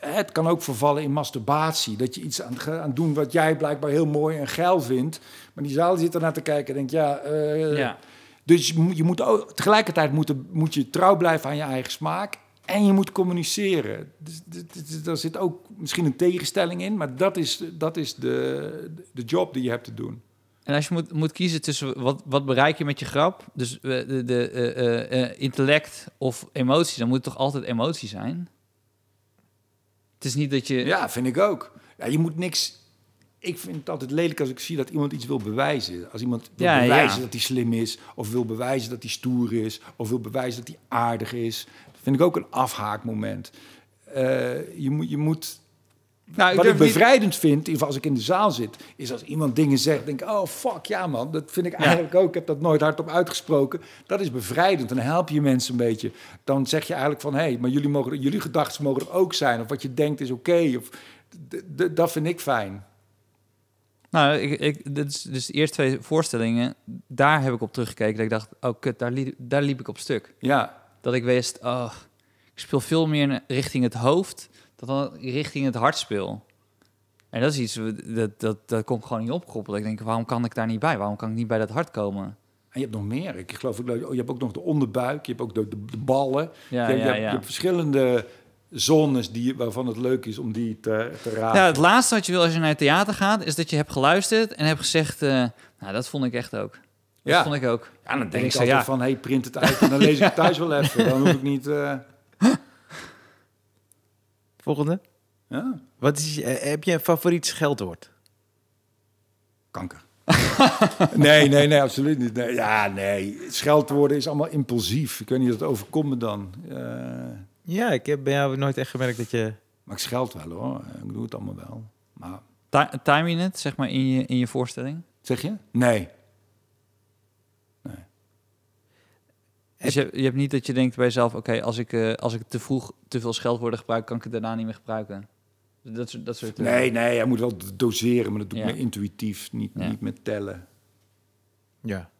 het kan ook vervallen in masturbatie, dat je iets aan, het doen wat jij blijkbaar heel mooi en geil vindt, maar die zaal zit ernaar te kijken en denkt, ja, eh, Ja. dus je moet, je moet ook, tegelijkertijd moet, moet je trouw blijven aan je eigen smaak. En je moet communiceren. Dus, dus, dus daar zit ook misschien een tegenstelling in. Maar dat is, dat is de, de job die je hebt te doen. En als je moet, moet kiezen tussen wat, wat bereik je met je grap, dus eh, de, de eh, intellect of emotie, dan moet het toch altijd emotie zijn? Het is niet dat je... Ja, vind ik ook. Ja, je moet niks... Ik vind het altijd lelijk als ik zie dat iemand iets wil bewijzen. Als iemand wil Ja, bewijzen ja. dat hij slim is... of wil bewijzen dat hij stoer is... of wil bewijzen dat hij aardig is. Dat vind ik ook een afhaakmoment. Eh, je, moet, je moet nou, Wat ik niet- bevrijdend vind, in ieder geval als ik in de zaal zit, is als iemand dingen zegt, denk ik, oh fuck ja man, dat vind ik eigenlijk ook. Ik heb dat nooit hardop uitgesproken. Dat is bevrijdend. Dan help je mensen een beetje. Dan zeg je eigenlijk van, hé, hey, maar jullie, mogen, jullie gedachten mogen er ook zijn. Of wat je denkt is oké. of dat vind ik fijn. Nou, ik, ik, dit is dus de eerste twee voorstellingen, daar heb ik op teruggekeken. Dat ik dacht, oh kut, daar, liep, daar liep ik op stuk. Ja, Dat ik wist, oh, ik speel veel meer richting het hoofd dan richting het hart speel. En dat is iets, dat, dat, dat ik gewoon niet opkoppelen. Ik denk, waarom kan ik daar niet bij? Waarom kan ik niet bij dat hart komen? en je hebt nog meer. Ik geloof, ook, oh, je hebt ook nog de onderbuik, je hebt ook de, de, de ballen. Ja, je, je ja, hebt, ja. je hebt verschillende zones die, waarvan het leuk is om die te, te raken. Ja, het laatste wat je wil als je naar het theater gaat, is dat je hebt geluisterd en hebt gezegd, eh, nou, dat vond ik echt ook. Dat Ja. vond ik ook. Ja, dan En denk ik ik altijd van, hey, print het uit en dan lees ik het thuis wel even. Dan hoef ik niet... eh, Volgende. ja, Wat is, eh, heb je een favoriet scheldwoord? kanker. nee, nee, nee, absoluut niet. Nee, ja, nee. Scheldwoorden is allemaal impulsief. Ik weet niet, dat overkomt me dan. Eh, Ja, ik heb bij jou nooit echt gemerkt dat je... maar ik scheld wel, hoor. Ik doe het allemaal wel. Maar, Ti- Time je het, zeg maar, in je, in je voorstelling? zeg je? Nee. Dus je, je hebt niet dat je denkt bij jezelf, oké, als ik, eh, als ik te vroeg te veel scheldwoorden gebruik, kan ik het daarna niet meer gebruiken. Dat soort, dat soort eh, Nee, nee, hij moet wel doseren, maar dat doe ik Ja. meer intuïtief, niet, Ja. niet met tellen. Ja.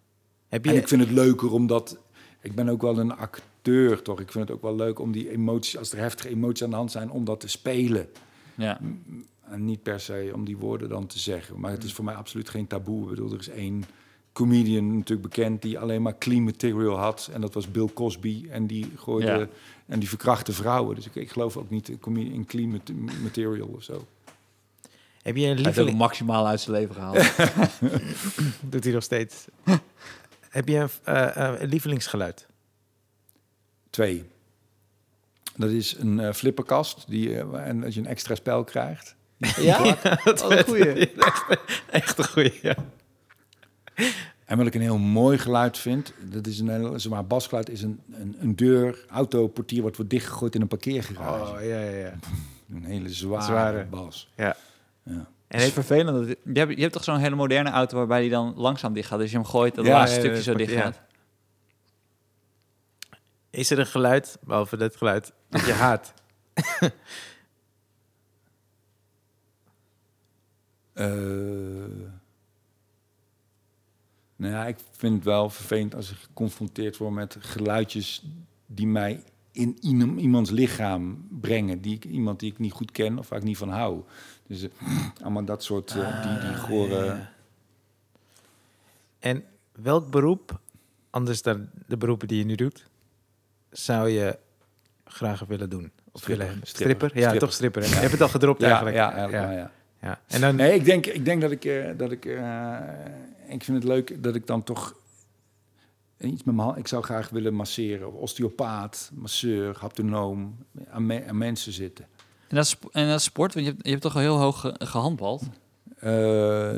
Heb je... En ik vind het leuker omdat... Ik ben ook wel een acteur, toch? Ik vind het ook wel leuk om die emoties... Als er heftige emoties aan de hand zijn, om dat te spelen. Ja. En niet per se om die woorden dan te zeggen. Maar het is voor mij absoluut geen taboe. Ik bedoel, er is één comedian natuurlijk bekend die alleen maar clean material had. En dat was Bill Cosby. En die gooide Ja. en die verkrachtte vrouwen. Dus ik, ik geloof ook niet in, clean mat- material of zo. Heb je een Hij heeft ook lieveling? maximaal uit zijn leven gehaald. Doet hij nog steeds. Heb je een, eh, eh, een lievelingsgeluid? Twee. Dat is een eh, flipperkast. Die, en als je een extra spel krijgt. ja? dat Oh, een goeie. Echt een goeie, ja. En wat ik een heel mooi geluid vind, dat is een heel, zeg maar, basgeluid is een, een, een deur, autoportier wat wordt dichtgegooid in een parkeergarage. Oh, ja, ja, ja. Een hele zware, Zware. bas. ja. Ja. En heeft, vervelend. Dat, je, hebt, je hebt toch zo'n hele moderne auto waarbij die dan langzaam dicht gaat. Dus je hem gooit, dat Ja, laatste ja, stukje zo dicht ja. gaat. is er een geluid, behalve dat geluid, dat je haat? Eh, nou ja, ik vind het wel vervelend als ik geconfronteerd word met geluidjes die mij in iem- iemands lichaam brengen. Die ik, iemand die ik niet goed ken of waar ik niet van hou. Dus eh, allemaal dat soort, eh, die, die gore... En welk beroep, anders dan de beroepen die je nu doet, zou je graag willen doen? Of Stripper. willen? Stripper. Stripper? Ja, Stripper. toch stripper. hè? Je hebt het al gedropt Ja, eigenlijk. ja, ja. ja. En dan, Nee, ik denk, ik denk dat ik, eh, dat ik, ik vind het leuk dat ik dan toch iets met mijn hand, ik zou graag willen masseren, osteopaat, masseur, haptonoom, aan, me- aan mensen zitten. En dat, is, en dat is sport, want je hebt, je hebt toch al heel hoog ge- gehandbald? Eh,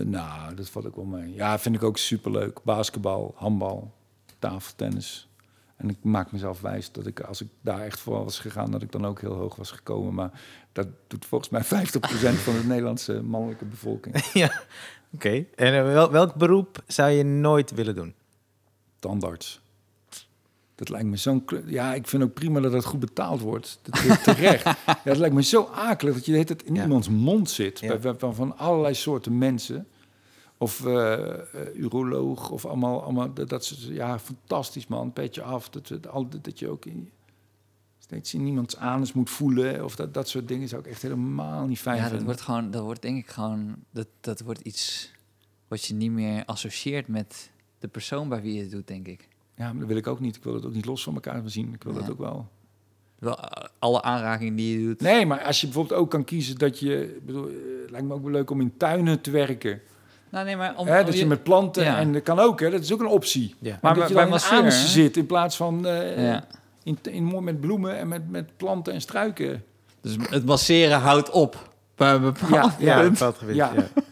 nou, dat valt ook wel mee. Ja, vind ik ook superleuk. Basketbal, handbal, tafeltennis. En ik maak mezelf wijs dat ik, als ik daar echt voor was gegaan, dat ik dan ook heel hoog was gekomen. Maar dat doet volgens mij 50% van de Nederlandse mannelijke bevolking. ja, oké. En eh, wel, welk beroep zou je nooit willen doen? tandarts. Dat lijkt me zo'n... Ja, ik vind ook prima dat het goed betaald wordt. Dat is terecht. ja, het lijkt me zo akelig dat je tijd in Ja. iemands mond zit. Ja. Bij, bij- van, van allerlei soorten mensen. Of eh, eh, uroloog of allemaal... allemaal dat, dat ja, fantastisch man. Petje af. Dat, dat, dat je ook in, steeds in iemands anus moet voelen. Of dat, dat soort dingen zou ik echt helemaal niet fijn Ja, dat wordt gewoon, dat wordt denk ik gewoon, dat, dat wordt iets wat je niet meer associeert met de persoon bij wie je het doet, denk ik. Ja, maar dat wil ik ook niet. Ik wil het ook niet los van elkaar zien. Ik wil Ja. dat ook wel. Wel, eh, alle aanrakingen die je doet. Nee, maar als je bijvoorbeeld ook kan kiezen dat je... Bedoel, eh, het lijkt me ook wel leuk om in tuinen te werken. Nou, nee, maar om, hè, dat je je- met planten... ja. En dat kan ook, hè. Dat is ook een optie. Ja. Maar Maar dat je bij dan in zit in plaats van eh, Ja. In, in, mooi met bloemen en met, met planten en struiken. Dus het masseren houdt op. Bij een bepaald Ja, een punt. bepaald gebied. Ja. Ja.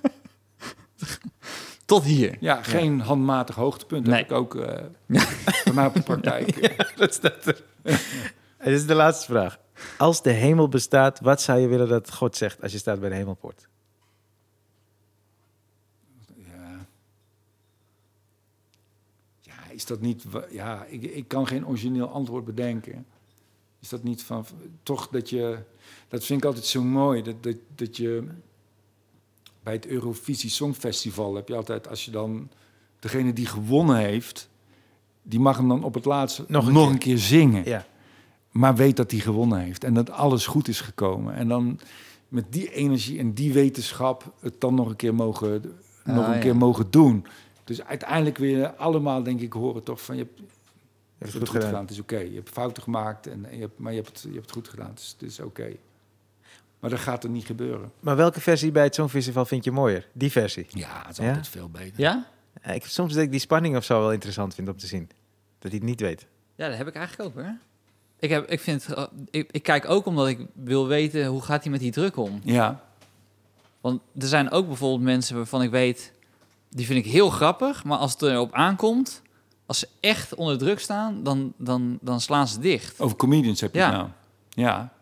Tot hier. Ja, geen handmatig hoogtepunt. Nee. heb ik ook eh, bij mij op de praktijk. dat staat er. Dit is de laatste vraag. Als de hemel bestaat, wat zou je willen dat God zegt als je staat bij de hemelpoort? Ja. Ja, is dat niet... Ja, ik, ik kan geen origineel antwoord bedenken. Is dat niet van... Toch dat je... Dat vind ik altijd zo mooi. Dat, dat, dat je... Bij het Eurovisie Songfestival heb je altijd... Als je dan... Degene die gewonnen heeft... Die mag hem dan op het laatste Nog nog een een, keer. zingen. Ja. Maar weet dat hij gewonnen heeft. En dat alles goed is gekomen. En dan met die energie en die wetenschap... Het dan nog een keer mogen, nog Ah, een ja. keer mogen doen. Dus uiteindelijk weer allemaal, denk ik, horen toch van... Je hebt, Je hebt het goed gedaan. Het is oké. Je hebt fouten gemaakt, en, en je hebt, maar je hebt, het, je hebt het goed gedaan. Dus het is oké. Maar dat gaat er niet gebeuren. Maar welke versie bij het Songfestival vind je mooier? Die versie. Ja, het is Ja? altijd veel beter. Ja? Eh, Ik, soms dat ik die spanning of zo wel interessant vind om te zien. Dat hij het niet weet. Ja, dat heb ik eigenlijk ook hoor. Ik, heb, ik, vind, ik kijk ook omdat ik wil weten hoe gaat hij met die druk om. Ja, Want er zijn ook bijvoorbeeld mensen waarvan ik weet, die vind ik heel grappig, maar als het erop aankomt, als ze echt onder druk staan, dan, dan, dan slaan ze dicht. over comedians heb je Ja. het nou. Ja,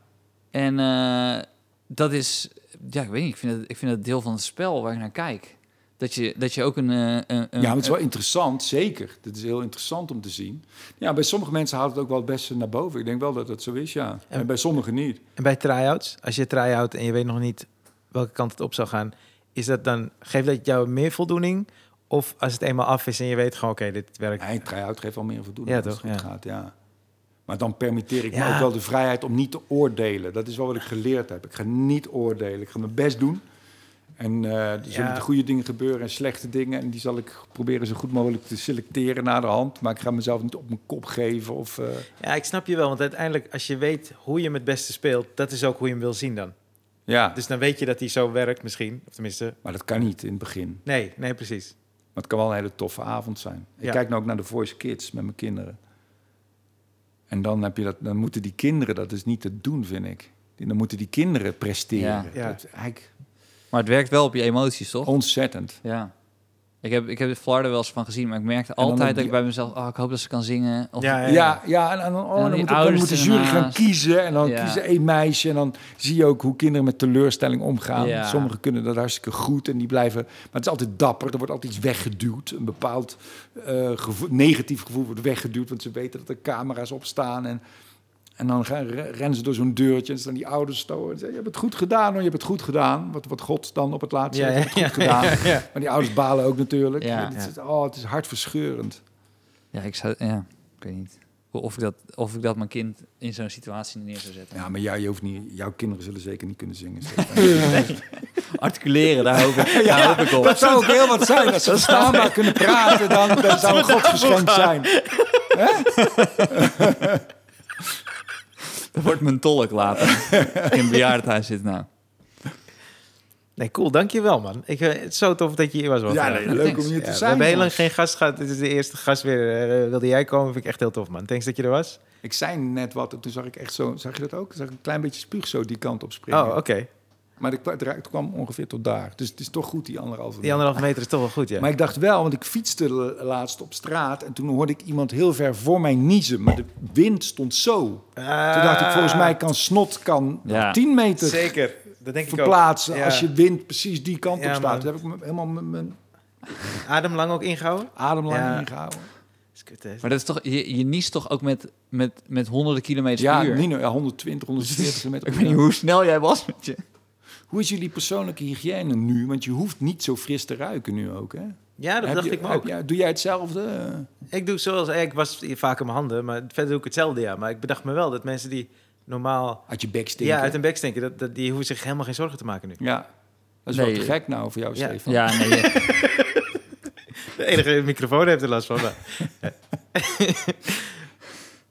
En eh, dat is, ja, ik weet niet, ik vind, het, ik vind het deel van het spel waar ik naar kijk. Dat je, dat je ook een... eh, een, een ja maar het is wel interessant, zeker. Het is heel interessant om te zien. Ja, bij sommige mensen haalt het ook wel het beste naar boven. Ik denk wel dat dat zo is, ja. En bij sommigen niet. En bij try-outs, als je try-out en je weet nog niet welke kant het op zou gaan, is dat dan, geeft dat jou meer voldoening? Of als het eenmaal af is en je weet gewoon, oké, dit werkt. Nee, try-out geeft wel meer voldoening Ja, als het goed Ja. gaat, ja. Maar dan permitteer ik me Ja. ook wel de vrijheid om niet te oordelen. Dat is wel wat ik geleerd heb. Ik ga niet oordelen. Ik ga mijn best doen. En eh er zullen Ja. goede dingen gebeuren en slechte dingen. En die zal ik proberen zo goed mogelijk te selecteren naar de hand. Maar ik ga mezelf niet op mijn kop geven. Of, eh, Ja, ik snap je wel. Want uiteindelijk, als je weet hoe je hem het beste speelt... dat is ook hoe je hem wil zien dan. Ja, Dus dan weet je dat hij zo werkt misschien. Of tenminste, maar dat kan niet in het begin. nee, nee, precies. Maar het kan wel een hele toffe avond zijn. Ik Ja. kijk nou ook naar de Voice Kids met mijn kinderen. En dan, heb je dat, dan moeten die kinderen dat dus niet te doen, vind ik. Dan moeten die kinderen presteren. Ja. Ja. Dat is eigenlijk Maar het werkt wel op je emoties, toch? ontzettend. Ja. Ik heb, ik heb Florida wel eens van gezien, maar ik merkte altijd dat ik bij mezelf... Oh, ik hoop dat ze kan zingen. Of, Ja, Ja, ja, en, dan, oh, En dan, moet, dan ouders moet de jury gaan kiezen. En dan Ja. kiezen één meisje. En dan zie je ook hoe kinderen met teleurstelling omgaan. Ja. Sommigen kunnen dat hartstikke goed en die blijven... Maar het is altijd dapper. Er wordt altijd iets weggeduwd. Een bepaald eh, negatief gevoel wordt weggeduwd. Want ze weten dat er camera's op staan. En, en dan rennen ze door zo'n deurtje. En staan die ouders storen. En zeggen, je hebt het goed gedaan hoor, je hebt het goed gedaan. Wat, wat God dan op het laatste Ja, ja, het goed ja, gedaan. Maar die ouders balen ook natuurlijk. Ja. Het, is, oh, het is hartverscheurend. Ja, ik zou... Ja, ik weet niet. Of ik dat, of ik dat mijn kind in zo'n situatie neer zou zetten. Ja, maar jij, je hoeft niet, jouw kinderen zullen zeker niet kunnen zingen. Articuleren, daar hoop ik, daar hoop ik op. Dat zou ook heel wat zijn. Als ze verstaanbaar kunnen praten, dan, dan zou een godsgeschenk zijn. Dat wordt mijn tolk later. In een bejaardenhuis zit nou. Nee, cool. Dankjewel, man. Ik, eh, het is zo tof dat je hier was. Ja, nee, leuk thanks. om hier te we zijn. hebben heel lang geen gast gehad. Dit is de eerste gast weer. Eh, wilde jij komen? Vind ik echt heel tof, man. Thanks dat je er was. Ik zei net wat en toen zag ik echt zo... Zag je dat ook? Zag ik een klein beetje spuug zo die kant op springen. Oh, oké. Maar het kwam ongeveer tot daar. Dus het is toch goed, die anderhalve Die meter. anderhalve meter is toch wel goed, ja. Maar ik dacht wel, want ik fietste la- laatst op straat... en toen hoorde ik iemand heel ver voor mij niezen. Maar de wind stond zo. Toen dacht ik, volgens mij kan snot kan Ja. 10 meter Ah, Zeker. Dat denk ik ook. verplaatsen... Ja. als je wind precies die kant Ja, op staat. Toen heb ik me helemaal mijn- mijn Adem lang ook ingehouden? adem lang Ja. ingehouden. Maar dat is toch, je, je niest toch ook met, met, met honderden kilometers Ja, per uur? Nino, ja, 120, 140 km. Ik weet niet hoe snel jij was met je. Hoe is jullie persoonlijke hygiëne nu? Want je hoeft niet zo fris te ruiken nu ook, hè? Ja, dat Heb dacht je- ik me heb ook. jij- doe jij hetzelfde? Ik doe zoals... eh, Ik was vaak in mijn handen, maar verder doe ik hetzelfde, ja. Maar ik bedacht me wel dat mensen die normaal... Uit je bek stinken? Ja, uit hun bek stinken, dat, dat, die hoeven zich helemaal geen zorgen te maken nu. Ja. Dat is Nee, wel te gek nou voor jou, ja. Stefan. Ja, nee. je- De enige microfoon heeft er last van. maar-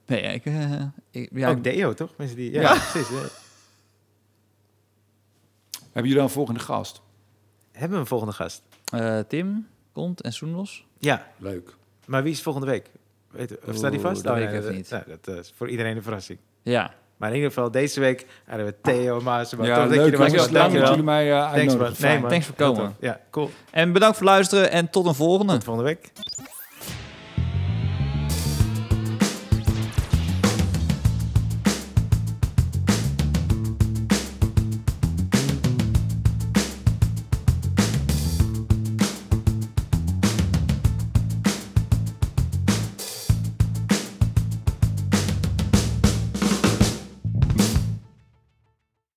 nee ik, eh, ik, ja, ook deo, toch? Mensen die... Ja, Ja. precies. Hebben jullie dan een volgende gast? Hebben we een volgende gast? eh, Tim komt en Soenlos. Ja, Leuk. maar wie is volgende week? Weet, of staat die vast? dat weet ik nee, even dat- niet. nou, dat eh, is voor iedereen een verrassing. Ja, Maar in ieder geval, deze week hadden we Theo Maas. Ja, Tof dat je leuk. er was. jongens. man. Dank dat Dankjewel. jullie mij uh, Thanks, man. uitnodigen. Nee, man. Thanks voor komen. Ja, cool. en bedankt voor het luisteren en tot een volgende. Tot volgende week.